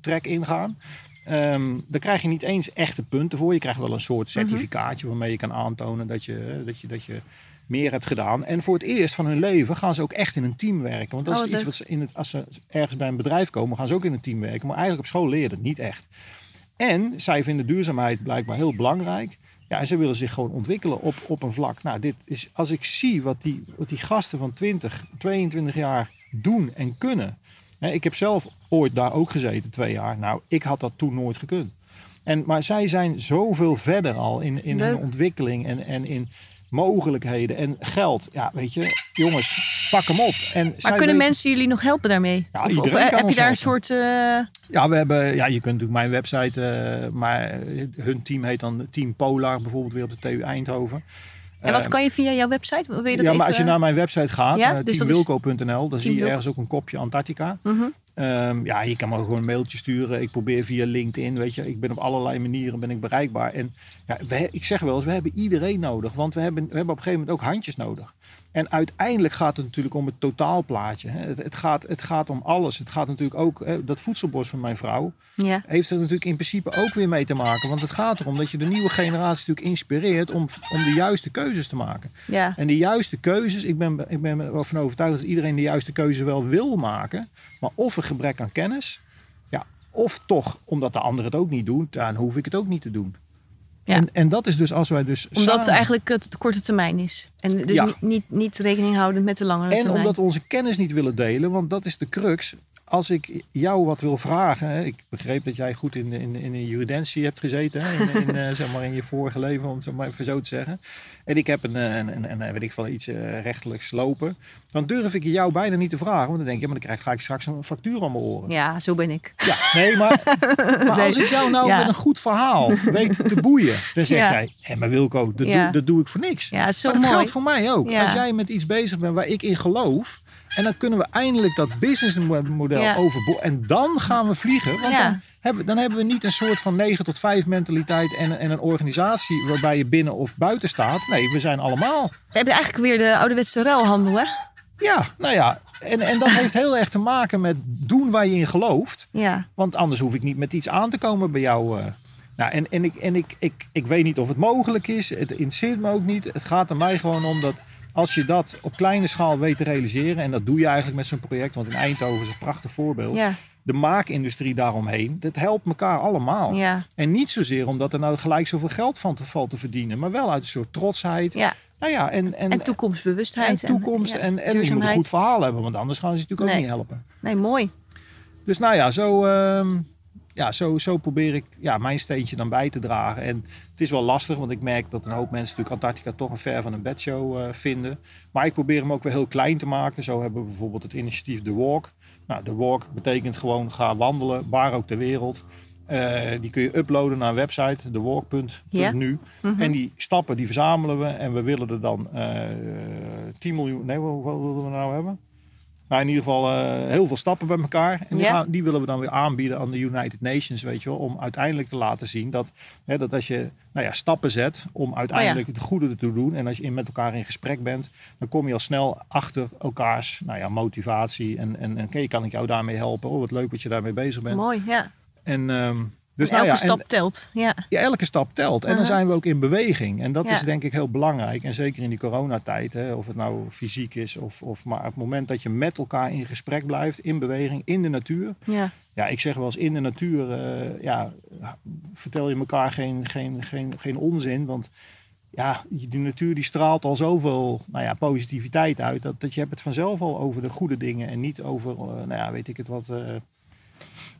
track ingaan. Ehm daar krijg je niet eens echte punten voor. Je krijgt wel een soort Mhm. certificaatje waarmee je kan aantonen dat je, dat je, dat je meer hebt gedaan. En voor het eerst van hun leven gaan ze ook echt in een team werken. Want dat Oh, is wat iets wat ze in het, als ze ergens bij een bedrijf komen, gaan ze ook in een team werken. Maar eigenlijk op school je dat niet echt. En zij vinden duurzaamheid blijkbaar heel belangrijk. Ja, en ze willen zich gewoon ontwikkelen op, op een vlak. Nou, dit is, als ik zie wat die, wat die gasten van 20, 22 jaar doen en kunnen. Ik heb zelf ooit daar ook gezeten, twee jaar. Nou, ik had dat toen nooit gekund. En, maar zij zijn zoveel verder al in, in hun ontwikkeling en, en in mogelijkheden en geld. Ja, weet je, jongens, pak hem op. En Maar kunnen weten- mensen jullie nog helpen daarmee? Ja, of of iedereen eh, heb je daar een soort... eh, Ja, we hebben, ja, je kunt natuurlijk mijn website, eh, maar hun team heet dan Team Polar bijvoorbeeld weer op de TU Eindhoven. En wat Eh, kan je via jouw website? Wil je dat ja, maar als je naar mijn website gaat, Ja, eh, dus teamwilco.nl, dan zie je ergens ook een kopje Antarctica. Mhm. Ehm, ja, je kan me gewoon een mailtje sturen. Ik probeer via LinkedIn, weet je. Ik ben op allerlei manieren ben ik bereikbaar. En ja, we, ik zeg wel eens, we hebben iedereen nodig. Want we hebben, we hebben op een gegeven moment ook handjes nodig. En uiteindelijk gaat het natuurlijk om het totaalplaatje. Hè. Het, het, gaat, het gaat om alles. Het gaat natuurlijk ook, hè, dat voedselbos van mijn vrouw Ja. heeft er natuurlijk in principe ook weer mee te maken. Want het gaat erom dat je de nieuwe generatie natuurlijk inspireert om, om de juiste keuzes te maken. Ja. En die juiste keuzes, ik ben, ik ben er wel van overtuigd dat iedereen de juiste keuze wel wil maken. Maar of een gebrek aan kennis, ja, of toch omdat de anderen het ook niet doen, dan hoef ik het ook niet te doen. Ja. En, en dat is dus als wij dus Omdat samen- het eigenlijk het de korte termijn is. En dus Ja. niet, niet, niet rekening houdend met de langere En termijn. omdat we onze kennis niet willen delen, want dat is de crux. Als ik jou wat wil vragen, hè, ik begreep dat jij goed in, de- in, in de juridentie hebt gezeten, hè, in, in, eh, zeg maar in je vorige leven, om het zo maar even zo te zeggen. En ik heb een, eh, een, een, een weet ik veel, iets eh, rechtelijks lopen. Dan durf ik je jou bijna niet te vragen, want dan denk je, maar dan krijg, ga ik straks een factuur aan mijn oren. Ja, zo ben ik. Ja, nee, maar, (laughs) maar Nee. als ik jou nou Ja. met een goed verhaal weet te boeien, dan zeg Ja. jij, hé, maar Wilco, dat, Ja. doe, dat doe ik voor niks. Ja, zo maar dat mooi. geldt voor mij ook. Als jij met iets bezig bent waar ik in geloof, en dan kunnen we eindelijk dat businessmodel Ja. overboord. En dan gaan we vliegen. Want Ja. dan, hebben, dan hebben we niet een soort van 9 tot 5 mentaliteit en, en een organisatie waarbij je binnen of buiten staat. Nee, we zijn allemaal. We hebben eigenlijk weer de ouderwetse ruilhandel, hè? Ja, nou ja. En, en dat heeft heel erg te maken met doen waar je in gelooft. Ja. Want anders hoef ik niet met iets aan te komen bij jou. eh. Nou, en en, ik, en ik, ik, ik weet niet of het mogelijk is. Het interesseert me ook niet. Het gaat er mij gewoon om dat als je dat op kleine schaal weet te realiseren. En dat doe je eigenlijk met zo'n project. Want in Eindhoven is een prachtig voorbeeld. Ja. De maakindustrie daaromheen. Dat helpt elkaar allemaal. Ja. En niet zozeer omdat er nou gelijk zoveel geld van te valt te verdienen. Maar wel uit een soort trotsheid. ja. Nou ja, en, en, En toekomstbewustheid. en toekomst. En, en je moet een goed verhaal hebben. Want anders gaan ze natuurlijk ook niet helpen. Nee, mooi. Dus nou ja, zo, ehm, ja, zo, zo probeer ik ja, mijn steentje dan bij te dragen. En het is wel lastig, want ik merk dat een hoop mensen natuurlijk Antarctica toch een ver van een bedshow eh vinden. Maar ik probeer hem ook weer heel klein te maken. Zo hebben we bijvoorbeeld het initiatief The Walk. Nou, The Walk betekent gewoon ga wandelen, waar ook ter wereld. Eh, die kun je uploaden naar een website, thewalk.nu. Mhm. En die stappen die verzamelen we. En we willen er dan eh 10 miljoen... Nee, hoeveel wilden we nou hebben? Nou, in ieder geval eh, heel veel stappen bij elkaar. En die, Ja. gaan, die willen we dan weer aanbieden aan de United Nations, weet je wel. Om uiteindelijk te laten zien dat, hè, dat als je nou ja, stappen zet om uiteindelijk het goede te doen. En als je in, met elkaar in gesprek bent, dan kom je al snel achter elkaars nou ja, motivatie. En, en, en oké, kan ik jou daarmee helpen? Oh, wat leuk dat je daarmee bezig bent. Mooi, ja. En, ehm, dus elke nou en- stap telt. Ja. ja, elke stap telt. En dan zijn we ook in beweging. En dat Ja. is denk ik heel belangrijk. En zeker in die coronatijd, hè, of het nou fysiek is of, of maar het moment dat je met elkaar in gesprek blijft, in beweging, in de natuur. ja. Ja, ik zeg wel eens in de natuur, eh, ja, vertel je elkaar geen, geen, geen, geen onzin. Want ja, die natuur die straalt al zoveel nou ja, positiviteit uit. Dat, dat je hebt het vanzelf al over de goede dingen en niet over, eh, nou ja, weet ik het wat. eh,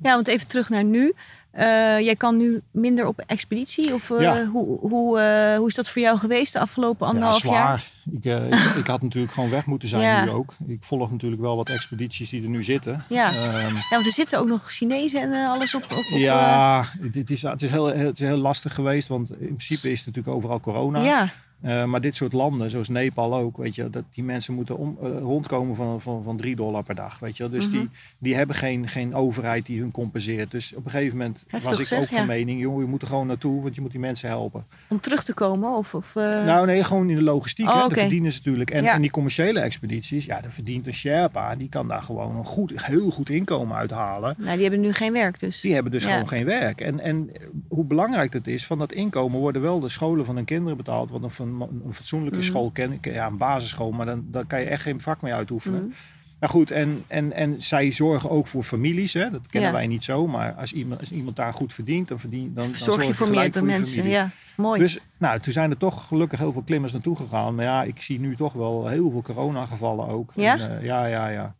Ja, want even terug naar nu. Eh, jij kan nu minder op expeditie. Of eh, Ja. hoe, hoe, eh, hoe is dat voor jou geweest de afgelopen anderhalf ja, jaar? zwaar. Ik, ik, (laughs) ik had natuurlijk gewoon weg moeten zijn Ja. nu ook. Ik volg natuurlijk wel wat expedities die er nu zitten. Ja. Ehm, Ja, want er zitten ook nog Chinezen en alles op. op, op ja, het is, het, is heel, het is heel lastig geweest, want in principe is het natuurlijk overal corona. ja, Eh, maar dit soort landen, zoals Nepal ook, weet je, dat die mensen moeten om, eh, rondkomen van, van, van 3 dollar per dag. Weet je. Dus Mhm. die, die hebben geen, geen overheid die hun compenseert. Dus op een gegeven moment was ik ook van ja. mening, jongen, je moet er gewoon naartoe, want je moet die mensen helpen. om terug te komen. Of, of, eh, Nou nee, gewoon in de logistiek. Oh. Daar verdienen ze natuurlijk. En, Ja. en die commerciële expedities, ja, daar verdient een Sherpa. Die kan daar gewoon een goed, heel goed inkomen uithalen. nou, die hebben nu geen werk dus. Die hebben dus Ja. gewoon geen werk. En, en hoe belangrijk dat is, van dat inkomen worden wel de scholen van hun kinderen betaald. Want een, een, een fatsoenlijke Mhm. school, ken ik, ja, een basisschool, maar dan, dan kan je echt geen vak mee uitoefenen. Mhm. Nou goed, en, en, en zij zorgen ook voor families. Hè? Dat kennen Ja. wij niet zo. Maar als iemand, als iemand daar goed verdient, dan, verdient, dan, dan Zorg je voor meerdere je mensen. familie. Ja, mooi. Dus nou, toen zijn er toch gelukkig heel veel klimmers naartoe gegaan. Maar ja, ik zie nu toch wel heel veel coronagevallen ook. Ja? En, eh, ja, ja, ja.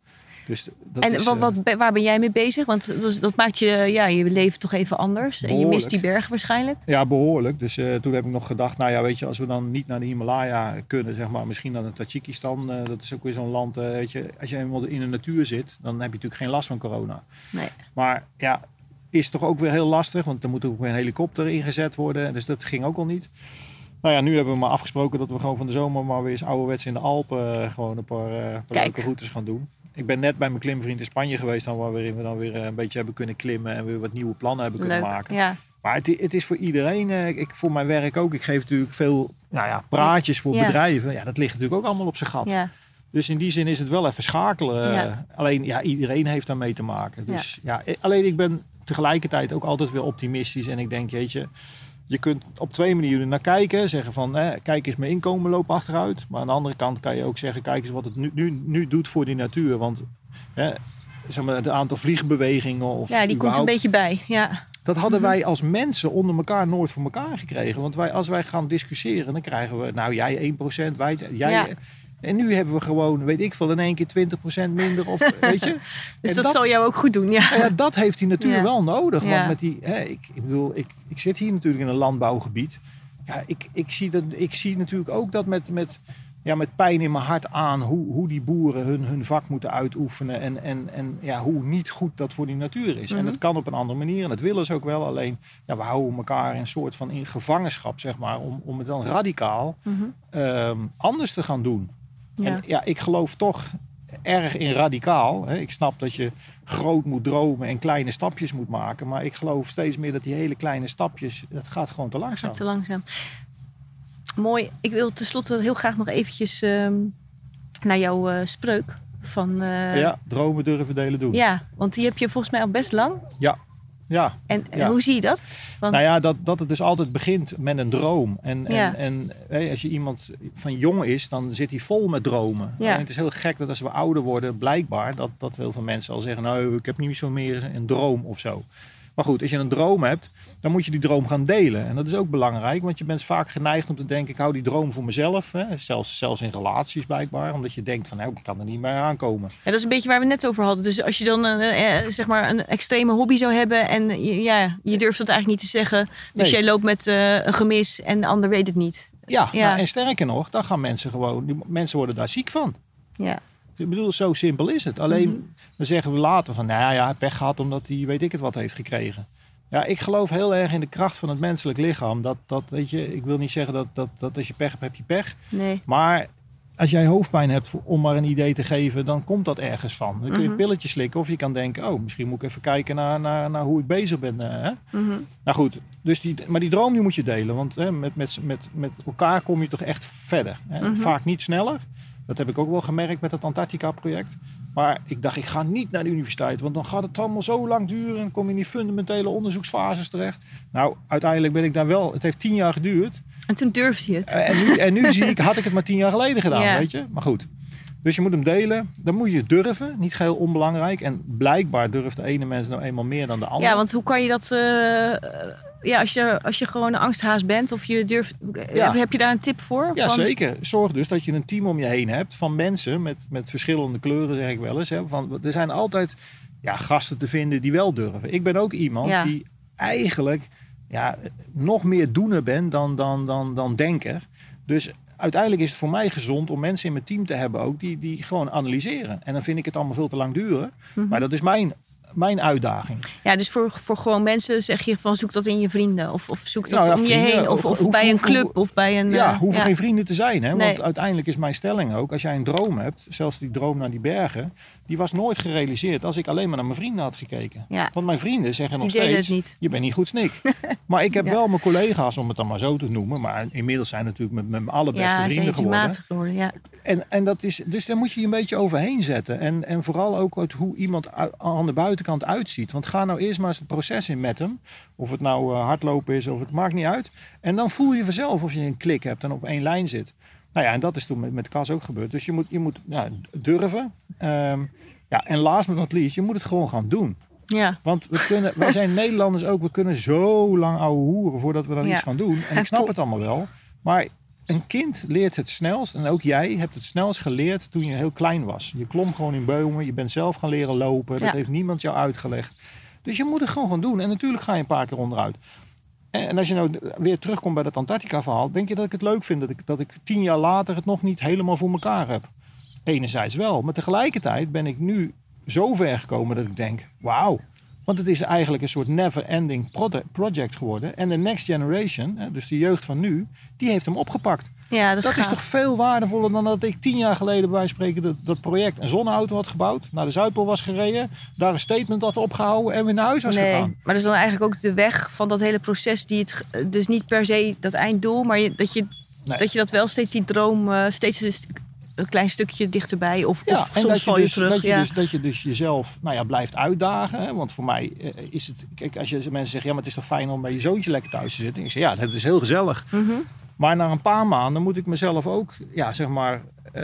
Dus dat en is, wat, eh, wat, waar ben jij mee bezig? Want dat, dat maakt je, ja, je leven toch even anders. En je mist die bergen waarschijnlijk. Ja, behoorlijk. Dus eh, toen heb ik nog gedacht, nou ja, weet je, als we dan niet naar de Himalaya kunnen, zeg maar, misschien naar de Tajikistan, eh, dat is ook weer zo'n land, weet je, als je eenmaal in de natuur zit, dan heb je natuurlijk geen last van corona. Nee. Maar ja, is toch ook weer heel lastig, want er moet ook weer een helikopter ingezet worden, dus dat ging ook al niet. Nou ja, nu hebben we maar afgesproken dat we gewoon van de zomer maar weer eens ouderwets in de Alpen gewoon een paar, paar leuke routes gaan doen. Ik ben net bij mijn klimvriend in Spanje geweest, dan waarin we dan weer eh, een beetje hebben kunnen klimmen en weer wat nieuwe plannen hebben kunnen Leuk. maken. Ja. Maar het, is voor iedereen, eh, ik, voor mijn werk ook. Ik geef natuurlijk veel nou ja, praatjes voor Ja. bedrijven. Ja, dat ligt natuurlijk ook allemaal op zijn gat. ja. Dus in die zin is het wel even schakelen. Ja. Alleen ja, iedereen heeft daar mee te maken. Dus ja. eh, alleen ik ben tegelijkertijd ook altijd weer optimistisch. En ik denk, jeetje, je kunt op twee manieren naar kijken. Zeggen van, kijk eens, mijn inkomen loopt achteruit. Maar aan de andere kant kan je ook zeggen, kijk eens wat het nu, nu, nu doet voor die natuur. Want hè, zeg maar, het aantal vliegbewegingen of ja, die komt een überhaupt- beetje bij. Ja. dat hadden Mhm. wij als mensen onder elkaar nooit voor elkaar gekregen. Want wij, als wij gaan discussiëren, dan krijgen we, nou jij 1%, wij, jij. Ja. En nu hebben we gewoon, weet ik veel, in één keer 20% minder. Of, (laughs) weet je? Dus dat, zal jou ook goed doen. Ja. nou ja, dat heeft die natuur Ja. wel nodig. Want met die, hè, ik, ik bedoel, ik, ik zit hier natuurlijk in een landbouwgebied. Ja, ik, ik, zie dat, ik zie natuurlijk ook dat met, met, ja, met pijn in mijn hart aan hoe, hoe die boeren hun, hun vak moeten uitoefenen. En, en, en ja, hoe niet goed dat voor die natuur is. En Mhm. dat kan op een andere manier. En dat willen ze ook wel. Alleen ja, we houden elkaar in een soort van in gevangenschap, zeg maar. Om, om het dan radicaal Mhm. ehm, anders te gaan doen. Ja. En ja, ik geloof toch erg in radicaal. Hè. Ik snap dat je groot moet dromen en kleine stapjes moet maken. Maar ik geloof steeds meer dat die hele kleine stapjes, dat gaat gewoon te langzaam. Te langzaam. Mooi. Ik wil tenslotte heel graag nog eventjes ehm, naar jouw eh, spreuk. Van, eh, Ja, dromen durven delen doen. ja, want die heb je volgens mij al best lang. Ja. Ja. En, Ja. hoe zie je dat? Want, Nou ja, dat, dat het dus altijd begint met een droom. En, en, Ja. en hè, als je iemand van jong is, dan zit hij vol met dromen. Ja. En het is heel gek dat als we ouder worden, blijkbaar, dat, dat veel van mensen al zeggen, nou, ik heb niet zo meer een droom of zo. Maar goed, als je een droom hebt, dan moet je die droom gaan delen. En dat is ook belangrijk, want je bent vaak geneigd om te denken, ik hou die droom voor mezelf. Hè? Zelfs, zelfs in relaties blijkbaar, omdat je denkt van, nou, ik kan er niet meer aankomen. ja, dat is een beetje waar we net over hadden. Dus als je dan eh, eh, zeg maar een extreme hobby zou hebben en je, ja, je durft dat eigenlijk niet te zeggen. Dus Nee. jij loopt met eh, een gemis en de ander weet het niet. Ja, Ja. nou, en sterker nog, dan gaan mensen gewoon, die mensen worden daar ziek van. Ja. Ik bedoel, zo simpel is het. Alleen Mhm. Dan zeggen we later van, nou ja, pech gehad omdat hij weet ik het wat heeft gekregen. Ja, ik geloof heel erg in de kracht van het menselijk lichaam. Dat, dat weet je, ik wil niet zeggen dat, dat, dat als je pech hebt, heb je pech. Nee. Maar als jij hoofdpijn hebt, om maar een idee te geven, dan komt dat ergens van. Dan kun je Mhm. pilletjes slikken of je kan denken, oh, misschien moet ik even kijken naar, naar, naar hoe ik bezig ben. eh, hè? Mhm. Nou goed, dus die, maar die droom die moet je delen. Want hè, met, met, met, met elkaar kom je toch echt verder. Hè? Mhm. Vaak niet sneller. Dat heb ik ook wel gemerkt met het Antarctica-project. Maar ik dacht, ik ga niet naar de universiteit. Want dan gaat het allemaal zo lang duren. En kom je in die fundamentele onderzoeksfases terecht. Nou, uiteindelijk ben ik daar wel... Het heeft tien jaar geduurd. En toen durfde je het. Eh, En nu, en nu zie ik, had ik het maar tien jaar geleden gedaan, Ja. weet je. Maar goed. Dus je moet hem delen. Dan moet je durven. Niet geheel onbelangrijk. En blijkbaar durft de ene mens nou eenmaal meer dan de andere. Ja, want hoe kan je dat... eh, eh, ja, als je, als je gewoon een angsthaas bent of je durft... Ja. Heb, heb je daar een tip voor? Ja, Van- zeker. Zorg dus dat je een team om je heen hebt van mensen met, met verschillende kleuren, zeg ik wel eens. Hè. Van, er zijn altijd ja, gasten te vinden die wel durven. Ik ben ook iemand Ja. die eigenlijk ja, nog meer doener ben dan, dan, dan, dan denker. Dus uiteindelijk is het voor mij gezond om mensen in mijn team te hebben ook die, die gewoon analyseren. En dan vind ik het allemaal veel te lang duren. Mhm. Maar dat is mijn, mijn uitdaging. Ja, dus voor, voor gewoon mensen zeg je van zoek dat in je vrienden. Of, of zoek dat Nou ja, om je heen. Of, of- of hoef- bij een club of bij een... Ja, eh, hoeven ja. geen vrienden te zijn. Hè? Want Nee. uiteindelijk is mijn stelling ook, als jij een droom hebt, zelfs die droom naar die bergen, die was nooit gerealiseerd als ik alleen maar naar mijn vrienden had gekeken. Ja. Want mijn vrienden zeggen nog steeds, niet. je bent niet goed snik. (laughs) maar ik heb Ja. wel mijn collega's, om het dan maar zo te noemen, maar inmiddels zijn natuurlijk met, mijn allerbeste ja, vrienden geworden. matig geworden. Ja. En, en dat is, dus daar moet je je een beetje overheen zetten. En, en vooral ook uit hoe iemand aan de buitenkant uitziet. Want ga nou eerst maar eens het proces in met hem. Of het nou eh, hardlopen is of het maakt niet uit. En dan voel je vanzelf of je een klik hebt en op één lijn zit. Nou ja, en dat is toen met, met Cas ook gebeurd. Dus je moet, je moet ja, durven. Ehm, ja, en last but not least, je moet het gewoon gaan doen. ja. Want we kunnen, wij zijn (laughs) Nederlanders ook, we kunnen zo lang ouwe hoeren voordat we dan Ja. iets gaan doen. En ik snap het allemaal wel. Maar een kind leert het snelst, en ook jij hebt het snelst geleerd toen je heel klein was. Je klom gewoon in bomen, je bent zelf gaan leren lopen. Dat Ja. heeft niemand jou uitgelegd. Dus je moet het gewoon gaan doen. En natuurlijk ga je een paar keer onderuit. En als je nou weer terugkomt bij dat Antarctica-verhaal, denk je dat ik het leuk vind dat ik, dat ik tien jaar later het nog niet helemaal voor elkaar heb? Enerzijds wel, maar tegelijkertijd ben ik nu zo ver gekomen dat ik denk: wauw. Want het is eigenlijk een soort never-ending project geworden. En de next generation, dus de jeugd van nu, die heeft hem opgepakt. Ja, dat, Dat is toch veel waardevoller dan dat ik tien jaar geleden bij spreken dat, dat project een zonneauto had gebouwd. Naar de Zuidpool was gereden. Daar een statement had opgehouden en weer naar huis was Nee, gegaan. maar dat is dan eigenlijk ook de weg van dat hele proces. Die het, dus niet per se dat einddoel, maar je, dat, je, Nee. dat je dat wel steeds die droom, eh, steeds een, klein stukje dichterbij. Of, Ja, of en soms val je dus, terug. dat, je ja. dus, dat je dus jezelf nou ja, blijft uitdagen. Hè? Want voor mij eh, is het... Kijk, als je, mensen zeggen, ja, maar het is toch fijn om bij je zoontje lekker thuis te zitten. Ik zeg, ja, dat is heel gezellig. Mhm. Maar na een paar maanden moet ik mezelf ook, ja, zeg maar, eh,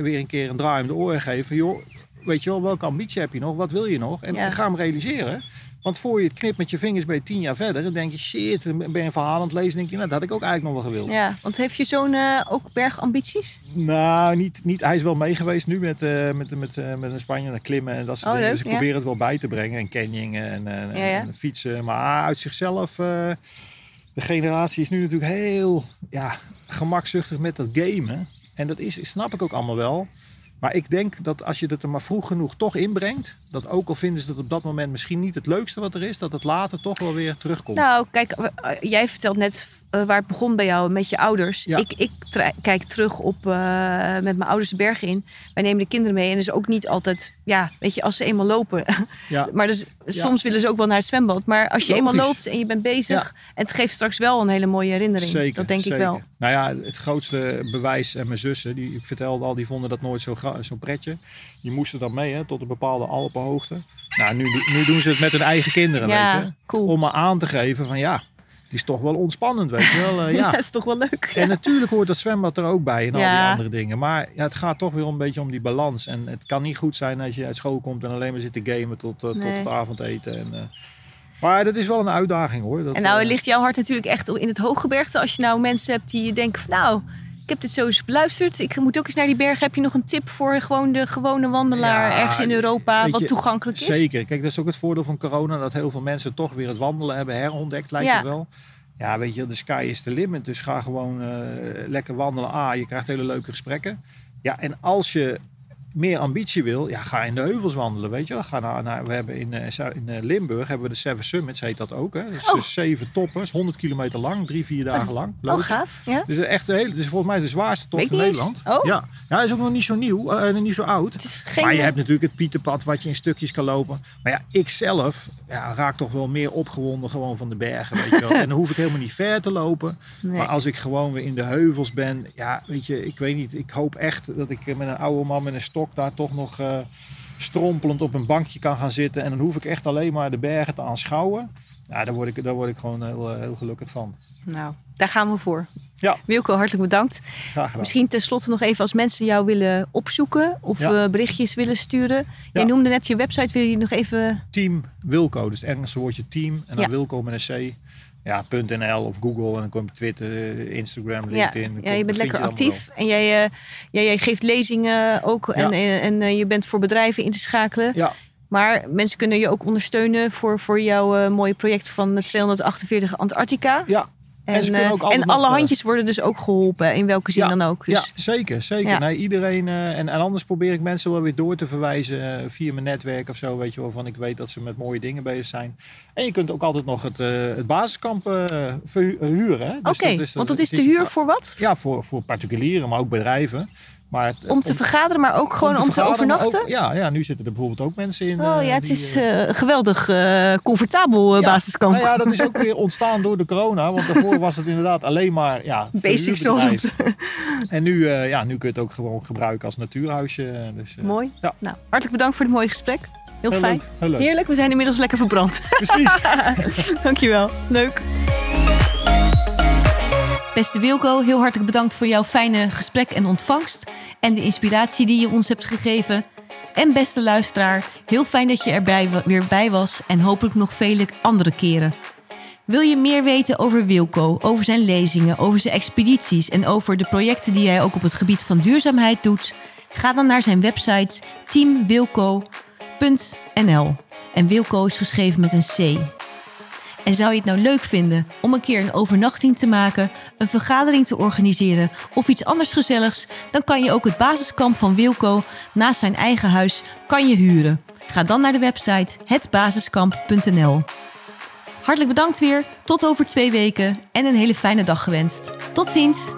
weer een keer een draai om de oren geven. Joh, weet je wel, welke ambitie heb je nog? Wat wil je nog? En Ja. ga hem realiseren. Want voor je het knipt met je vingers ben je tien jaar verder. Dan denk je, shit, dan ben je een verhaal aan het lezen. denk je, nou, dat had ik ook eigenlijk nog wel gewild. ja, want heeft je zoon eh, ook bergambities? Nou, niet, niet, hij is wel mee geweest nu met, eh met, met, met een Spanje en klimmen en dat soort Oh, dingen. Dus ik ja. probeer het wel bij te brengen. En canyoningen en, en, Ja, ja. en fietsen. Maar uit zichzelf, de generatie is nu natuurlijk heel ja, gemakzuchtig met dat gamen. En dat is, snap ik ook allemaal wel. Maar ik denk dat als je het er maar vroeg genoeg toch inbrengt, dat ook al vinden ze dat op dat moment misschien niet het leukste wat er is, dat het later toch wel weer terugkomt. Nou, kijk, eh, jij vertelt net waar het begon bij jou met je ouders. Ja. Ik, ik kijk terug op eh, met mijn ouders de bergen in. Wij nemen de kinderen mee en dus ook niet altijd, ja, weet je, als ze eenmaal lopen. (laughs) ja. Maar dus, soms willen ze ook wel naar het zwembad. Maar als je Logisch. eenmaal loopt en je bent bezig, en het geeft straks wel een hele mooie herinnering. Zeker, dat denk zeker. ik wel. Nou ja, het grootste bewijs, en mijn zussen, die ik vertelde al, die vonden dat nooit zo, zo pretje. Die moesten dan mee, hè, tot een bepaalde Alpenhoogte. Nou, nu, nu doen ze het met hun eigen kinderen, weet je. cool. Om maar aan te geven van ja, is toch wel ontspannend, weet je wel. eh, (laughs) Ja, ja. is toch wel leuk. En natuurlijk hoort dat zwembad er ook bij en al die andere dingen. Maar ja, het gaat toch weer een beetje om die balans. En het kan niet goed zijn als je uit school komt en alleen maar zit te gamen tot, eh, tot het avondeten. En, eh, maar dat is wel een uitdaging hoor. Dat, En nou ligt jouw hart natuurlijk echt in het hooggebergte. Als je nou mensen hebt die denken van nou, ik heb dit zo eens beluisterd. Ik moet ook eens naar die berg. Heb je nog een tip voor gewoon de gewone wandelaar Ja, ergens in Europa wat je, toegankelijk is? Zeker. Kijk, dat is ook het voordeel van corona. Dat heel veel mensen toch weer het wandelen hebben herontdekt, lijkt Ja. het wel. Ja, weet je, de sky is the limit. Dus ga gewoon eh, lekker wandelen. Ah, je krijgt hele leuke gesprekken. Ja, en als je meer ambitie wil, ja, ga in de heuvels wandelen, weet je wel. Ga naar, naar, we hebben in, eh, in eh, Limburg hebben we de Seven Summits, heet dat ook. Hè? Dus Oh. dus zeven toppers, 100 kilometer lang, drie, vier dagen lang. Oh, lopen. gaaf. Ja? Dus echt een hele, het is volgens mij de zwaarste tocht in. Nederland. Oh. Ja. ja, is ook nog niet zo nieuw, eh, niet zo oud. Het is geen... Maar je hebt natuurlijk het Pieterpad wat je in stukjes kan lopen. Maar ja, ik zelf ja, raak toch wel meer opgewonden gewoon van de bergen. Weet je wel. (laughs) En dan hoef ik helemaal niet ver te lopen. Nee. Maar als ik gewoon weer in de heuvels ben. Ja, weet je, ik weet niet. Ik hoop echt dat ik met een oude man met een stok daar toch nog eh, strompelend op een bankje kan gaan zitten. En dan hoef ik echt alleen maar de bergen te aanschouwen. Ja, daar word ik, daar word ik gewoon heel, eh, heel gelukkig van. Nou, daar gaan we voor. Ja. Wilco, hartelijk bedankt. Graag gedaan. Misschien tenslotte nog even als mensen jou willen opzoeken of Ja. eh, berichtjes willen sturen. Jij Ja. noemde net je website, wil je nog even... Team Wilco, dus het Engelse woordje team. En dan Ja. Wilco met een C. Ja, .nl of Google en dan kom je op Twitter, eh, Instagram, LinkedIn. Ja, je bent lekker actief. En jij, eh, jij geeft lezingen ook. En, Ja. eh, en je bent voor bedrijven in te schakelen. Ja, Maar mensen kunnen je ook ondersteunen voor, voor jouw mooie project van de 248 Antarctica. ja, En, En ze kunnen eh, ook en alle eh, handjes worden dus ook geholpen, in welke zin Ja, dan ook. Dus, ja zeker. zeker. Ja. Nee, iedereen, eh, en, en anders probeer ik mensen wel weer door te verwijzen via mijn netwerk of zo. Weet je wel, van ik weet dat ze met mooie dingen bezig zijn. En je kunt ook altijd nog het, eh, het basiskamp verhu- huren. hè. Dus Oké, want dat is te huur voor wat? Ja, voor, voor particulieren, maar ook bedrijven. Maar het- Om te vergaderen, maar ook gewoon om te, overnachten? ook- ja, ja, nu zitten er bijvoorbeeld ook mensen in. Oh eh, ja, het die, is eh, eh, geweldig eh, comfortabel eh, Ja, basiskamp. Nou ja, dat is ook (laughs) weer ontstaan door de corona. Want daarvoor was het inderdaad alleen maar ja, Basic zoals op. En nu, eh, ja, nu kun je het ook gewoon gebruiken als natuurhuisje. Dus, eh, Mooi. Ja. Nou, hartelijk bedankt voor het mooie gesprek. Heel, heel fijn. leuk. Heel leuk. Heerlijk, we zijn inmiddels lekker verbrand. Precies. (laughs) Dankjewel. Leuk. Beste Wilco, heel hartelijk bedankt voor jouw fijne gesprek en ontvangst. En de inspiratie die je ons hebt gegeven. En beste luisteraar, heel fijn dat je erbij weer bij was. En hopelijk nog vele andere keren. Wil je meer weten over Wilco, over zijn lezingen, over zijn expedities en over de projecten die hij ook op het gebied van duurzaamheid doet? Ga dan naar zijn website teamwilco.nl. En Wilco is geschreven met een C. En zou je het nou leuk vinden om een keer een overnachting te maken, een vergadering te organiseren of iets anders gezelligs, dan kan je ook het basiskamp van Wilco naast zijn eigen huis kan je huren. Ga dan naar de website hetbasiskamp.nl. Hartelijk bedankt weer, tot over twee weken en een hele fijne dag gewenst. Tot ziens!